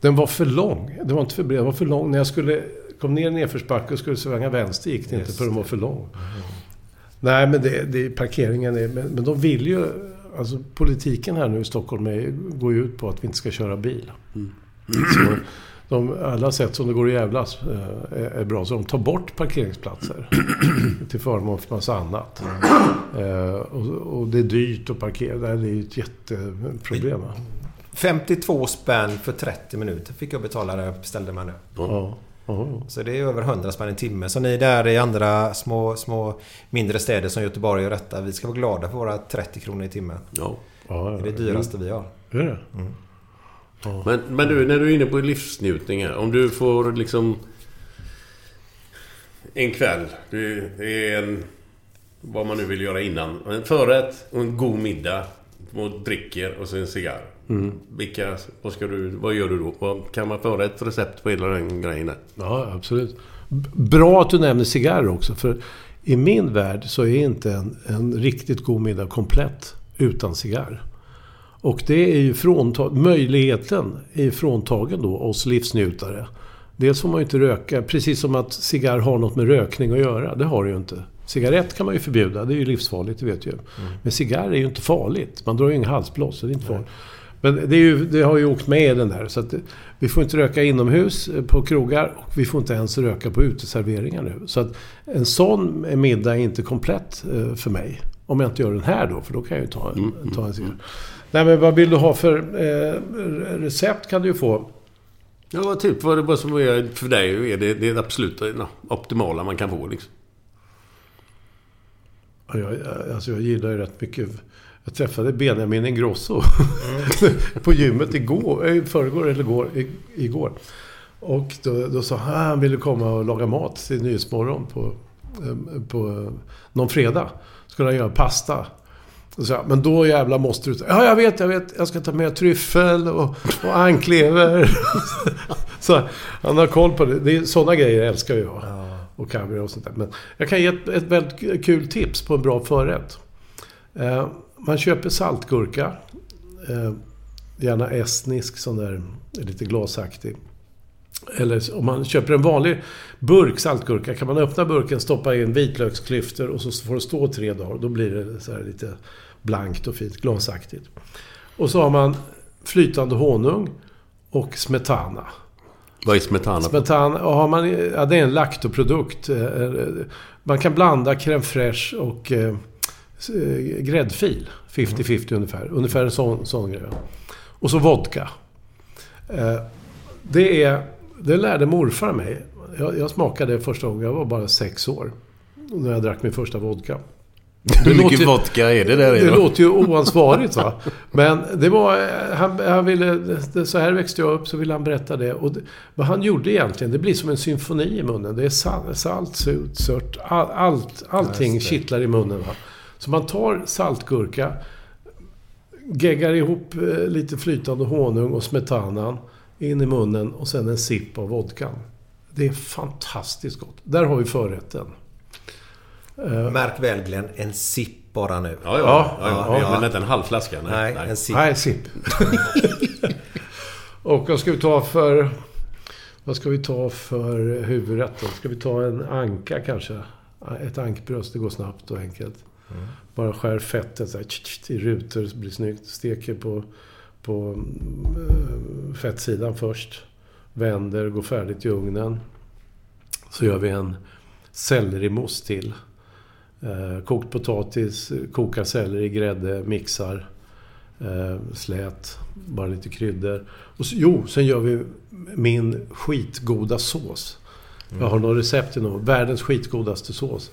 den var för lång. Den var inte för bred, den var för lång. När jag skulle, kom ner i nedförsbacke och skulle svänga vänster gick det inte för den var för lång. Nej, men det, det, parkeringen är... Men, men de vill ju... Alltså politiken här nu i Stockholm är, går ju ut på att vi inte ska köra bil. Så de, alla sätt som det går att jävlas eh, är, är bra. Så de tar bort parkeringsplatser till förmån för massa annat. Eh, och, och det är dyrt att parkera. Det är ju ett jätteproblem. va? 52 spänn för 30 minuter fick jag betala när jag beställde mig nu. Ja. Så det är över 100 spänn i timme. Så ni där i andra små, små mindre städer som Göteborg och detta. Vi ska vara glada för våra 30 kronor i timmen. Ja. Ja, Det är det dyraste vi har. Är det? Men, men du, när du är inne på livsnjutningar. Om du får liksom... En kväll. Du, är en... Vad man nu vill göra innan. En förrätt och en god middag. Och dricker och så en cigarr. Vilka... Vad ska du... Vad gör du då? Kan man föra ett recept på hela den grejen där? Ja, absolut. Bra att du nämner cigarrer också. För i min värld så är inte en, en riktigt god middag komplett utan cigarr. Och det är ju fråntag, möjligheten är ju fråntagen då oss livsnjutare. Dels får man ju inte röka, precis som att cigarr har något med rökning att göra. Det har det ju inte. Cigarett kan man ju förbjuda, det är ju livsfarligt, det vet ju. Men cigarr är ju inte farligt. Man drar ju inga halsblås, så det är inte farligt. Men det, ju, det har ju åkt med den där. Så att vi får inte röka inomhus eh, på krogar och vi får inte ens röka på uteserveringar nu. Så att en sån middag är inte komplett eh, för mig. Om jag inte gör den här då, för då kan jag ju ta en, ta en cigarr. Nej men vad vill du ha för eh, recept kan du ju få. Ja, typ vad det vad som är för dig är det, det är absolut no, optimala man kan få liksom. Ja, Jag, alltså jag gillar ju rätt mycket. Jag träffade Benjamin Ingrosso på gymmet igår, eh, i förrgår eller igår, i, igår. Och då, då sa han att han ville komma och laga mat till Nyhetsmorgon på, eh, på eh, någon fredag. Skulle han göra pasta. Så, men då jävla måste du... Ja, jag vet, jag vet. Jag ska ta med tryffel och, och anklever. så han har koll på det. det är, sådana grejer älskar jag. Och kaviar och sånt där. Men jag kan ge ett, ett väldigt kul tips på en bra förrätt. Eh, man köper saltgurka. Eh, gärna estnisk, sån där lite glasaktig. Eller om man köper en vanlig burk saltgurka kan man öppna burken, stoppa in vitlöksklyftor och så får det stå tre dagar. Då blir det så här lite blankt och fint, glasaktigt. Och så har man flytande honung och smetana. Vad är smetana? Smetana, har man, ja, det är en laktoprodukt. Eh, eh, Man kan blanda crème fraîche och eh, eh, gräddfil. 50-50 ungefär. Ungefär en sån, sån grej. Och så vodka. Eh, Det, är, det lärde morfar mig. Jag, jag smakade det första gången, jag var bara sex år. När jag drack min första vodka. Hur mycket låter- vodka är det där Det då? låter ju oansvarigt va. Men det var... Han, han ville... Så här växte jag upp, så ville han berätta det. Och det, vad han gjorde egentligen, det blir som en symfoni i munnen. Det är salt, salt surt, sört. All, allt, allting kittlar i munnen. Va? Så man tar saltgurka, geggar ihop eh, lite flytande honung och smetanan in i munnen och sen en sipp av vodkan. Det är fantastiskt gott. Där har vi förrätten. Eh, Märk väl Glenn, en sipp bara nu. Ja, ja. Ja, ja, ja. Men inte en halv flaska. Nej. Nej, en sipp. Nej, sipp. och vad ska vi ta för... Vad ska vi ta för huvudrätt då? Ska vi ta en anka kanske? Ett ankbröst, det går snabbt och enkelt. Bara skär fettet så här, tch, tch, i rutor, så blir det snyggt. Steker på, på eh, fettsidan först. Vänder, går färdigt i ugnen. Så gör vi en sellerimousse till. Eh, kokt potatis, kokar selleri, grädde, mixar. Eh, slät, bara lite kryddor. Och så, jo, sen gör vi min skitgoda sås. Jag har något recept till någon. Världens skitgodaste sås.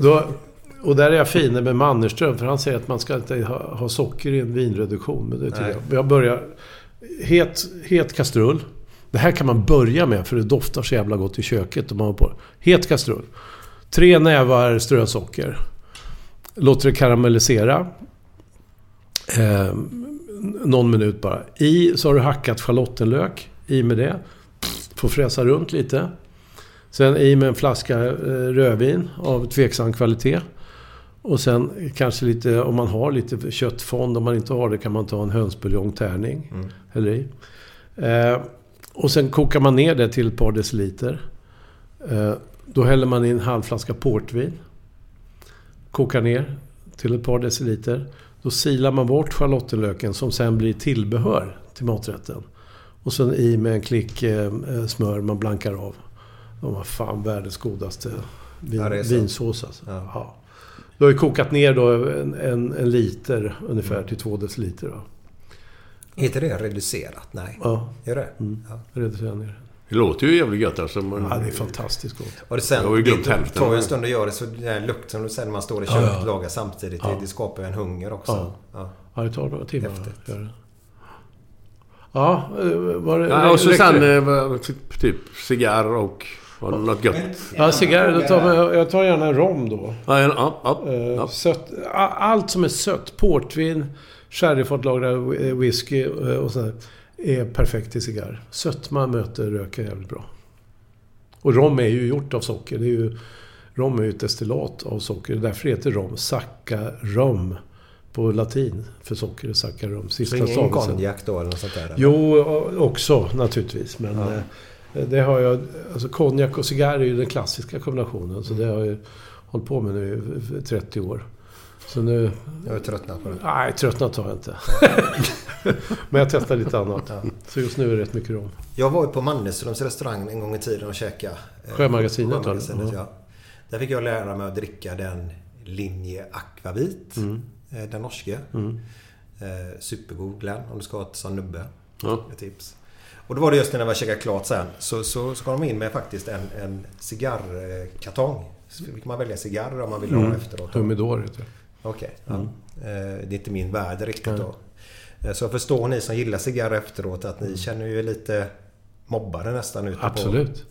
Då, och där är jag fin med Mannerström, för han säger att man ska inte ha, ha socker i en vinreduktion. Men det tycker Nej. jag. Jag börjar... Het, het kastrull. Det här kan man börja med, för det doftar så jävla gott i köket. Om man har på. Het kastrull. Tre nävar strösocker. Låter det karamellisera. Eh, någon minut bara. I så har du hackat schalottenlök. I med det. Får fräsa runt lite. Sen i med en flaska eh, rödvin av tveksam kvalitet. Och sen kanske lite, om man har lite köttfond. Om man inte har det kan man ta en hönsbuljongtärning. Häller i. Eh, och sen kokar man ner det till ett par deciliter. Eh, då häller man i en halv flaska portvin. Kokar ner till ett par deciliter. Då silar man bort schalottenlöken som sen blir tillbehör till maträtten. Och sen i med en klick eh, eh, smör man blankar av. De var fan världens godaste vin, vinsås alltså. Ja. Ja. Du har ju kokat ner då en, en, en liter ungefär till två deciliter. Då. Heter det reducerat? Nej. Ja, Gör det? Mm. Ja. reducera ner. Det låter ju jävligt gött alltså. Men... Ja, det är fantastiskt gott. Och det sen, Jag har ju glömt det hälften. tar ju en stund att göra det. Så den lukten som du säger när man står i Ja, köket ja. och lagar samtidigt. Ja. det skapar ju en hunger också. Ja. Ja. Ja, det tar några timmar Häftigt. att göra det. Ja, eh, var det... Ja, och så sen det? eh, typ, typ cigarr och var det något gött. Ja, cigarr. Då tar man, jag tar gärna rom då. Ja, ja, ja, Eh, ja. Sött, a- allt som är sött. Portvin, sherryfatlagrad eh, whisky eh, och sådär. Är perfekt till cigarr. Sötma möter röka jävligt bra. Och rom är ju gjort av socker. Det är ju, rom är ju ett destillat av socker. Därför heter rom sacca rum. På latin för socker är sacca rum. Så Sista ingen konjak då eller något sånt där? eller? Jo, också naturligtvis. Men Ja. Eh, det har jag... Alltså konjak och cigarr är ju den klassiska kombinationen. Så det har jag hållit på med nu i 30 år. Så nu... Jag är tröttnat på det. Nej, tröttnat har jag inte. men jag testar lite annat. Så just nu är det rätt mycket rom. Jag var ju på Mannerströms restaurang en gång i tiden och käkade. eh, Sjömagasinet? Sjömagasinet, Ja. ja. Där fick jag lära mig att dricka den linje Aquavit. Mm. eh, Den norske. Eh, supergod Glenn om du ska ha ett sån nubbe. Ja. Ett tips. Och då var det just när var käkat klart sen. Så, så, så kom de in med faktiskt en, en cigarrkartong. Så fick man välja cigarrer om man ville Mm. ha efteråt. Humidor heter det. Okej. ja. Eh, Det är inte min värld riktigt då. Eh, Så jag förstår ni som gillar cigarrer efteråt att ni känner ju lite mobbade nästan ute på... Absolut.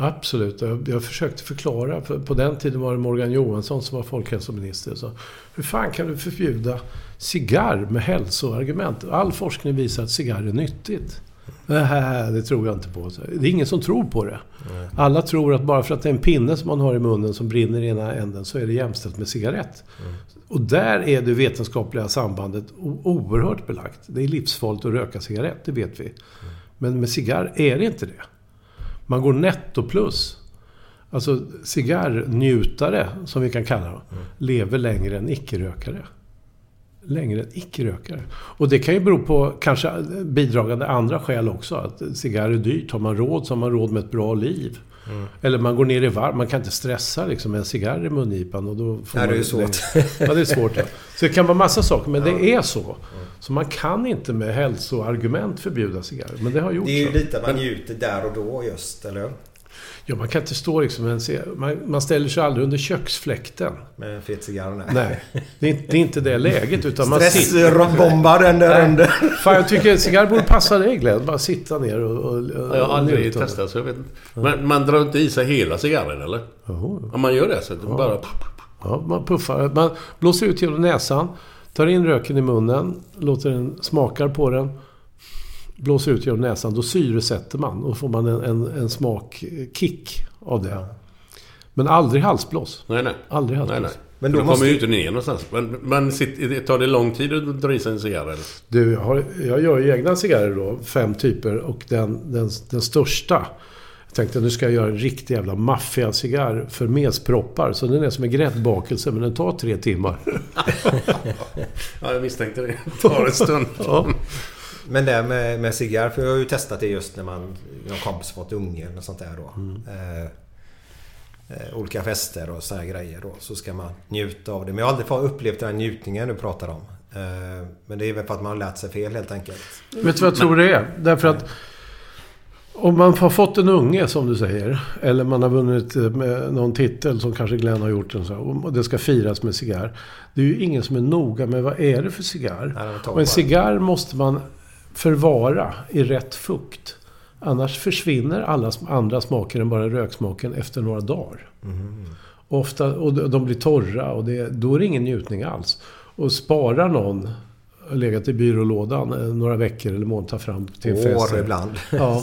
Absolut. Jag, jag försökte förklara. För på den tiden var det Morgan Johansson som var folkhälsominister. Så hur fan kan du förbjuda cigarr med hälsoargument? All forskning visar att cigarr är nyttigt. Nej, det tror jag inte på. Det är ingen som tror på det. Alla tror att bara för att det är en pinne som man har i munnen som brinner i ena änden så är det jämställt med cigarett. Och där är det vetenskapliga sambandet oerhört belagt. Det är livsfarligt att röka cigarett, det vet vi. Men med cigarr är det inte det. Man går netto plus. Alltså cigarrnjutare, som vi kan kalla dem, lever längre än icke-rökare. Längre än icke-rökare. Och det kan ju bero på kanske bidragande andra skäl också. Att cigarr är dyrt. Har man råd så har man råd med ett bra liv. Eller man går ner i varv. Man kan inte stressa liksom med en cigarr i mungipan. Och då får Nej, man det är svårt. Ja, det är svårt. Ja. Så det kan vara massa saker, men det är så. Så man kan inte med hälsoargument förbjuda cigarrer. Men det har gjorts. Det är ju lite man njuter där och då just, eller? Ja, man kan inte stå liksom en, man, man ställer sig aldrig under köksfläkten. Med en fet cigarr? Nej. Nej. Det är, inte, det är inte det läget. Utan man sitter... Stressbombar den där under. Fan, jag tycker en cigarr borde passa dig Glenn. Bara sitta ner och... och, och Jag har aldrig testat så jag vet inte. Men man drar inte i sig hela cigarren eller? Jo. Om man gör det så att det bara... Ja, man puffar. Man blåser ut genom näsan. Tar in röken i munnen. Låter den... Smakar på den. Blåser ut genom näsan. Då syresätter man. Och får man en, en, en smakkick av det. Men aldrig halsblås. Nej, nej. Aldrig Nej, halsblås. nej. Men Men då då måste- kommer ju inte ner någonstans. Men, men sitter, tar det lång tid att dra i sig en cigarr eller? Du, jag, har, jag gör ju egna cigarrer då. Fem typer. Och den, den, den största. Jag tänkte nu ska jag göra en riktig jävla maffiacigarr för mesproppar. Så den är som en gräddbakelse men den tar tre timmar. Ja, jag misstänkte det. Det tar en stund. Ja. Men det med, med cigarr, för jag har ju testat det just när man... Någon kompis fått unge eller sånt där då. Eh, eh, olika fester och så här grejer då. Så ska man njuta av det. Men jag har aldrig fått upplevt den här njutningen du pratar om. Eh, men det är väl för att man har lärt sig fel helt enkelt. Vet du vad jag tror det är? Därför att om man har fått en unge, som du säger, eller man har vunnit eh, med någon titel som kanske Glenn har gjort, och så, och det ska firas med cigarr. Det är ju ingen som är noga med vad är det för cigarr. Nej, Och en cigarr måste man förvara i rätt fukt. Annars försvinner alla andra smaker än bara röksmaken efter några dagar. Och, ofta, och de- blir torra och det, då är det ingen njutning alls. Och sparar någon, legat i byrålådan eh, några veckor eller månader, tar fram till en fest. År ibland. Ja,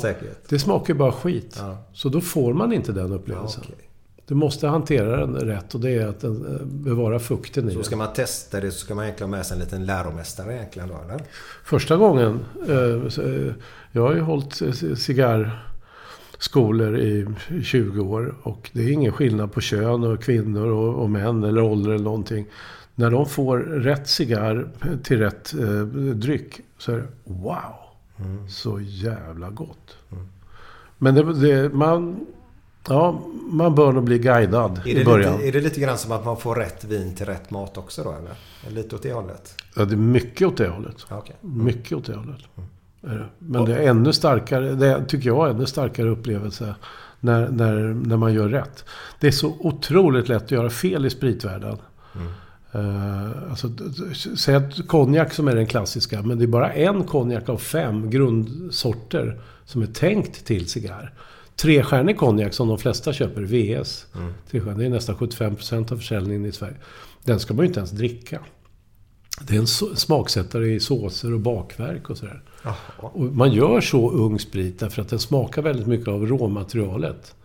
det smakar ju bara skit. Ja. Så då får man inte den upplevelsen. Ja, okej. Du måste hantera den rätt och det är att den, eh, bevara fukten i Så den. ska man testa det så ska man egentligen ha med sig en liten läromästare egentligen då eller? Första gången, eh, så, eh, jag har ju hållit cigarrskolor i 20 år och det är ingen skillnad på kön och kvinnor och, män eller ålder eller någonting. När de får rätt cigarr till rätt dryck så är det wow! Så jävla gott. Men det, det, man, ja, man bör nog bli guidad Är det, i början. lite, är det lite grann som att man får rätt vin till rätt mat också då eller? Lite åt det hållet? Ja, det är mycket åt det hållet. Ja, okej. Mycket åt det hållet. Är det. Men det är ännu starkare, det är, tycker jag, ännu starkare upplevelse när, när, när man gör rätt. Det är så otroligt lätt att göra fel i spritvärlden. Eh, alltså, d- d- säg att konjak som är den klassiska, men det är bara en konjak av fem grundsorter som är tänkt till cigarr. Trestjärnig konjak som de flesta köper, VS. Trestjärnig, det är nästan 75% av försäljningen i Sverige. Den ska man ju inte ens dricka. Det är en smaksättare i såser och bakverk och sådär. Och man gör så ung sprit därför att den smakar väldigt mycket av råmaterialet.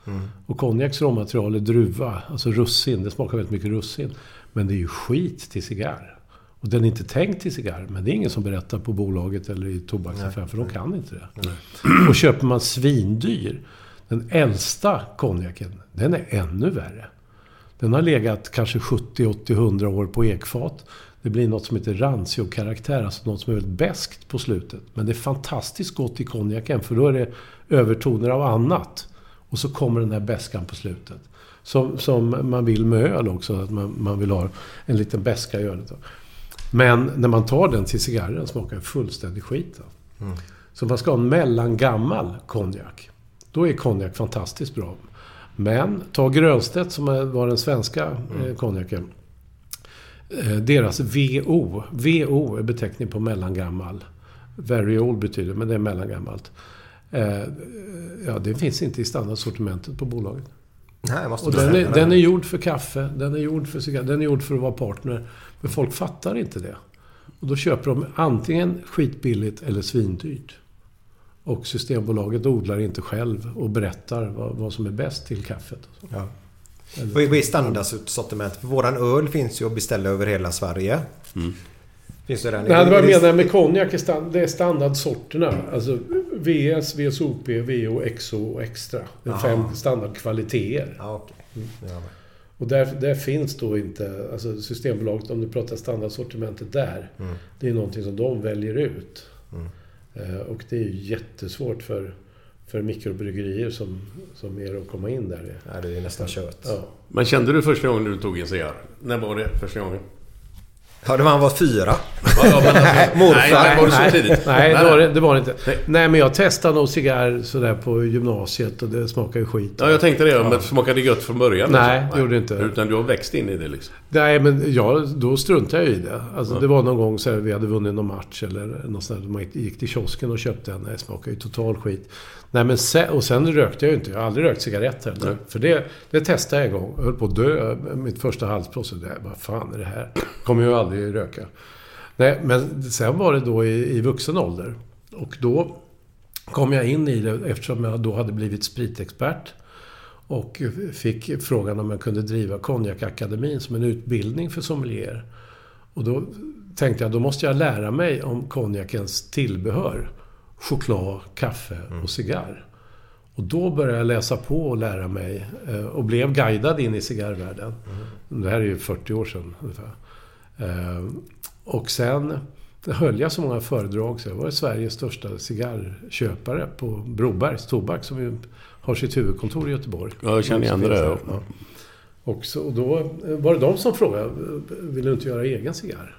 Och konjaks råmaterial är druva, alltså russin. Det smakar väldigt mycket russin. Men det är ju skit till cigarr. Och den är inte tänkt till cigarr. Men det är ingen som berättar på bolaget eller i tobaksaffären, för de kan inte det. Och köper man svindyr, den äldsta konjaken, den är ännu värre. Den har legat kanske 70, 80, 100 år på ekfat. Det blir något som heter rancio-karaktär, alltså något som är väldigt beskt på slutet. Men det är fantastiskt gott i konjaken, för då är det övertoner av annat. Och så kommer den här beskan på slutet. Som, som man vill med öl också, att man, man vill ha en liten beska i ölet. Men när man tar den till cigarren smakar den fullständig skit. då. Så man ska ha en mellangammal konjak. Då är konjak fantastiskt bra. Men ta Grönstedt som var den svenska eh, konjaken. Eh, deras VO. VO är beteckning på mellangammal. Very old betyder men det är mellangammalt. Eh, ja, det finns inte i standardsortimentet på bolaget. Nej, måste Och den är, den är gjord för kaffe, den är gjord för cigarr, den är gjord för att vara partner. Men folk fattar inte det. Och då köper de antingen skitbilligt eller svindyrt. Och Systembolaget odlar inte själv och berättar vad, vad som är bäst till kaffet. Ja. Vad är vad standardsortiment? Våran öl finns ju att beställa över hela Sverige. Finns det den? Nej, det var jag menar med konjak, det är standardsorterna. Alltså VS, VSOP, VO, XO och Extra. Det är fem standardkvaliteter. Ja, okej. Ja, Och där, där finns då inte, alltså Systembolaget, om du pratar standardsortimentet där, det är någonting som de väljer ut. Eh, och det är ju jättesvårt för, för mikrobryggerier som, som er att komma in där. Nej, det är nästan kött. Ja. Men kände du första gången du tog en cigarr? När var det första gången? Ja, det var han var fyra. Ja, ja, men alltså, Morfar. Nej, var det så nej, tidigt? Nej, det var det, det var det inte. Nej. Nej. men jag testade nog cigarr sådär på gymnasiet och det smakade ju skit. Ja, jag tänkte det. Men det smakade gött från början. Nej, liksom. det gjorde det inte. Utan du har växt in i det liksom. Nej, men jag, då struntade jag i det. Alltså, Det var någon gång så här, vi hade vunnit någon match eller något sånt där. Man gick till kiosken och köpte en. Nej, det smakade ju total skit. Nej, men sen, och sen rökte jag ju inte. Jag har aldrig rökt cigarett heller. Nej. För det, det testade jag en gång. Jag höll på att dö. Mitt första halsbrott. Så där, vad fan är det här? Kommer jag aldrig röka. Nej, men sen var det då i, i vuxen ålder. Och då kom jag in i det eftersom jag då hade blivit spritexpert. Och fick frågan om jag kunde driva Konjakakademin som en utbildning för sommelier. Och då tänkte jag, då måste jag lära mig om konjakens tillbehör. Choklad, kaffe och cigarr. Och då började jag läsa på och lära mig eh, och blev guidad in i cigarrvärlden. Det här är ju 40 år sedan ungefär. Eh, Och sen höll jag så många föredrag så jag var Sveriges största cigarrköpare på Brobergs Tobak som ju har sitt huvudkontor i Göteborg. Ja, jag känner igen det där, ja. Och, så, och då var det de som frågade, vill du inte göra egen cigarr?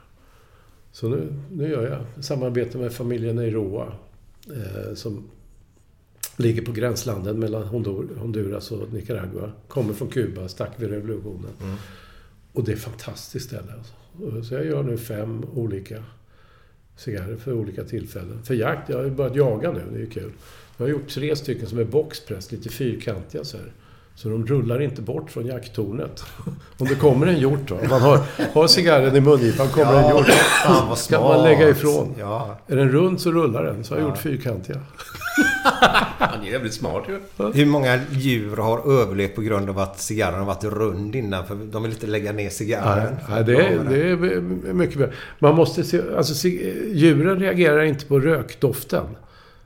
Så nu, nu gör jag samarbete med familjen Eiroa eh, som ligger på gränslandet mellan Hondur- Honduras och Nicaragua. Kommer från Kuba, stack vid revolutionen. Och det är ett fantastiskt ställe. Alltså. Så jag gör nu fem olika cigarrer för olika tillfällen. För jakt, jag har ju börjat jaga nu, det är ju kul. Jag har gjort tre stycken som är boxpress, lite fyrkantiga så här. Så de rullar inte bort från jakttornet. Om det kommer en hjort då. Om man har, har cigarren i mungipan, kommer en hjort. Fan vad Ska smart. man lägga ifrån. Ja. Är den rund så rullar den. Så har jag gjort fyrkantiga. Han är jävligt smart ju. Hur många djur har överlevt på grund av att cigarren har varit rund innan? För de vill inte lägga ner cigarren. Nej, nej, det, är, det är mycket bra. Man måste se, alltså, djuren reagerar inte på rökdoften.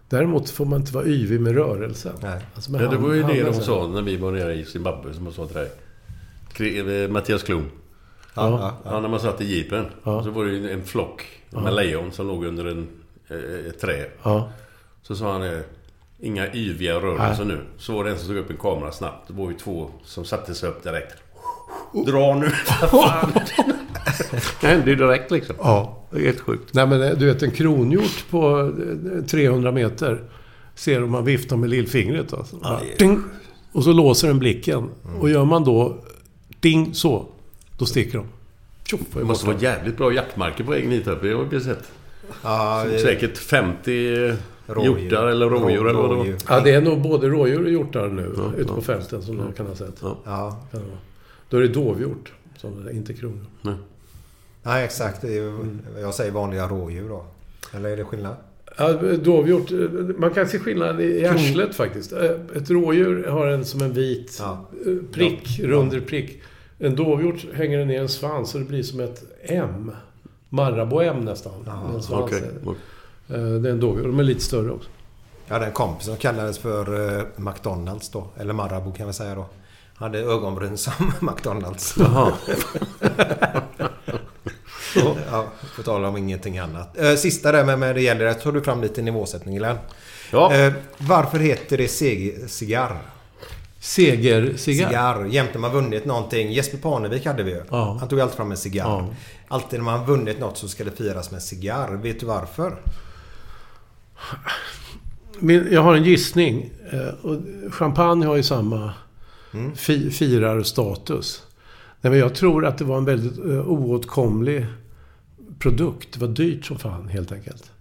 Däremot får man inte vara yvig med rörelsen. Nej. Alltså, med Ja, det var ju det de sa när vi var nere i Zimbabwe, som jag sa till dig. Mattias Klum. Ja, ja. Ja, när man satt i jeepen. Ja. Så var det ju en flock med lejon som låg under en, eh, ett träd. Ja. Så sa han eh, Inga yviga rörelser nu. Så var det en som tog upp en kamera snabbt. Det var ju två som satte sig upp direkt. Dra nu! Det hände ju direkt liksom. Ja. Det är helt sjukt. Nej men eh, du vet en kronhjort på eh, 300 meter. Ser om man viftar med lillfingret. Alltså. Bara, ding, och så låser den blicken. Och gör man då ding så. Då sticker de. Tjoff, Det måste vara jävligt bra jaktmarker på vägen hit upp. Det har vi sett. Ja, eh, Säkert 50 Rådjur. hjortar eller rådjur eller vad det var. Rådjur. Ja, det är nog både rådjur och hjortar nu ute på fälten som jag kan ha sett. Ja. Ja. Kan det vara. Då är det dovhjort, som det är, inte kronhjort. Nej, exakt. Det är ju, jag säger vanliga rådjur då. Eller är det skillnad? Ja, dovhjort, man kan se skillnad i arslet faktiskt. Eh, Ett rådjur har en som en vit Ja. eh, prick, rund prick. En dovhjort hänger ner en svans så det blir som ett M. Marabou-M nästan. en svans. Okej. Eh, Det är en dovhjort. De är lite större också. Jag hade en kompis som kallades för eh, McDonalds då. Eller Marabou kan vi säga då. Hade ögonbryn som McDonalds. Jaha. ja, på tal om ingenting annat. Eh, Sista där med, med det gäller, jag tog du fram lite nivåsättning Glenn. Ja. Varför heter det cigarr? Segercigarr. Cigarr. Jämt när man vunnit någonting. Jesper Parnevik hade vi ju. Ja. Han tog alltid fram en cigarr. Ja. Alltid när man vunnit något så ska det firas med cigarr. Vet du varför? Min, jag har en gissning. Eh, och champagne har ju samma fi, firarstatus. Nej, men jag tror att det var en väldigt uh, oåtkomlig produkt. Det var dyrt som fan, helt enkelt.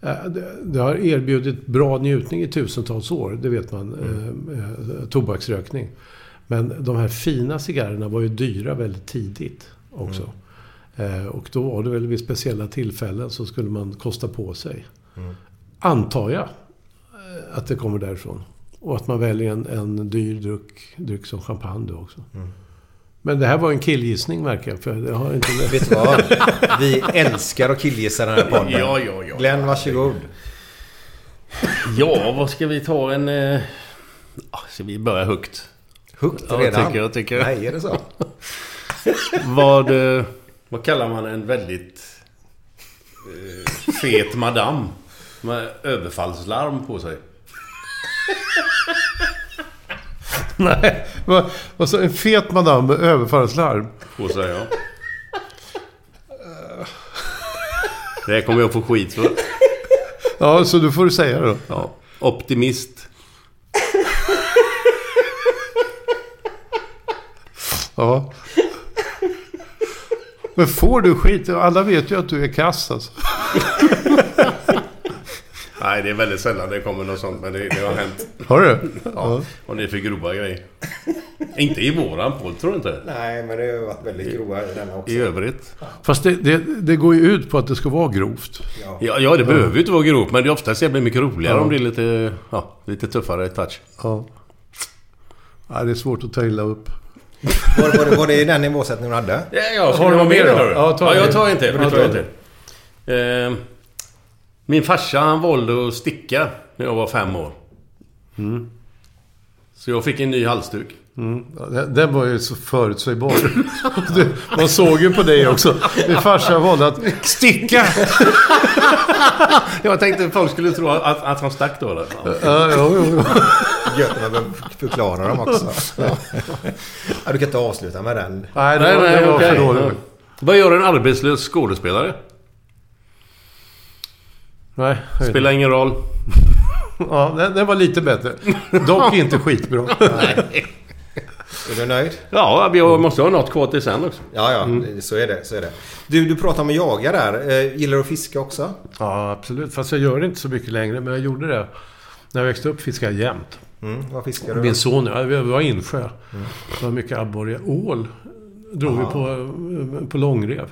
Eh, det, har erbjudit bra njutning i tusentals år, det vet man. eh, eh, tobaksrökning. Men de här fina cigarrerna var ju dyra väldigt tidigt också. Eh, och då var det väl vid speciella tillfällen så skulle man kosta på sig. Antar jag eh, att det kommer därifrån. Och att man väljer en, en dyr dryck, dryck som champagne då också. Men det här var en killgissning märker jag. För jag har inte Vet du vad? Vi älskar att killgissa den här podden. Ja, ja, ja. Glenn, varsågod. Ja, vad ska vi ta en... Eh... ah, Ska vi börja högt? Högt Ja, redan? jag tycker, jag tycker. Nej, är det så? Vad... Eh... Vad kallar man en väldigt... Eh, fet madam? Med överfallslarm på sig. Nej, vad, vad så, en fet madam med överfallslarm. På sig, ja. Det här kommer jag få skit för. Ja, så du får du säga det då. Ja. Optimist. Ja. Men får du skit? Alla vet ju att du är kass alltså. Nej, det är väldigt sällan det kommer något sånt, men det, det har hänt. Har du? Ja. Och det är för grova grejer. Inte i våran podd, tror du inte? Nej, men det har varit väldigt grova i denna också. I övrigt. Fast det, det, det går ju ut på att det ska vara grovt. Ja, ja det behöver ju inte vara grovt, men det är oftast jävligt mycket roligare om det är lite, ja, lite tuffare touch. Ja. ja. Det är svårt att ta illa upp. Var, var, det, var det den nivåsättningen du hade? Ja, ja, ska Har du ha mer då? då? Ja, ja, jag tar en till. Ja, Jag ta tar min farsa han valde att sticka när jag var fem år. Så jag fick en ny halsduk. Mm. Den- var ju så förutsägbar. Man såg ju på dig också. Din farsa valde att sticka. Jag tänkte att folk skulle tro att, att han stack då. Eller? Ja. Jo, jo. Gött när man förklarar dem också. Ja. Ja, du kan inte avsluta med den. Nej, det Nej, var, nej, det var okej. för dåligt. Vad gör en arbetslös skådespelare? Nej, Spelar ingen roll. Ja, den, den var lite bättre. Dock inte skitbra. Är du nöjd? Ja, vi måste ha något kvar till sen också. Ja, ja. Så är det. Så är det. Du, du pratar om att jaga där. Eh, Gillar du att fiska också? Ja, absolut. Fast jag gör det inte så mycket längre. Men jag gjorde det. När jag växte upp fiskade jag jämt. Mm, vad fiskar du? Min son, ja, vi var insjö. Det var mycket abborre. Ål drog vi på, på långrev.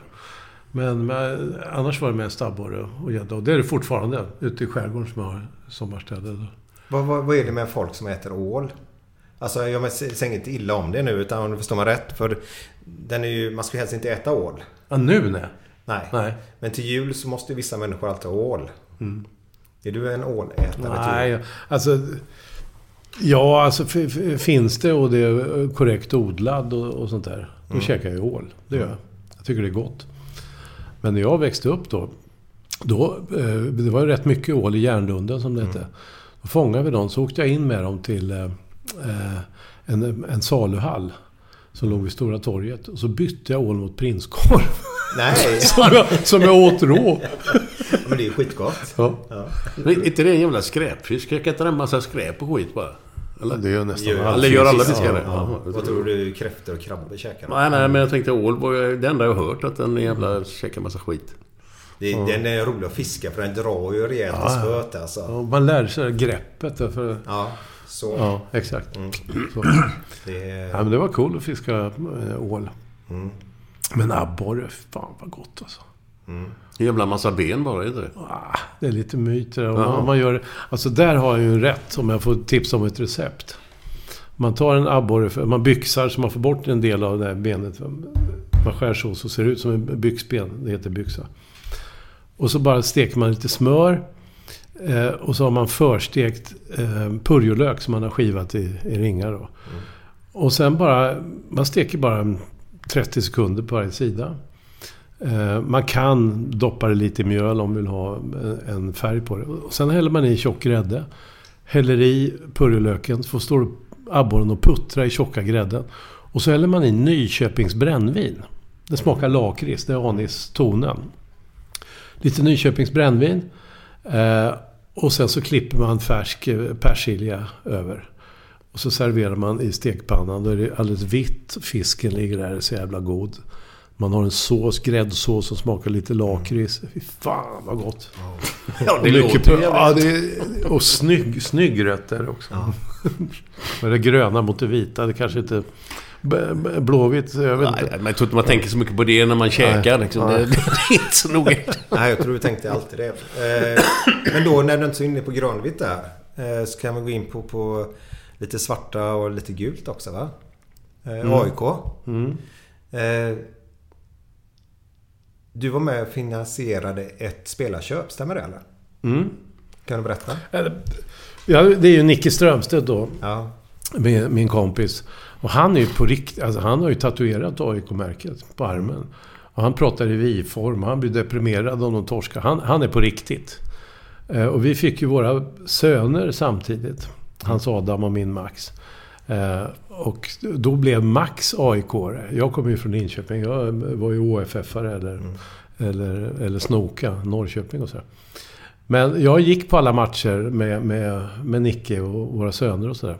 Men, men annars var det mest abborre och gädda. Och det är det fortfarande ute i skärgården som jag har sommarstäder. Vad, vad, vad är det med folk som äter ål? Alltså jag säger inte illa om det nu utan om du förstår mig rätt. För den är ju, man ska ju helst inte äta ål. Ja, nu nej. Nej. Nej. Men till jul så måste ju vissa människor alltid ha ål. Är du en ålätare? Nej, alltså... Ja, alltså finns det och det är korrekt odlad och, och sånt där. Då käkar jag ål. Det gör jag. Jag tycker det är gott. Men när jag växte upp då. då eh, det var ju rätt mycket ål i Järnlunden som det hette. Då fångade vi dem. Så åkte jag in med dem till eh, eh, en, en saluhall. Som låg vid Stora torget. Och så bytte jag ål mot prinskorv. Nej, som, jag, som jag åt rå. men det är ju skitgott. Ja. Men är inte det en jävla skräpfisk? Käkar inte den en massa skräp och skit bara? Eller? Det gör nästan Gör- alla Eller gör alla fiskar. fiskare? Ja, ja. Ja. Vad tror du kräftor och krabbor käkar? Nej, nej, men jag tänkte ål var det enda jag har hört. Att den jävla käkar massa skit. Det, Den är rolig att fiska för den drar ju rejält i spöet alltså. Ja, man lär sig greppet. Därför, Ja, så. ja, exakt. Så. Det. Ja, men det var kul att fiska äh, ål. Men abborre, fan vad gott alltså. En jävla massa ben bara, inte det? Ah, det är lite myt det. Om man, gör, alltså där har jag ju rätt om jag får tipsa om ett recept. Man tar en abborre, man byxar så man får bort en del av det här benet. Man skär så, så ser det ut som en byxben. Det heter byxa. Och så bara steker man lite smör. Eh, och så har man förstekt eh, purjolök som man har skivat i, i ringar. Då. Och sen bara, man steker bara 30 sekunder på varje sida. Eh, man kan doppa det lite i mjöl om man vill ha en- färg på det. Och sen häller man i tjock grädde. Häller i purjolöken, så står abborren och puttra i tjocka grädden. Och så häller man i Nyköpings brännvin. Det smakar lakrits, det är anis-tonen. Lite Nyköpings brännvin. Eh, och sen så klipper man färsk eh, persilja över. Och så serverar man i stekpannan. Då är det alldeles vitt. Fisken ligger där, är så jävla god. Man har en sås, gräddsås som smakar lite lakrits. Fy fan vad gott. Ja, Och, mycket på, ja, det är, och snygg, snygg rätt är det också. Och det gröna mot det vita. Det kanske inte... Blåvitt, jag vet Nej, inte. men jag tror inte man tänker så mycket på det när man käkar. Liksom. Det, det är inte så noga. Nej, jag tror du tänkte alltid det. Eh, men då när du inte är så inne på grönvitt där. Eh, så kan vi gå in på, på lite svarta och lite gult också va? Eh, AIK. Eh, du var med och finansierade ett spelarköp, stämmer det eller? Kan du berätta? Ja, det är ju Nicke Strömstedt då. Ja. Min, min kompis. Och han är ju på riktigt... Alltså han har ju tatuerat AIK-märket på armen. Och han pratar i vi-form. Han blir deprimerad om de torskar. Han, han är på riktigt. Eh, och vi fick ju våra söner samtidigt. Hans Adam och min Max. Eh, och då blev Max aik -are. Jag kommer ju från Linköping. Jag var ju OFF-are eller eller, eller Snoka, Norrköping och sådär. Men jag gick på alla matcher med, med, med Nicke och våra söner och sådär.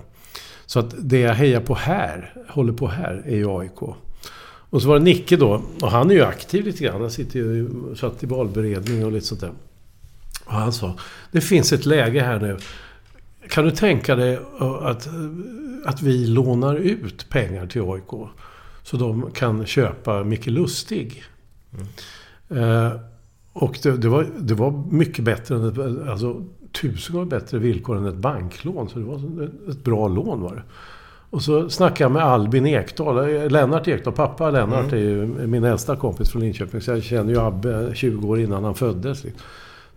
Så att det jag hejar på här, håller på här, är ju AIK. Och så var det Nicke då, och han är ju aktiv lite grann. Han sitter ju satt i valberedning och lite sånt där. Och han sa, det finns ett läge här nu. Kan du tänka dig att, att vi lånar ut pengar till AIK? Så de kan köpa Micke Lustig. Eh, och det, det, var, det var mycket bättre än ett, alltså tusen gånger bättre villkor än ett banklån. Så det var ett, bra lån var det. Och så snackade jag med Albin Ekdal. Lennart Ekdal, pappa Lennart är ju min äldsta kompis från Linköping. Så jag känner ju Abbe 20 år innan han föddes.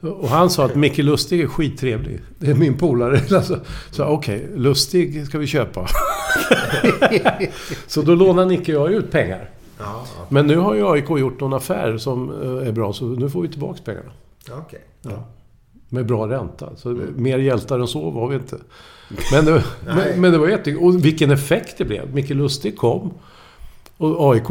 Och han sa att Micke Lustig är skittrevlig. Det är min polare. Alltså, så okej, okay, Lustig ska vi köpa. så då lånar Nicke och jag ut pengar. Ja, Men nu har ju AIK gjort någon affär som eh, är bra, så nu får vi tillbaka pengarna. okej. Ja. Med bra ränta. Så mer hjältar än så var vi inte. Men det, men, men det var jätte... Och vilken effekt det blev. Micke Lustig kom. Och AIK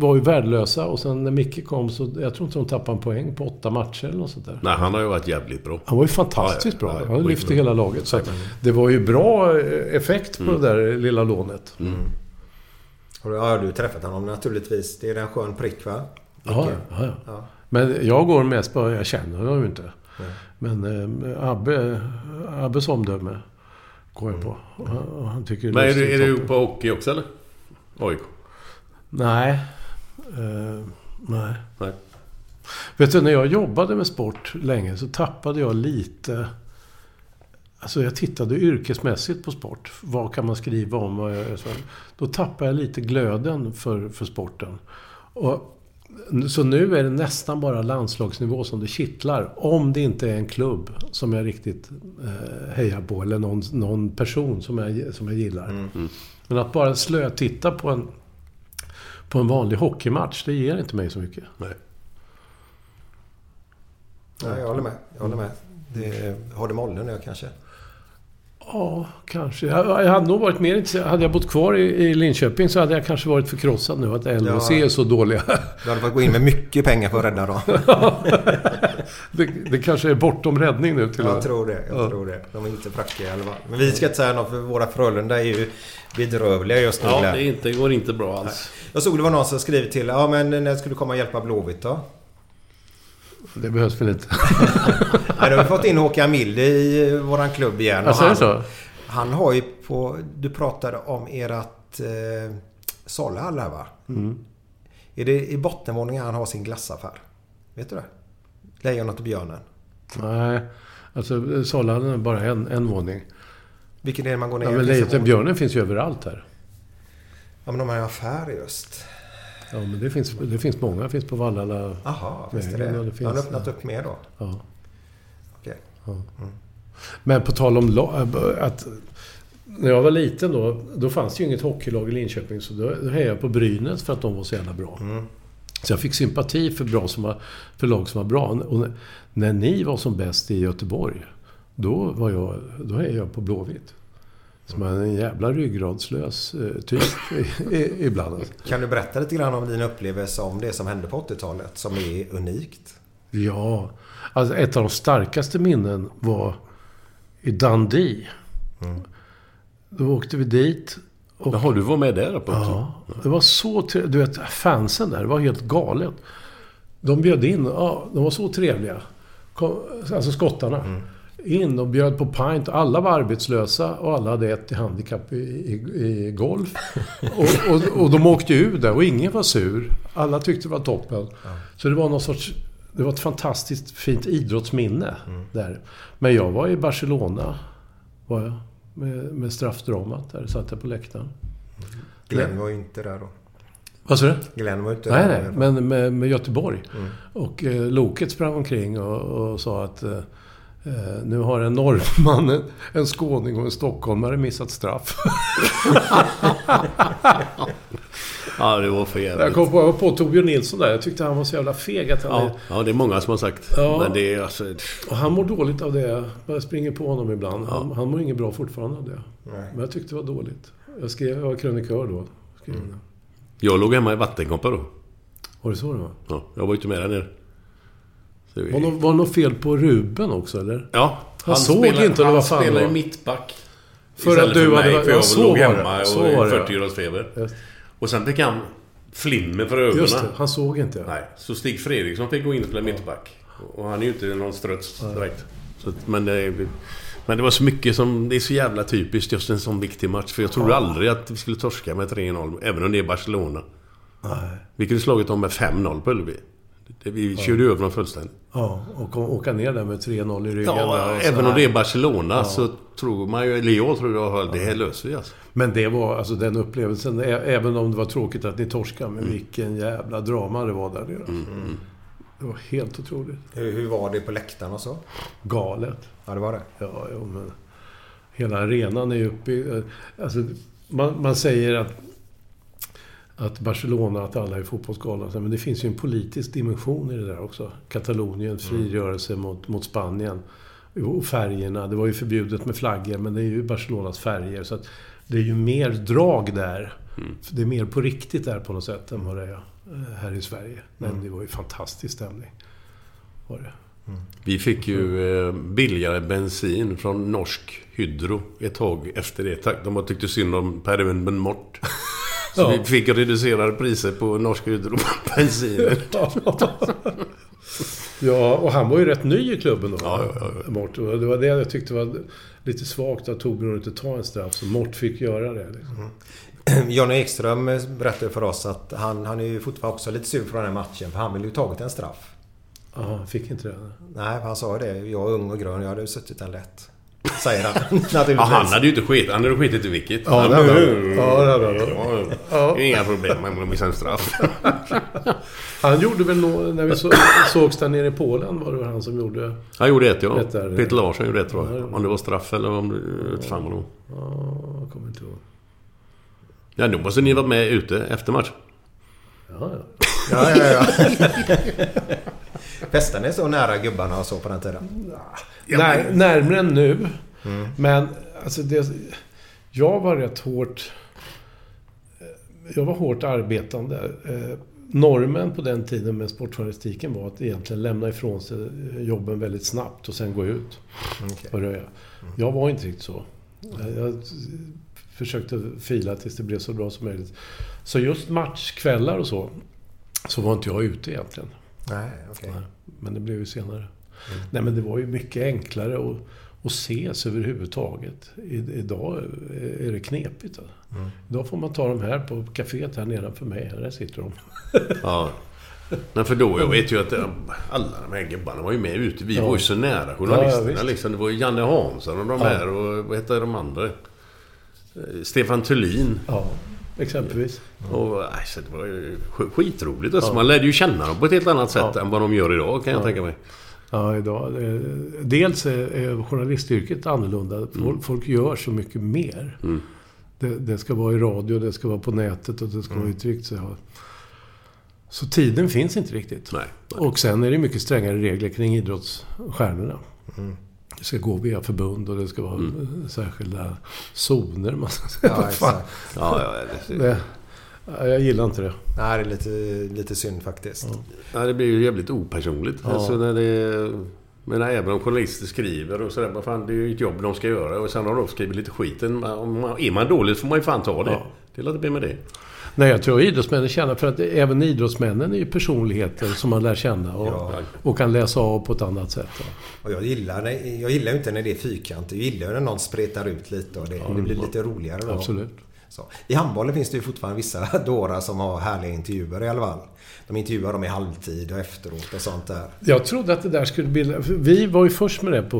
var ju värdelösa och sen när Micke kom så... Jag tror inte de tappade en poäng på åtta matcher eller något sånt där. Nej, han har ju varit jävligt bra. Han var ju fantastiskt Ja, ja, bra. ja, Han lyfte hela laget. Så att det var ju bra eh, effekt på Mm. det där lilla lånet. Då har du träffat honom naturligtvis. Det är en skön prick va? Ja, ja, ja. Ja. Men jag går mest på... Jag känner honom ju inte. Men eh, Abbe, Abbes omdöme går jag på. Och han, han tycker Men är du, är du på hockey också eller? AIK? Nej. Eh, nej. Nej. Vet du, när jag jobbade med sport länge så tappade jag lite... Alltså jag tittade yrkesmässigt på sport. Vad kan man skriva om? Vad jag- så- Då tappade jag lite glöden för, för sporten. Och, så nu är det nästan bara landslagsnivå som det kittlar. Om det inte är en klubb som jag riktigt eh, hejar på. Eller någon, någon person som jag, som jag gillar. Men att bara slötitta på en, på en vanlig hockeymatch, det ger inte mig så mycket. Nej. Ja, jag håller med. Jag håller med. Det, har du mollen nu kanske? Ja, kanske. Jag, jag hade nog varit mer intresserad. Hade jag bott kvar i, i Linköping så hade jag kanske varit förkrossad nu att LHC Ja. är så dåliga. Du hade fått gå in med mycket pengar för att rädda dem. det, det kanske är bortom räddning nu till och Jag med. tror det. Jag Ja. tror det. De är inte prackiga i alla fall. Men vi ska inte säga något för våra Frölunda är ju bedrövliga just nu. Ja, det inte, går inte bra alls. Jag såg det var någon som skrev till. Ja men när ska du komma och hjälpa Blåvitt då? Det behövs väl inte. Nej, då har vi fått in Håkan Mild i våran klubb igen. Alltså, han, så? han har ju på... Du pratade om ert eh, saluhall här va? Mm. Är det i bottenvåningen han har sin glassaffär? Vet du det? Lejonet och björnen. Nej, alltså Salhallen är bara en, en våning. Vilken är det man går ner Ja, men? Lejonet och björnen finns ju överallt här. Ja men de har ju affär just. Ja, men det finns, det finns många. Det finns på Vallala. Jaha, vägen det. och det har han finns- öppnat upp mer då? Ja. Okej. Men på tal om la- att... När jag var liten då, då fanns det ju inget hockeylag i Linköping. Så då hejade jag på Brynäs för att de var så jävla bra. Så jag fick sympati för, bra som var, för lag som var bra. Och när, när ni var som bäst i Göteborg, då var jag... Då hejade jag på Blåvitt. Som är en jävla ryggradslös eh, typ ibland. Kan du berätta lite grann om din upplevelse om det som hände på 80-talet som är unikt? Ja, alltså ett av de starkaste minnen var i Dundee. Då åkte vi dit. Och, Jaha, du var med där uppe ja, det var så trevligt. Du vet, fansen där, det var helt galet. De bjöd in, ja, de var så trevliga. Kom, alltså skottarna. In och bjöd på pint. Alla var arbetslösa och alla hade ett handikapp i, i, i golf. och, och, och de åkte ur där och ingen var sur. Alla tyckte det var toppen. Så det var någon sorts... Det var ett fantastiskt fint idrottsminne där. Men jag var i Barcelona. Var jag. Med, med straffdramat där. Satt jag på läktaren. Glenn var ju inte där då. Vad sa du? Glenn var inte Nej, där. nej. Men med, med Göteborg. Och eh, Loket sprang omkring och, och sa att eh, nu har en norrman, en, skåning och en stockholmare missat straff. Ja, det var för jävligt. Jag kom på, jag var på Torbjörn Nilsson där. Jag tyckte han var så jävla feg att han Ja, är, ja, det är många som har sagt. Ja. Men det är alltså... Och han mår dåligt av det. Jag springer på honom ibland. Han, han mår inget bra fortfarande av det. Men jag tyckte det var dåligt. Jag, skrev, jag var krönikör då. Skrev det. Jag låg hemma i vattenkoppor då. Var det så det var? Ja, jag var ju inte med där nere. Det är- Var det var det något fel på Ruben också, eller? Ja. Han såg inte, eller Han vad fan spelar ju var. mittback. För att du för hade- mig, för ja, jag så låg var hemma och var i det, 40 graders feber. Just. Och sen fick han flimmer för ögonen. Just det, han såg inte. Nej, så Stig Fredriksson fick gå in och spela mittback. Och han är ju inte någon struts direkt. Så, men, det, men det var så mycket som... Det är så jävla typiskt just en sån viktig match. För jag trodde aldrig att vi skulle torska med 3-0. Även om det är Barcelona. Vi kunde slagit dem med 5-0 på Ullevi. Det- Vi körde över dem fullständigt. Ja, och åka ner där med 3-0 i ryggen. Ja, där och så även om det är Barcelona så tror man ju... Eller jag tror jag det här löser vi alltså. Men det var alltså den upplevelsen, även om det var tråkigt att ni torskade, Mm. men vilken jävla drama det var där nere. alltså. Det var helt otroligt. Hur, hur var det på läktaren och så? Galet. Ja, det var det. Ja, jo, men... Hela arenan är ju uppe i... Alltså, man, man säger att, att Barcelona, att alla är fotbollsgalna. Men det finns ju en politisk dimension i det där också. Kataloniens frigörelse mot, mot Spanien. Och färgerna. Det var ju förbjudet med flaggor, men det är ju Barcelonas färger. Så att det är ju mer drag där. Det är mer på riktigt där på något sätt än vad det är eh, här i Sverige. Men det var ju fantastisk stämning. Var det. Vi fick ju eh, billigare bensin från Norsk Hydro ett tag efter det. Tack. De tyckte synd om Per Unben Mort. Så Ja. vi fick reducerade priser på Norsk Hydro bensinen. Ja, och han var ju rätt ny i klubben då. Ja, ja, ja. Mort. Det var det jag tyckte var lite svagt att Torbjörn inte ta en straff. Så Mort fick göra det. Liksom. Johnny Ekström berättade för oss att han, han är ju fortfarande också lite sur för den här matchen. För han ville ju tagit en straff. Ja, han fick inte det. Nej, han sa det. Jag är ung och grön. Jag hade suttit den lätt. Säger han. Naturligtvis. Ja, han hade ju inte skit. Han hade skitit i vilket. Ja, det hade han. Ja, det hade han. Ja, är Inga problem med att en straff. Han gjorde väl nå- när vi så, sågs där nere i Polen var det han som gjorde... Han gjorde ett, ja. Ett där, Peter Larsson gjorde ett, tror Ja, jag. Om det var straff eller om det... fan vad det var. Ja, jag kommer inte ihåg. Ja, då måste ni varit med ute efter match. Ja, ja. Ja, ja, ja. Festade ni så nära gubbarna och så på den tiden? När, närmare än nu. Men alltså det... Jag var rätt hårt... Jag var hårt arbetande. Eh, Normen på den tiden med sportjournalistiken var att egentligen lämna ifrån sig jobben väldigt snabbt och sen gå ut och röja. Jag var inte riktigt så. Jag försökte fila tills det blev så bra som möjligt. Så just matchkvällar och så, så var inte jag ute egentligen. Nej. Nej, Men det blev ju senare. Nej, men det var ju mycket enklare att, att ses överhuvudtaget. I, idag är det knepigt. Alltså. Idag får man ta de här på kaféet här nedanför mig. Där sitter de. Ja. Men för då, jag vet ju att eh, alla de här gubbarna var ju med ute. Vi var ju så nära journalisterna Ja, liksom. Det var ju Janne Hansson och de Ja. här och vad heter de andra? Eh, Stefan Thulin. Ja, exempelvis. Och, nej, så det var ju sk- skitroligt. Alltså, Man lärde ju känna dem på ett helt annat sätt Ja. än vad de gör idag kan jag tänka mig. Ja, idag. eh, Dels är journalistyrket annorlunda. Folk, folk gör så mycket mer. Det, det ska vara i radio, det ska vara på nätet och det ska vara i tryckt. Så, så tiden finns inte riktigt. Nej. Och sen är det mycket strängare regler kring idrottsstjärnorna. Det ska gå via förbund och det ska vara särskilda zoner. Man ska säga. Ja, exakt. Ja, ja, det, jag gillar inte det. Nej, det är lite, lite synd faktiskt. ja, det blir ju jävligt opersonligt. Alltså, när det, men även om journalister skriver och sådär. vad Fan, det är ju ett jobb de ska göra. Och sen har de skrivit lite skiten. Man, är man dålig så får man ju fan ta det. Ja. Det låter bli med det. Nej, jag tror idrottsmännen känner... För att även idrottsmännen är ju personligheter som man lär känna och, Ja. och kan läsa av på ett annat sätt. Ja. Och jag gillar, jag gillar ju inte när det är fyrkantigt. Jag gillar när någon spretar ut lite och det, det blir lite roligare då. Absolut. Så. I handbollen finns det ju fortfarande vissa dårar som har härliga intervjuer i alla fall. De intervjuar dem i halvtid och efteråt och sånt där. Jag trodde att det där skulle bli... för Vi var ju först med det på,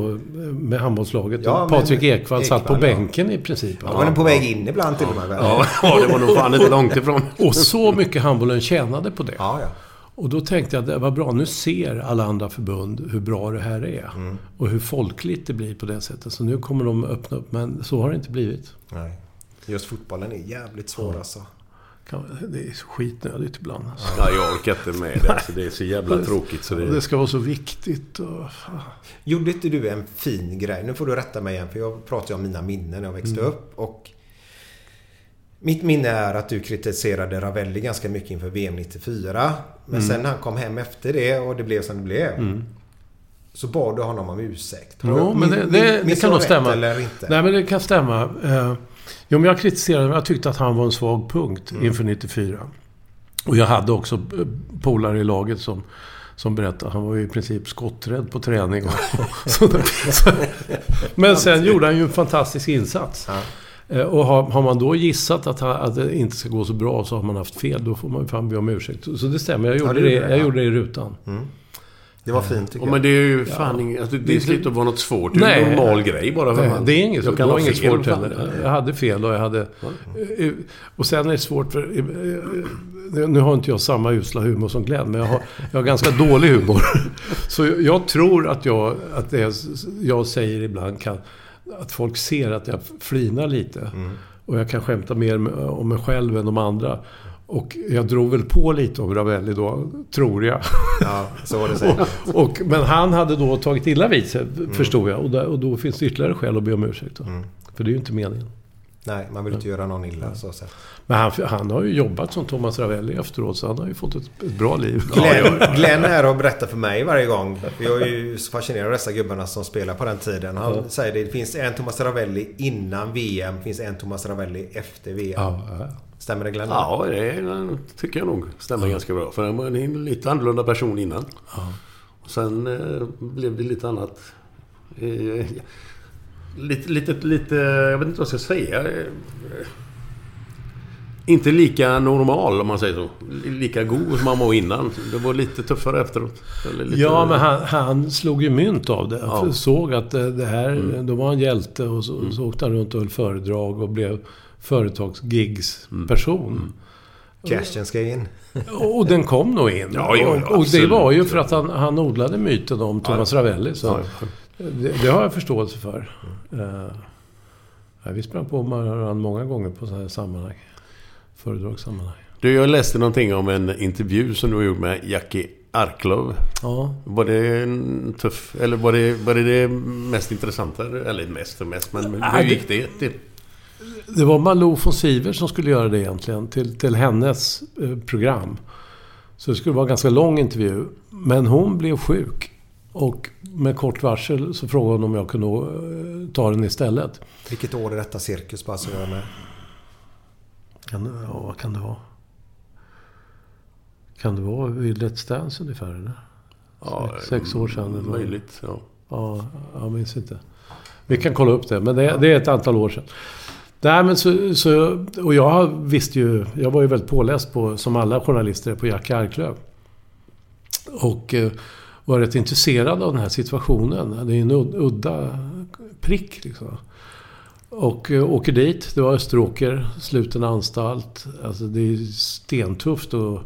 med handbollslaget. Ja, Patrik Ekwall satt på ja. bänken i princip. Ja, var på väg in ibland till och med. Ja, ja, det var nog fan inte långt ifrån. Och så mycket handbollen tjänade på det. ja, ja. Och då tänkte jag att det var bra. Nu ser alla andra förbund hur bra det här är. Mm. Och hur folkligt det blir på det sättet. Så nu kommer de öppna upp. Men så har det inte blivit. Nej. Just fotbollen är jävligt svår alltså. Kan- Det är så skitnödigt ibland. Alltså. Ja, jag orkar inte med det. Alltså, det är så jävla tråkigt så Det det... ska vara så viktigt. Och... Gjorde inte du en fin grej? Nu får du rätta mig igen för jag pratar ju om mina minnen när jag växte upp. Och mitt minne är att du kritiserade Ravelli ganska mycket inför VM 94. Men sen när han kom hem efter det och det blev som det blev. så bad du honom om ursäkt. Har Jo, jag- men det, det, det kan nog stämma. Eller inte? Nej, men det kan stämma. Jo, men jag kritiserade Jag tyckte att han var en svag punkt Mm. inför 94. Och jag hade också eh, polare i laget som, som berättade. Han var ju i princip skotträdd på träning. Och, så, så, men sen gjorde han ju en fantastisk insats. Eh, Och har, har man då gissat att, han, att det inte ska gå så bra så har man haft fel. Då får man ju fan be om ursäkt. Så det stämmer. Jag gjorde, det det, det, jag ja. gjorde det i rutan. Det var fint tycker Ja, jag. men det är ju fan inget... Alltså, det ska inte vara något svårt. Det är en normal grej bara. för Nej, det är inget, Jag kan ha inget fel, svårt heller. Jag hade fel och jag hade... eh, Och sen är det svårt för... eh, Nu har inte jag samma usla humor som Glenn, men jag har, jag har ganska dålig humor. Så jag tror att jag, att det jag säger ibland kan... Att folk ser att jag flinar lite. Och jag kan skämta mer om mig själv än de andra. Och jag drog väl på lite om Ravelli då, tror jag. Ja, så var det säkert. och, och, men han hade då tagit illa vid sig, förstod jag. Och, där, och då finns det ytterligare skäl att be om ursäkt. Då. För det är ju inte meningen. Nej, man vill inte göra någon illa så sett. Men han, han har ju jobbat som Thomas Ravelli efteråt, så han har ju fått ett, ett bra liv. Glenn, Glenn är och berättar för mig varje gång. Jag är ju så fascinerad av dessa gubbarna som spelar på den tiden. Han Ja. säger det, det finns en Thomas Ravelli innan VM, det finns en Thomas Ravelli efter VM. Ja, ja. Stämmer det Glenn? Ja, det tycker jag nog stämmer ganska bra. För han var en lite annorlunda person innan. Och sen eh, blev det lite annat. Eh, lite, lite, lite... Jag vet inte vad jag ska säga. Eh, inte lika normal om man säger så. Lika god som han var innan. Det var lite tuffare efteråt. Lite, Ja, men han, han slog ju mynt av det. Ja. Såg att det här, då var han hjälte och så, så åkte han runt och höll föredrag och blev företagsgigs-person. Cashen ska in. Och den kom nog in. Ja, ja, ja, och, och det var ju för att han, han odlade myten om Thomas Ravelli. Så Ja. det, det har jag förståelse för. Uh, vi sprang på varandra många gånger på sådana här sammanhang. Föredragssammanhang. Du, jag läste någonting om en intervju som du har gjort med Jackie Arklöv. Ja. Var det en tuff... Eller var det var det, det mest intressanta? Eller mest och mest, men hur gick det till? Det var Malou von Sivers som skulle göra det egentligen. Till, till hennes eh, program. Så det skulle vara en ganska lång intervju. Men hon blev sjuk. Och med kort varsel så frågade hon om jag kunde eh, ta den istället. Vilket år är detta cirkus bara så jag är med? Kan, ja, vad kan det vara? Kan det vara vid Let's Dance ungefär? Eller? Ja, sex, sex år sedan? Eller? Möjligt, ja. Ja, jag minns inte. Vi kan kolla upp det, men det, det är ett antal år sedan. Nej, men så, så, och jag visste ju... Jag var ju väldigt påläst på, som alla journalister, på Jack Arklöv. Och eh, var rätt intresserad av den här situationen. Det är en udda prick liksom. Och eh, åker dit. Det var Österåker, sluten anstalt. Alltså det är stentufft och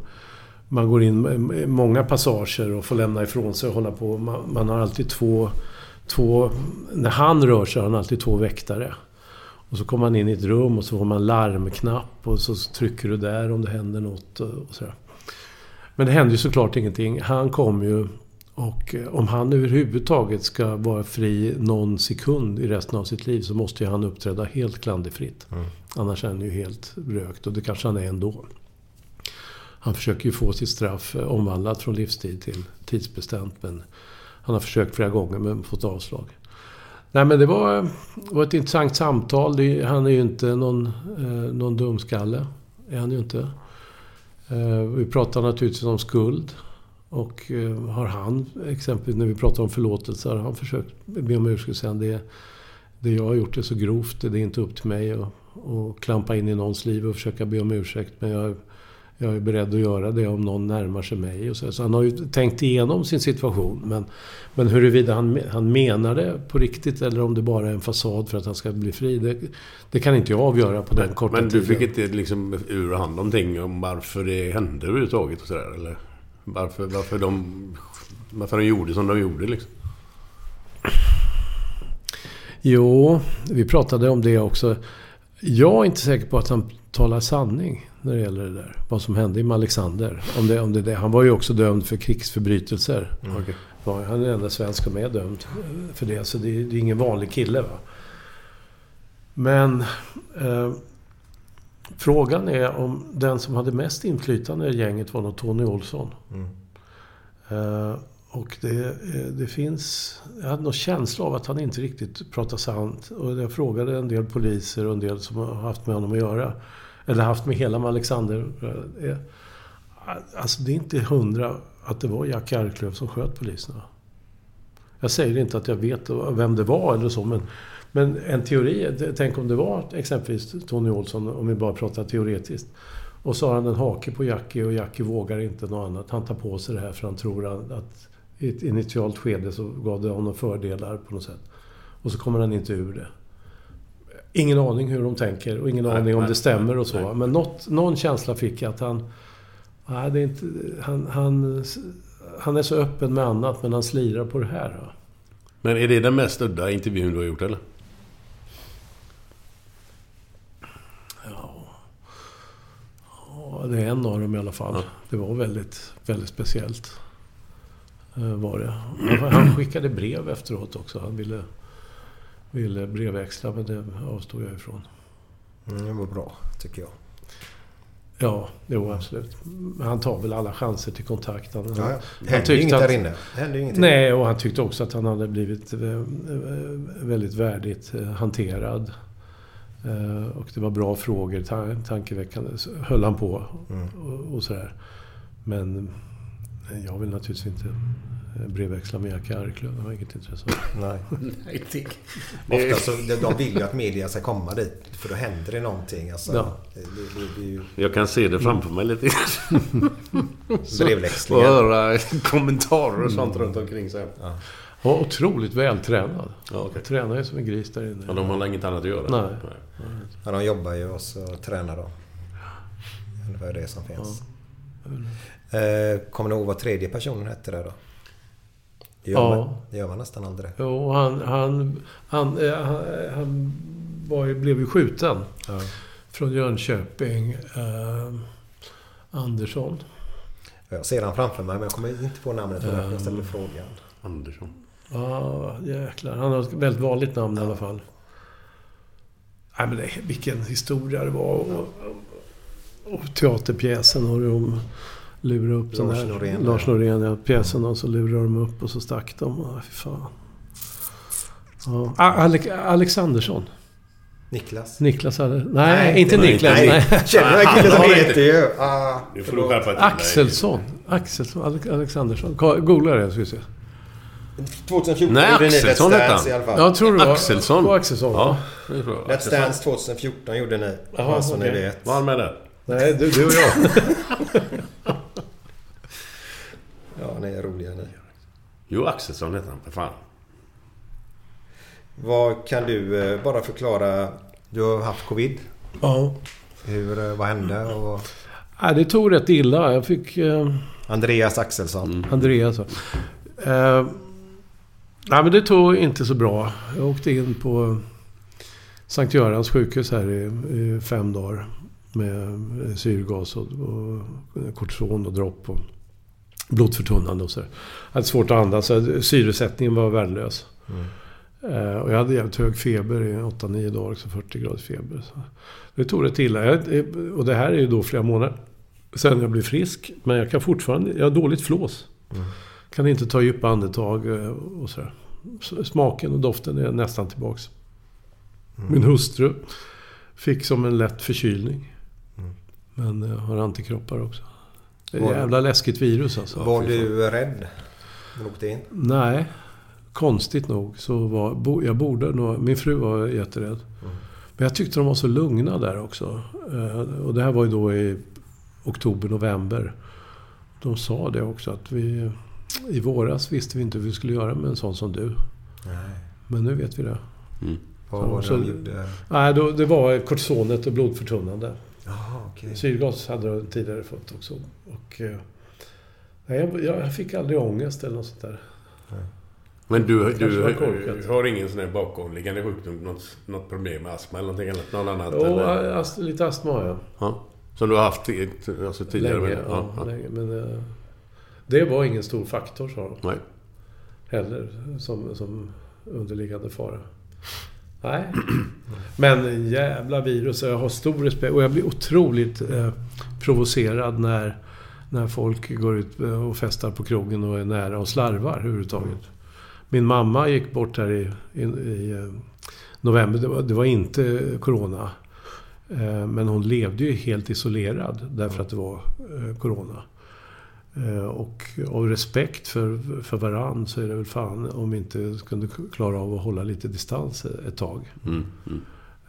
man går in i många passager och får lämna ifrån sig och hålla på. Man, man har alltid två, två... När han rör sig har han alltid två väktare. Och så kommer man in i ett rum och så får man larmknapp och så trycker du där om det händer något och sådär. Men det hände ju såklart ingenting. Han kom ju och eh, om han överhuvudtaget ska vara fri någon sekund i resten av sitt liv så måste ju han uppträda helt klanderfritt. Annars är han ju helt rökt och det kanske han är ändå. Han försöker ju få sitt straff eh, omvandlat från livstid till tidsbestämt men han har försökt flera gånger men fått avslag. Nej men det var, var ett intressant samtal. Det, han är ju inte någon, eh, någon dumskalle. Är han ju inte. Eh, vi pratar naturligtvis om skuld. Och eh, har han, exempelvis när vi pratar om förlåtelse, har han försökt be om ursäkt sen. Det, det jag har gjort är så grovt, det är inte upp till mig att, att klampa in i någons liv och försöka be om ursäkt. Men jag, jag är beredd att göra det om någon närmar sig mig. Och så. så han har ju tänkt igenom sin situation. Men, men huruvida han, han menar det på riktigt eller om det bara är en fasad för att han ska bli fri. Det, det kan inte jag avgöra på den korta Men du tiden. fick inte liksom ur hand någonting om varför det hände överhuvudtaget och sådär? Eller varför, varför de... Varför de gjorde som de gjorde liksom? Jo, vi pratade om det också. Jag är inte säker på att han talar sanning när det gäller det där. Vad som hände med Alexander. Om det, om det, det. Han var ju också dömd för krigsförbrytelser. Okej. Ja, Han är den enda svensk som är dömd för det. Så det, är- det är ingen vanlig kille. Va? Men eh, frågan är om den som hade mest inflytande i gänget var nog Tony Olsson. Mm. Eh, Och det, eh, det finns... Jag hade någon känsla av att han inte riktigt pratar sant. Och jag frågade en del poliser och en del som har haft med honom att göra. Eller haft med hela med Alexander. Eh, alltså det är inte hundra att det var Jack Arklöv som sköt poliserna. Jag säger inte att jag vet vem det var eller så, men, men en teori. Tänk om det var exempelvis Tony Olsson, om vi bara pratar teoretiskt. Och så har han en hake på Jackie och Jackie vågar inte något annat. Han tar på sig det här för han tror att i ett initialt skede så gav det honom fördelar på något sätt. Och så kommer han inte ur det. Ingen aning hur de tänker och ingen nej, aning om nej, det stämmer och så. Nej. Men något, någon känsla fick jag att han... Nej, det är inte... Han, han, han är så öppen med annat men han slirar på det här. Då. Men är det den mest udda intervjun du har gjort eller? Ja... ja det är en av dem i alla fall. Ja. Det var väldigt, väldigt speciellt. Eh, var det. Han skickade brev efteråt också. Han ville, ville brevväxla, men det avstod jag ifrån. Mm, det var bra, tycker jag. Ja, jo absolut. Han tar väl alla chanser till kontakt. Han, ja, ja. Det hände inget att, där inne. Hände ingenting. Nej, och han tyckte också att han hade blivit eh, eh, väldigt värdigt hanterad. Och det var bra frågor, tankeväckande. Höll han på mm. och, och sådär. Men jag vill naturligtvis inte eh, brevväxla med Jack Arklöv. Det har inget intresse Nej. Nej det... Ofta så de vill ju att media ska komma dit. För då händer det någonting. Alltså, ja. det, det, det ju... Jag kan se det framför mig lite Brevväxlingar. Och höra kommentarer och sånt mm. runt omkring sig. Ja. Och otroligt vältränad. Ja, okay. Tränar ju som en gris där inne. Ja, de har inget annat att göra? Nej. Nej. Ja, de jobbar ju och så tränar de. Det är det som finns. Ja. Eh, kommer ni ihåg vad tredje personen hette där då? Det gör, ja. man, det gör man nästan aldrig. Jo, han, han, han, eh, han, han var, blev ju skjuten. Ja. Från Jönköping. Eh, Andersson. Jag ser han framför mig, men jag kommer inte på namnet för um, jag ställde frågan. Andersson. Ja, jäklar. Han har ett väldigt vanligt namn ja. i alla fall. Nej, men det, vilken historia det var. Och, och teaterpjäsen och om lura upp Lars den där... Norén, Lars Norén, ja. Pjäsen och så lurade de upp och så stack de. Oh, fy fan. Ja. Alex, Alexandersson. Niklas? Niklas hade... Nej, nej inte Niklas. Nej. nej. Känner den killen som heter ju... Ah, nu får du skärpa Axelsson. Axelsson. Alexandersson. Googla det så vi se. 2014 Nej, Axelsson Let's Dance i alla fall. Jag tror det var Axelsson. Var Axelsson. Ja. Let's Dance 2014 gjorde ni. Jaha, bara så okay. ni vet. Var han med där? Nej, du, du och jag. ja, ni är roliga ni. Jo, Axelsson heter han för fan. Vad kan du eh, bara förklara? Du har haft covid. Ja. Hur, eh, vad hände? Och... Ja, det tog rätt illa. Jag fick... Eh... Andreas Axelsson. Mm. Andreas. Eh... Nej, men det tog inte så bra. Jag åkte in på Sankt Görans sjukhus här i, i fem dagar med syrgas och, och kortison och dropp och blodförtunnande och så. Jag hade svårt att andas, syresättningen var värdelös. Mm. Uh, och jag hade jävligt hög feber i 8-9 dagar, så 40 graders feber. Så det tog rätt illa. Jag, och det här är ju då flera månader sen jag blev frisk. Men jag kan fortfarande, jag har dåligt flås. Mm. Kan inte ta djupa andetag eh, och sådär. Smaken och doften är nästan tillbaks. Mm. Min hustru fick som en lätt förkylning. Men jag har antikroppar också. Det är ett jävla läskigt virus alltså. Var du rädd när du åkte in? Nej. Konstigt nog så var... Jag borde nog... Min fru var jätterädd. Mm. Men jag tyckte de var så lugna där också. Eh, och det här var ju då i oktober, november. De sa det också att vi... I våras visste vi inte hur vi skulle göra med en sån som du. Nej. Men nu vet vi det. Mm. Vad var det de gjorde? Nej, då, det var kortisonet och blodförtunnande. Aha, okay. Syrgas hade de tidigare fått också. Och, eh, jag, jag fick aldrig ångest eller något sånt där. Nej. Men du, du har ingen sån här bakomliggande sjukdom? Något, något problem med astma eller någonting annat? Något annat? Jo, ast, lite astma har jag. Ja. Som du har haft alltså tidigare? Länge, men, ja, ja. länge. Men uh, det var ingen stor faktor, sa de. Nej. Heller, som, som underliggande fara. Nej. Men jävla virus. Jag har stor respekt. Och jag blir otroligt eh, provocerad när, när folk går ut och festar på krogen och är nära och slarvar överhuvudtaget. Min mamma gick bort här i, i, i eh, november. Det var, det var inte Corona. Eh, Men hon levde ju helt isolerad därför att det var eh, Corona. Eh, Och av respekt för, för varann så är det väl fan om vi inte kunde klara av att hålla lite distans ett tag. Mm, mm.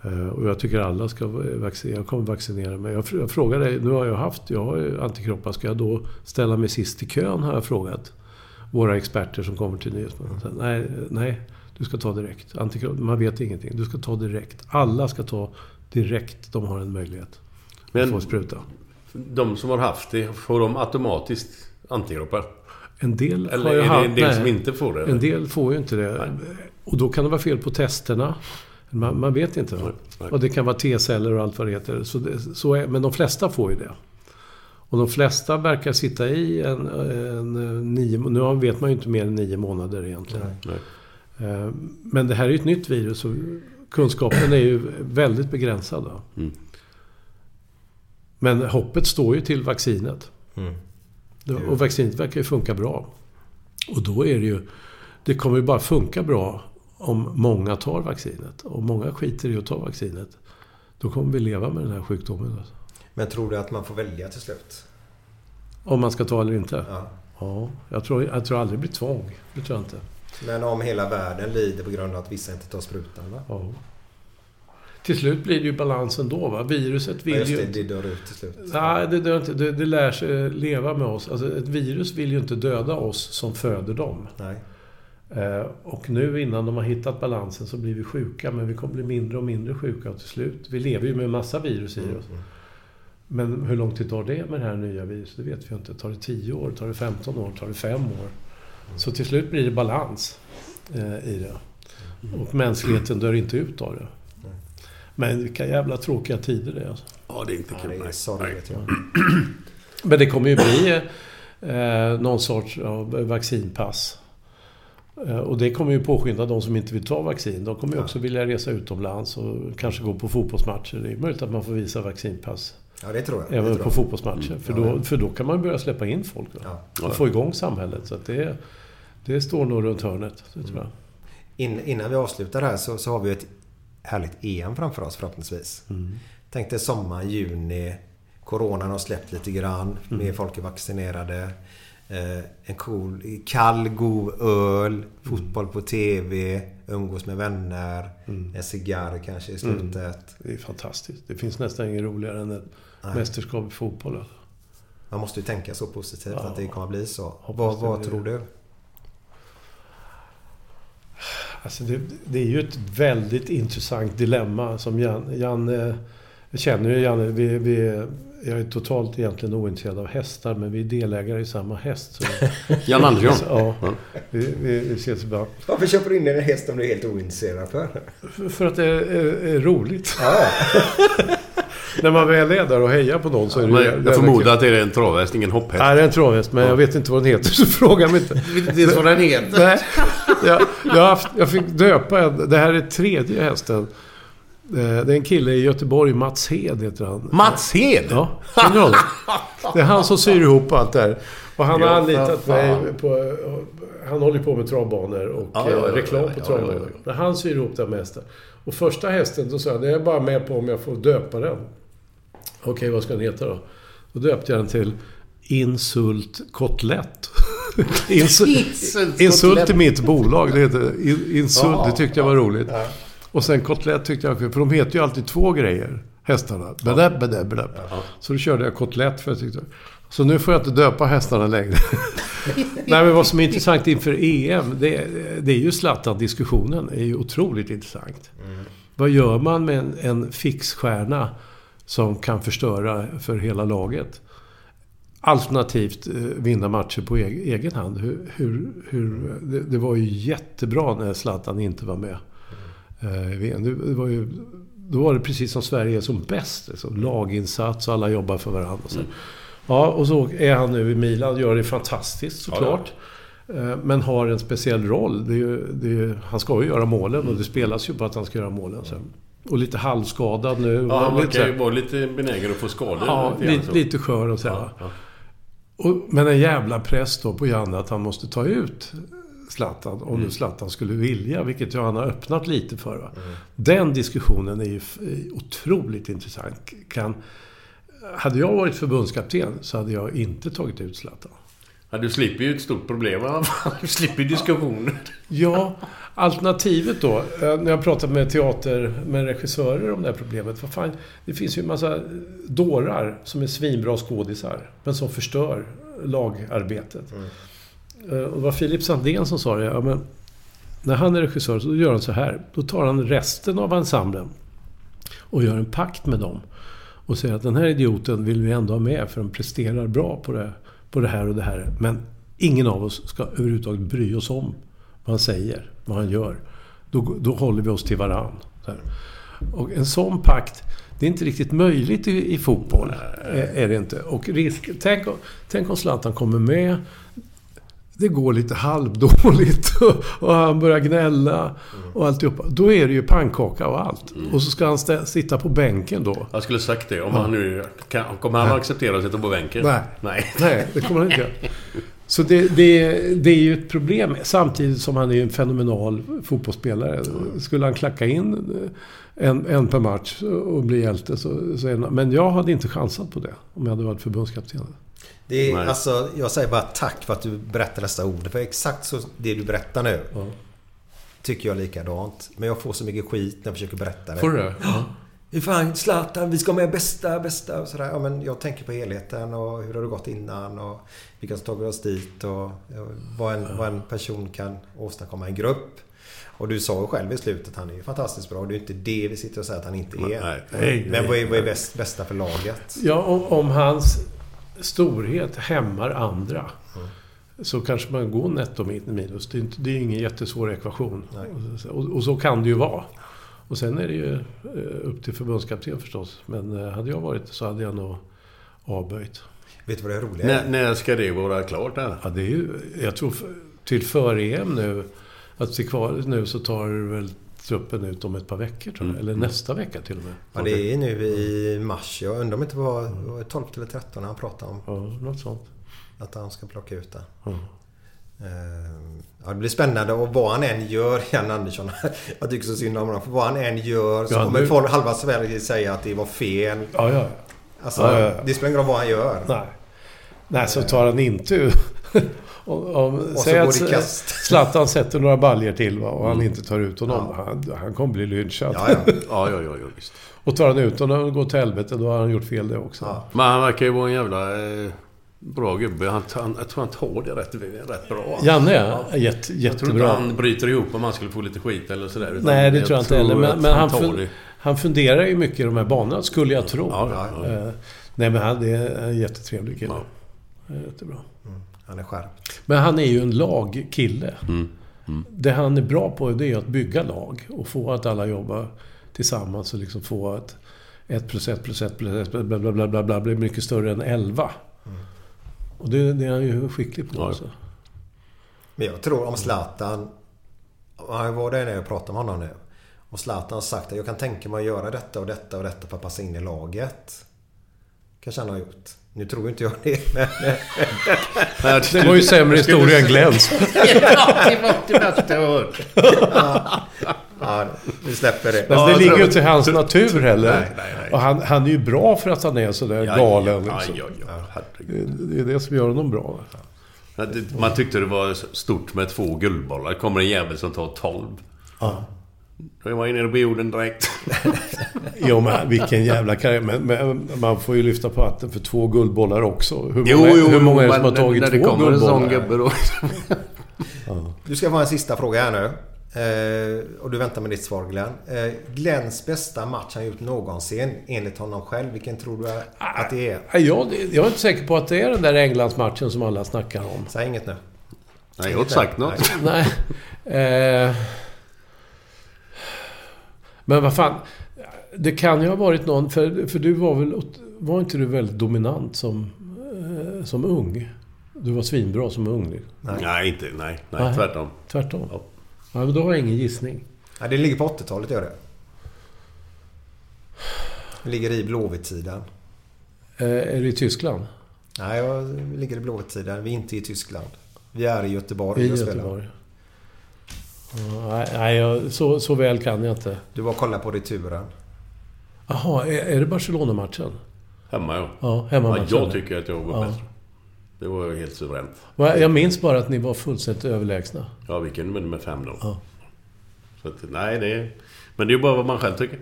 Eh, Och jag tycker alla ska vaccinera. Jag kommer vaccinera mig. Jag, jag frågar dig, nu har jag haft, jag har antikroppar. Ska jag då ställa mig sist i kön har jag frågat. Våra experter som kommer till Nyhetsmorgon. Nej, nej, du ska ta direkt. Antikropp, man vet ingenting. Du ska ta direkt. Alla ska ta direkt. De har en möjlighet Men- att få spruta. De som har haft det, får de automatiskt antikroppar? En del Eller har ju är det haft- en del nej. som inte får det? En del får ju inte det. Och då kan det vara fel på testerna. Man, man vet inte. va? nej. Och det kan vara T-celler och allt vad det heter. Så det, så är, men de flesta får ju det. Och de flesta verkar sitta i en, en, nio... Nu vet man ju inte mer än nio månader egentligen. Nej. Eh, Men det här är ju ett nytt virus och kunskapen är ju väldigt begränsad. Mm. Men hoppet står ju till vaccinet. Mm. Och vaccinet verkar ju funka bra. Och då är det ju... Det kommer ju bara funka bra om många tar vaccinet. Och många skiter i att ta vaccinet. Då kommer vi leva med den här sjukdomen. Alltså. Men tror du att man får välja till slut? Om man ska ta eller inte. Ja. Ja, jag tror, jag tror aldrig det blir tvång. Det tror jag inte. Men om hela världen lider på grund av att vissa inte tar sprutan va? Ja. Till slut blir det ju balansen då. Va? Viruset Ja, vill just ju det, det dör ut till slut. Nej, det, dör inte. Det, det lär sig leva med oss. Alltså, ett virus vill ju inte döda oss som föder dem. Nej. Eh, och nu innan de har hittat balansen så blir vi sjuka. Men vi kommer bli mindre och mindre sjuka och till slut. Vi lever ju med en massa virus i oss. Men hur lång tid tar det med det här nya viruset? Det vet vi inte. Tar det 10 år? Tar det 15 år? Tar det 5 år? Så till slut blir det balans eh, i det. Och mänskligheten dör inte ut av det. Men vilka jävla tråkiga tider det är. Alltså. Ja, det är inte Ja, kul. det är sorgligt ja. Men det kommer ju bli eh, någon sorts av vaccinpass. Eh, och det kommer ju påskynda de som inte vill ta vaccin. De kommer ju också vilja resa utomlands och kanske gå på fotbollsmatcher. Det är möjligt att man får visa vaccinpass Ja, det tror jag. Även tror på jag. fotbollsmatcher. För, Ja, då, för då kan man börja släppa in folk. Ja. Och få igång samhället. Så att det, det står nog runt hörnet. Det tror jag. In, innan vi avslutar här så, så har vi ett härligt EM framför oss förhoppningsvis. Mm. Tänk dig sommar, juni. Coronan har släppt lite grann. Mm. Mer folk är vaccinerade. Eh, en cool, kall, god öl. Fotboll på TV. Umgås med vänner. Mm. En cigarr kanske i slutet. Det är fantastiskt. Det finns nästan inget roligare än ett mästerskap i fotboll. Alltså. Man måste ju tänka så positivt Ja. att det kommer bli så. Vad, vad tror du? Alltså det, det är ju ett väldigt intressant dilemma som Jan... Jan jag känner ju Janne. Vi, vi, jag är totalt egentligen ointresserad av hästar men vi är delägare i samma häst. Så, Jan Andersson. ja, vi, vi, vi ses ibland. Varför köper du in en häst om du är helt ointresserad för? För, för att det är, är, är roligt. När man väl är där och hejar på någon så är det Men ju- jag förmodar att det är en travhäst, ingen hopphäst. Nej, det är en travhäst, men jag vet inte vad den heter, så fråga mig inte. Det är så den heter. Nej, jag, jag, haft, jag fick döpa en. Det här är tredje hästen. Eh, Det är en kille i Göteborg, Mats Hed heter han. Mats Hed? Ja, känner du honom? Det är han som syr ihop allt det här. Och han har Ja, anlitat mig på... Han håller på med travbanor och Ja, ja, ja, eh, reklam ja, på ja, travbanor. ja, ja. Men han syr ihop det mesta. Och första hästen, då sa jag, det är jag bara med på om jag får döpa den. Okej, vad ska den heta då? Då döpte jag den till Insult Kotlett. Insult, Insult Insult är mitt bolag. Det heter In- Insult. Det tyckte jag var roligt. Och sen Kotlett tyckte jag. För de heter ju alltid två grejer. Hästarna. Bedäpp, bedäpp, bedäpp. Så då körde jag Kotlett för jag tyckte... Så nu får jag inte döpa hästarna längre. Nej, men vad som är intressant inför EM, det, det är ju Zlatan-diskussionen. är ju otroligt intressant. Vad gör man med en, en fixstjärna som kan förstöra för hela laget? Alternativt eh, vinna matcher på eg- egen hand. Hur, hur, hur, det, det var ju jättebra när Zlatan inte var med. Eh, det, var ju, då var det precis som Sverige är som bäst. Liksom. Laginsats och alla jobbar för varandra. Och så. Ja, och så är han nu i Milan. Gör det fantastiskt såklart. Eh, Men har en speciell roll. Det är det är han ska ju göra målen och det spelas ju på att han ska göra målen sen. Och lite halvskadad nu. Ja, han verkar ju vara lite benägen att få skador. Ja, lite lite, skör och så. här. Ja, ja. Och, men en jävla press då på Janne att han måste ta ut Zlatan. Om Mm. nu Zlatan skulle vilja, vilket ju han har öppnat lite för. Va? Den diskussionen är ju otroligt intressant. Kan, hade jag varit förbundskapten så hade jag inte tagit ut Zlatan. Ja, du slipper ju ett stort problem i alla fall. Du slipper diskussioner. Ja, alternativet då. eh, När jag pratat med teater, med regissörer om det här problemet. Vad fan, det finns ju en massa dårar som är svinbra skådisar. Men som förstör lagarbetet. Eh, Och det var Filip Sandén som sa det. Ja, men när han är regissör så gör han så här. Då tar han resten av ensemblen och gör en pakt med dem. Och säger att den här idioten vill vi ändå ha med för den presterar bra på det, på det här och det här. Men ingen av oss ska överhuvudtaget bry oss om vad han säger, vad han gör. Då, då håller vi oss till varann. Och en sån pakt, det är inte riktigt möjligt i, i fotboll. Är, är det inte. Och risk, tänk, tänk om Zlatan kommer med. Det går lite halvdåligt och, och han börjar gnälla och alltihopa. Då är det ju pannkaka och allt. Och så ska han stä, sitta på bänken då. Jag skulle sagt det. Om han nu... Kan, kommer han att acceptera att sitta på bänken? Nej. Nej. Nej, det kommer han inte göra. Så det, det, det är ju ett problem. Samtidigt som han är en fenomenal fotbollsspelare. Skulle han klacka in en, en per match och bli hjälte så, så är han, Men jag hade inte chansat på det om jag hade varit förbundskapten. Det är, Nej. alltså, jag säger bara tack för att du berättar dessa ord. För exakt så det du berättar nu. Tycker jag likadant. Men jag får så mycket skit när jag försöker berätta det. Får du det? Ja. Hur fan, Zlatan, vi ska med bästa, bästa och sådär. Ja, men jag tänker på helheten och hur har det gått innan och vilka som tagit oss dit och vad en, vad en person kan åstadkomma i en grupp. Och du sa ju själv i slutet, han är ju fantastiskt bra. Det är ju inte det vi sitter och säger att han inte är. Nej, nej, men vad är, vad är bäst, bästa för laget? Ja, om, om hans storhet hämmar andra. Så kanske man går netto minus. Det är, inte, det är ingen jättesvår ekvation. Och, och så kan det ju vara. Och sen är det ju eh, upp till förbundskapten förstås. Men eh, hade jag varit så hade jag nog avböjt. Vet du vad det roliga När, är? när ska det vara klart? Här? Ja, det är ju, jag tror till för-EM nu, att till kvalet nu så tar väl truppen ut om ett par veckor tror jag. Eller nästa vecka till och med. Ja, det är nu i mars. Jag undrar om det inte var var det 12 eller 13 när han pratade om Ja, något sånt. att han ska plocka ut det. Ja. Ehm, Ja, det blir spännande och vad han än gör, Jan Andersson. Jag tycker så synd om honom. För vad han än gör så Ja, kommer nu- folk, halva Sverige säga att det var fel. Ja, ja. Alltså, Ja, ja, ja. det spelar ingen roll vad han gör. Nej. Nej, så tar han inte ut... om, om, så säg att. Zlatan sätter några baljer till va, och han inte tar ut honom. Han, han kommer bli lynchad. Ja, ja. Ja, ja, ja, ja visst. och tar han ut honom och går till helvete, då har han gjort fel det också. Ja. Men han verkar ju vara en jävla eh, bra gubbe. Han, han, jag tror han tar det rätt, rätt bra. Janne är jätte, Jag tror inte jättebra. han bryter ihop om han skulle få lite skit eller sådär. Nej, det tror jag inte heller. Men, men han, fun, han funderar ju mycket i de här banorna, skulle jag tro. Ja, ja, ja. Eh, nej, men han det är en jättetrevlig kille. Ja. Är Jättebra. Han är skärpt. Men han är ju en lagkille. Mm. Det han är bra på det är att bygga lag och få att alla jobbar tillsammans och liksom få att 1 plus 1 plus 1 plus 1 bla bla bla bla bla blir mycket större än 11. Och det, det är han ju skicklig på. Ja. Alltså. Men jag tror om Zlatan... Han var där när jag pratade med honom nu. Och Zlatan har sagt att jag kan tänka mig att göra detta och detta och detta för att passa in i laget. Kanske han har gjort. Nu tror inte jag det. Men, Det var ju sämre historia än Glens. ja, det var det värsta jag hört. ja, vi släpper det. Ja, det ligger ju till hans natur heller. Nej, nej, nej. Och han, han är ju bra för att han är sådär Ja, galen. Ja, liksom. ja, ja, herregud. Det, det är det som gör honom bra. Ja, Man tyckte det var stort med två guldbollar. kommer en jävel som tar 12. Ja. Då är man inne på jorden direkt. Jo, men vilken jävla karriär. Men, men man får ju lyfta på hatten för två guldbollar också. Hur många, Jo, jo, hur många är det som har tagit när det två kommer en sån guldbollar? gubbe då. Du ska få en sista fråga här nu. Eh, och du väntar med ditt svar Glenn. Eh, Glens bästa match han gjort någonsin enligt honom själv. Vilken tror du att det är? Nej, Jag, jag är inte säker på att det är den där Englandsmatchen som alla snackar om. Säg inget nu. Nej, jag har inte sagt något. Nej. Nej. Eh, men vad fan. Det kan ju ha varit någon... För, för du var väl... Var inte du väldigt dominant som, eh, som ung? Du var svinbra som ung. liksom. Nej, inte. Nej, nej Nej. tvärtom. Tvärtom? Ja. Ja, men då har jag ingen gissning. Ja, det ligger på 80-talet gör det. Det ligger i Blåvitt-sidan. Eh, är det i Tyskland? Nej, jag ligger i blåtiden. Vi är inte i Tyskland. Vi är i Göteborg I och spelar. Nej, jag- så, så väl kan jag inte. Du var och kollade på returen. Jaha, är, är det Barcelona-matchen? Hemma ja. Ja, hemmamatchen. Ja, jag tycker att jag var Ja. bäst. Det var helt suveränt. Jag minns bara att ni var fullständigt överlägsna. Ja, vi kunde med, med 5-0. Ja. Så att, nej, det är... Men det är ju bara vad man själv tycker.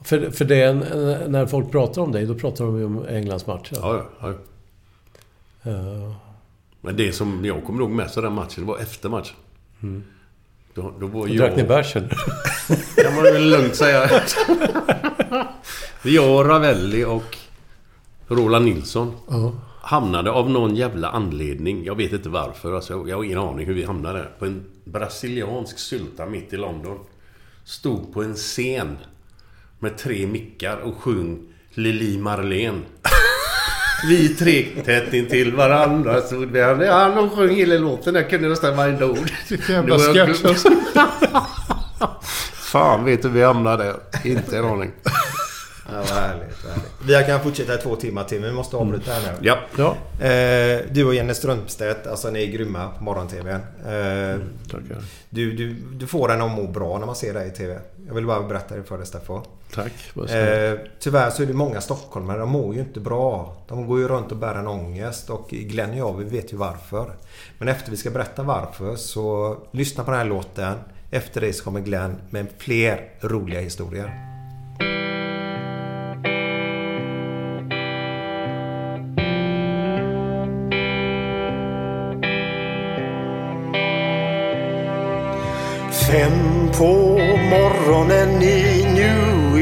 För, för det, är en- när folk pratar om dig, då pratar de ju om Englandsmatchen. Ja, ja. ja. Eh, Men det som jag kommer ihåg mest av den matchen, det var efter matchen. Mm. Då, då var Då jag... drack ni bärsen. kan man väl lugnt säga. jag, och Ravelli och Roland Nilsson Ja. hamnade av någon jävla anledning, jag vet inte varför, alltså, jag har ingen aning hur vi hamnade där, på en brasiliansk sylta mitt i London. Stod på en scen med tre mickar och sjöng Lili Marlene. Vi tre tätt intill varandra stod vi. Han, han sjöng hela låten. Jag kunde nästan varenda ord. jävla sketch alltså. Fan vet du vi hamnade där. Inte en aning. Ja, vad härligt, vad härligt. Vi kan fortsätta i två timmar till, men vi måste avbryta här nu. Ja. Ja, Eh, du och Jenny Strömstedt, alltså ni är grymma på morgon-tvn. Eh, tackar. du, du, du får en att må bra när man ser dig i TV. Jag vill bara berätta det för dig Steffo. Tack. Vad. Eh, tyvärr så är det många stockholmare, de mår ju inte bra. De går ju runt och bär en ångest och Glenn och jag, vi vet ju varför. Men efter vi ska berätta varför så lyssna på den här låten. Efter det så kommer Glenn med fler roliga historier. Fem på morgonen i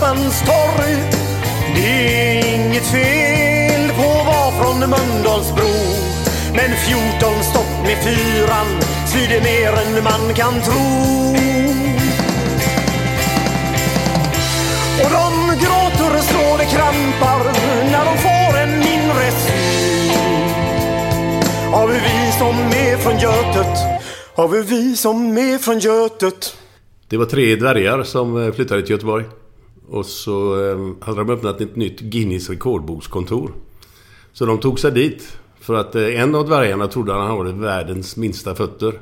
buss torg. Det är inget fel på att vara från Mölndalsbro. Men 14 stopp med fyran svider mer än man kan tro. Och de gråter så det krampar när de får en mindre syn Har vi vi som är från Götet, Har vi vi som är från Götet Det var tre dvärgar som eh, flyttade till Göteborg. Och så eh, hade de öppnat ett nytt Guinness rekordbokskontor. Så de tog sig dit. För att eh, en av dvärgarna trodde att han hade världens minsta fötter.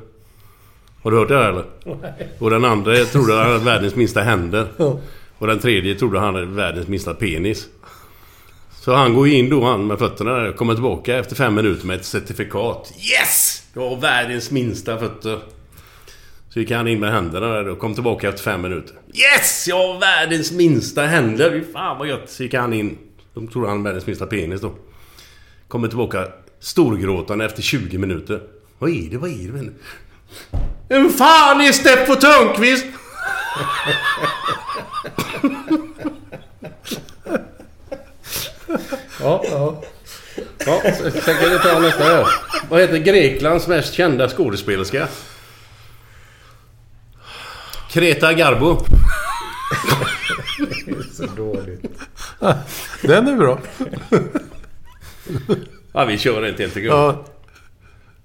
Har du hört det här eller? Och den andra trodde han hade världens minsta händer. Och den tredje trodde han hade världens minsta penis. Så han går in då han med fötterna där och kommer tillbaka efter fem minuter med ett certifikat. Yes! Du har världens minsta fötter. Så gick han in med händerna där och kom tillbaka efter fem minuter. Yes! Jag har världens minsta händer! Fy fan vad gött! Så gick han in. De trodde han hade världens minsta penis då. Kommer tillbaka storgråtande efter 20 minuter. Vad är det? Vad är det? Vem fan är Steffo Törnqvist? ja, ja. Ja, sen kan vi ta nästa här. Vad heter Greklands mest kända skådespelerska? Kreta Garbo. Så dåligt. Den är bra. Ja, vi kör ett helt enkelt. Ja.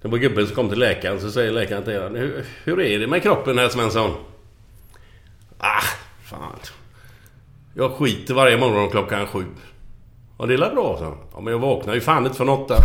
Det var gubben som kom till läkaren så säger läkaren till honom. Hur, hur är det med kroppen herr Svensson? Ah, fan. Jag skiter varje morgon klockan sju. Ja, det är bra, så. Ja, men jag vaknar ju fan inte från åtta.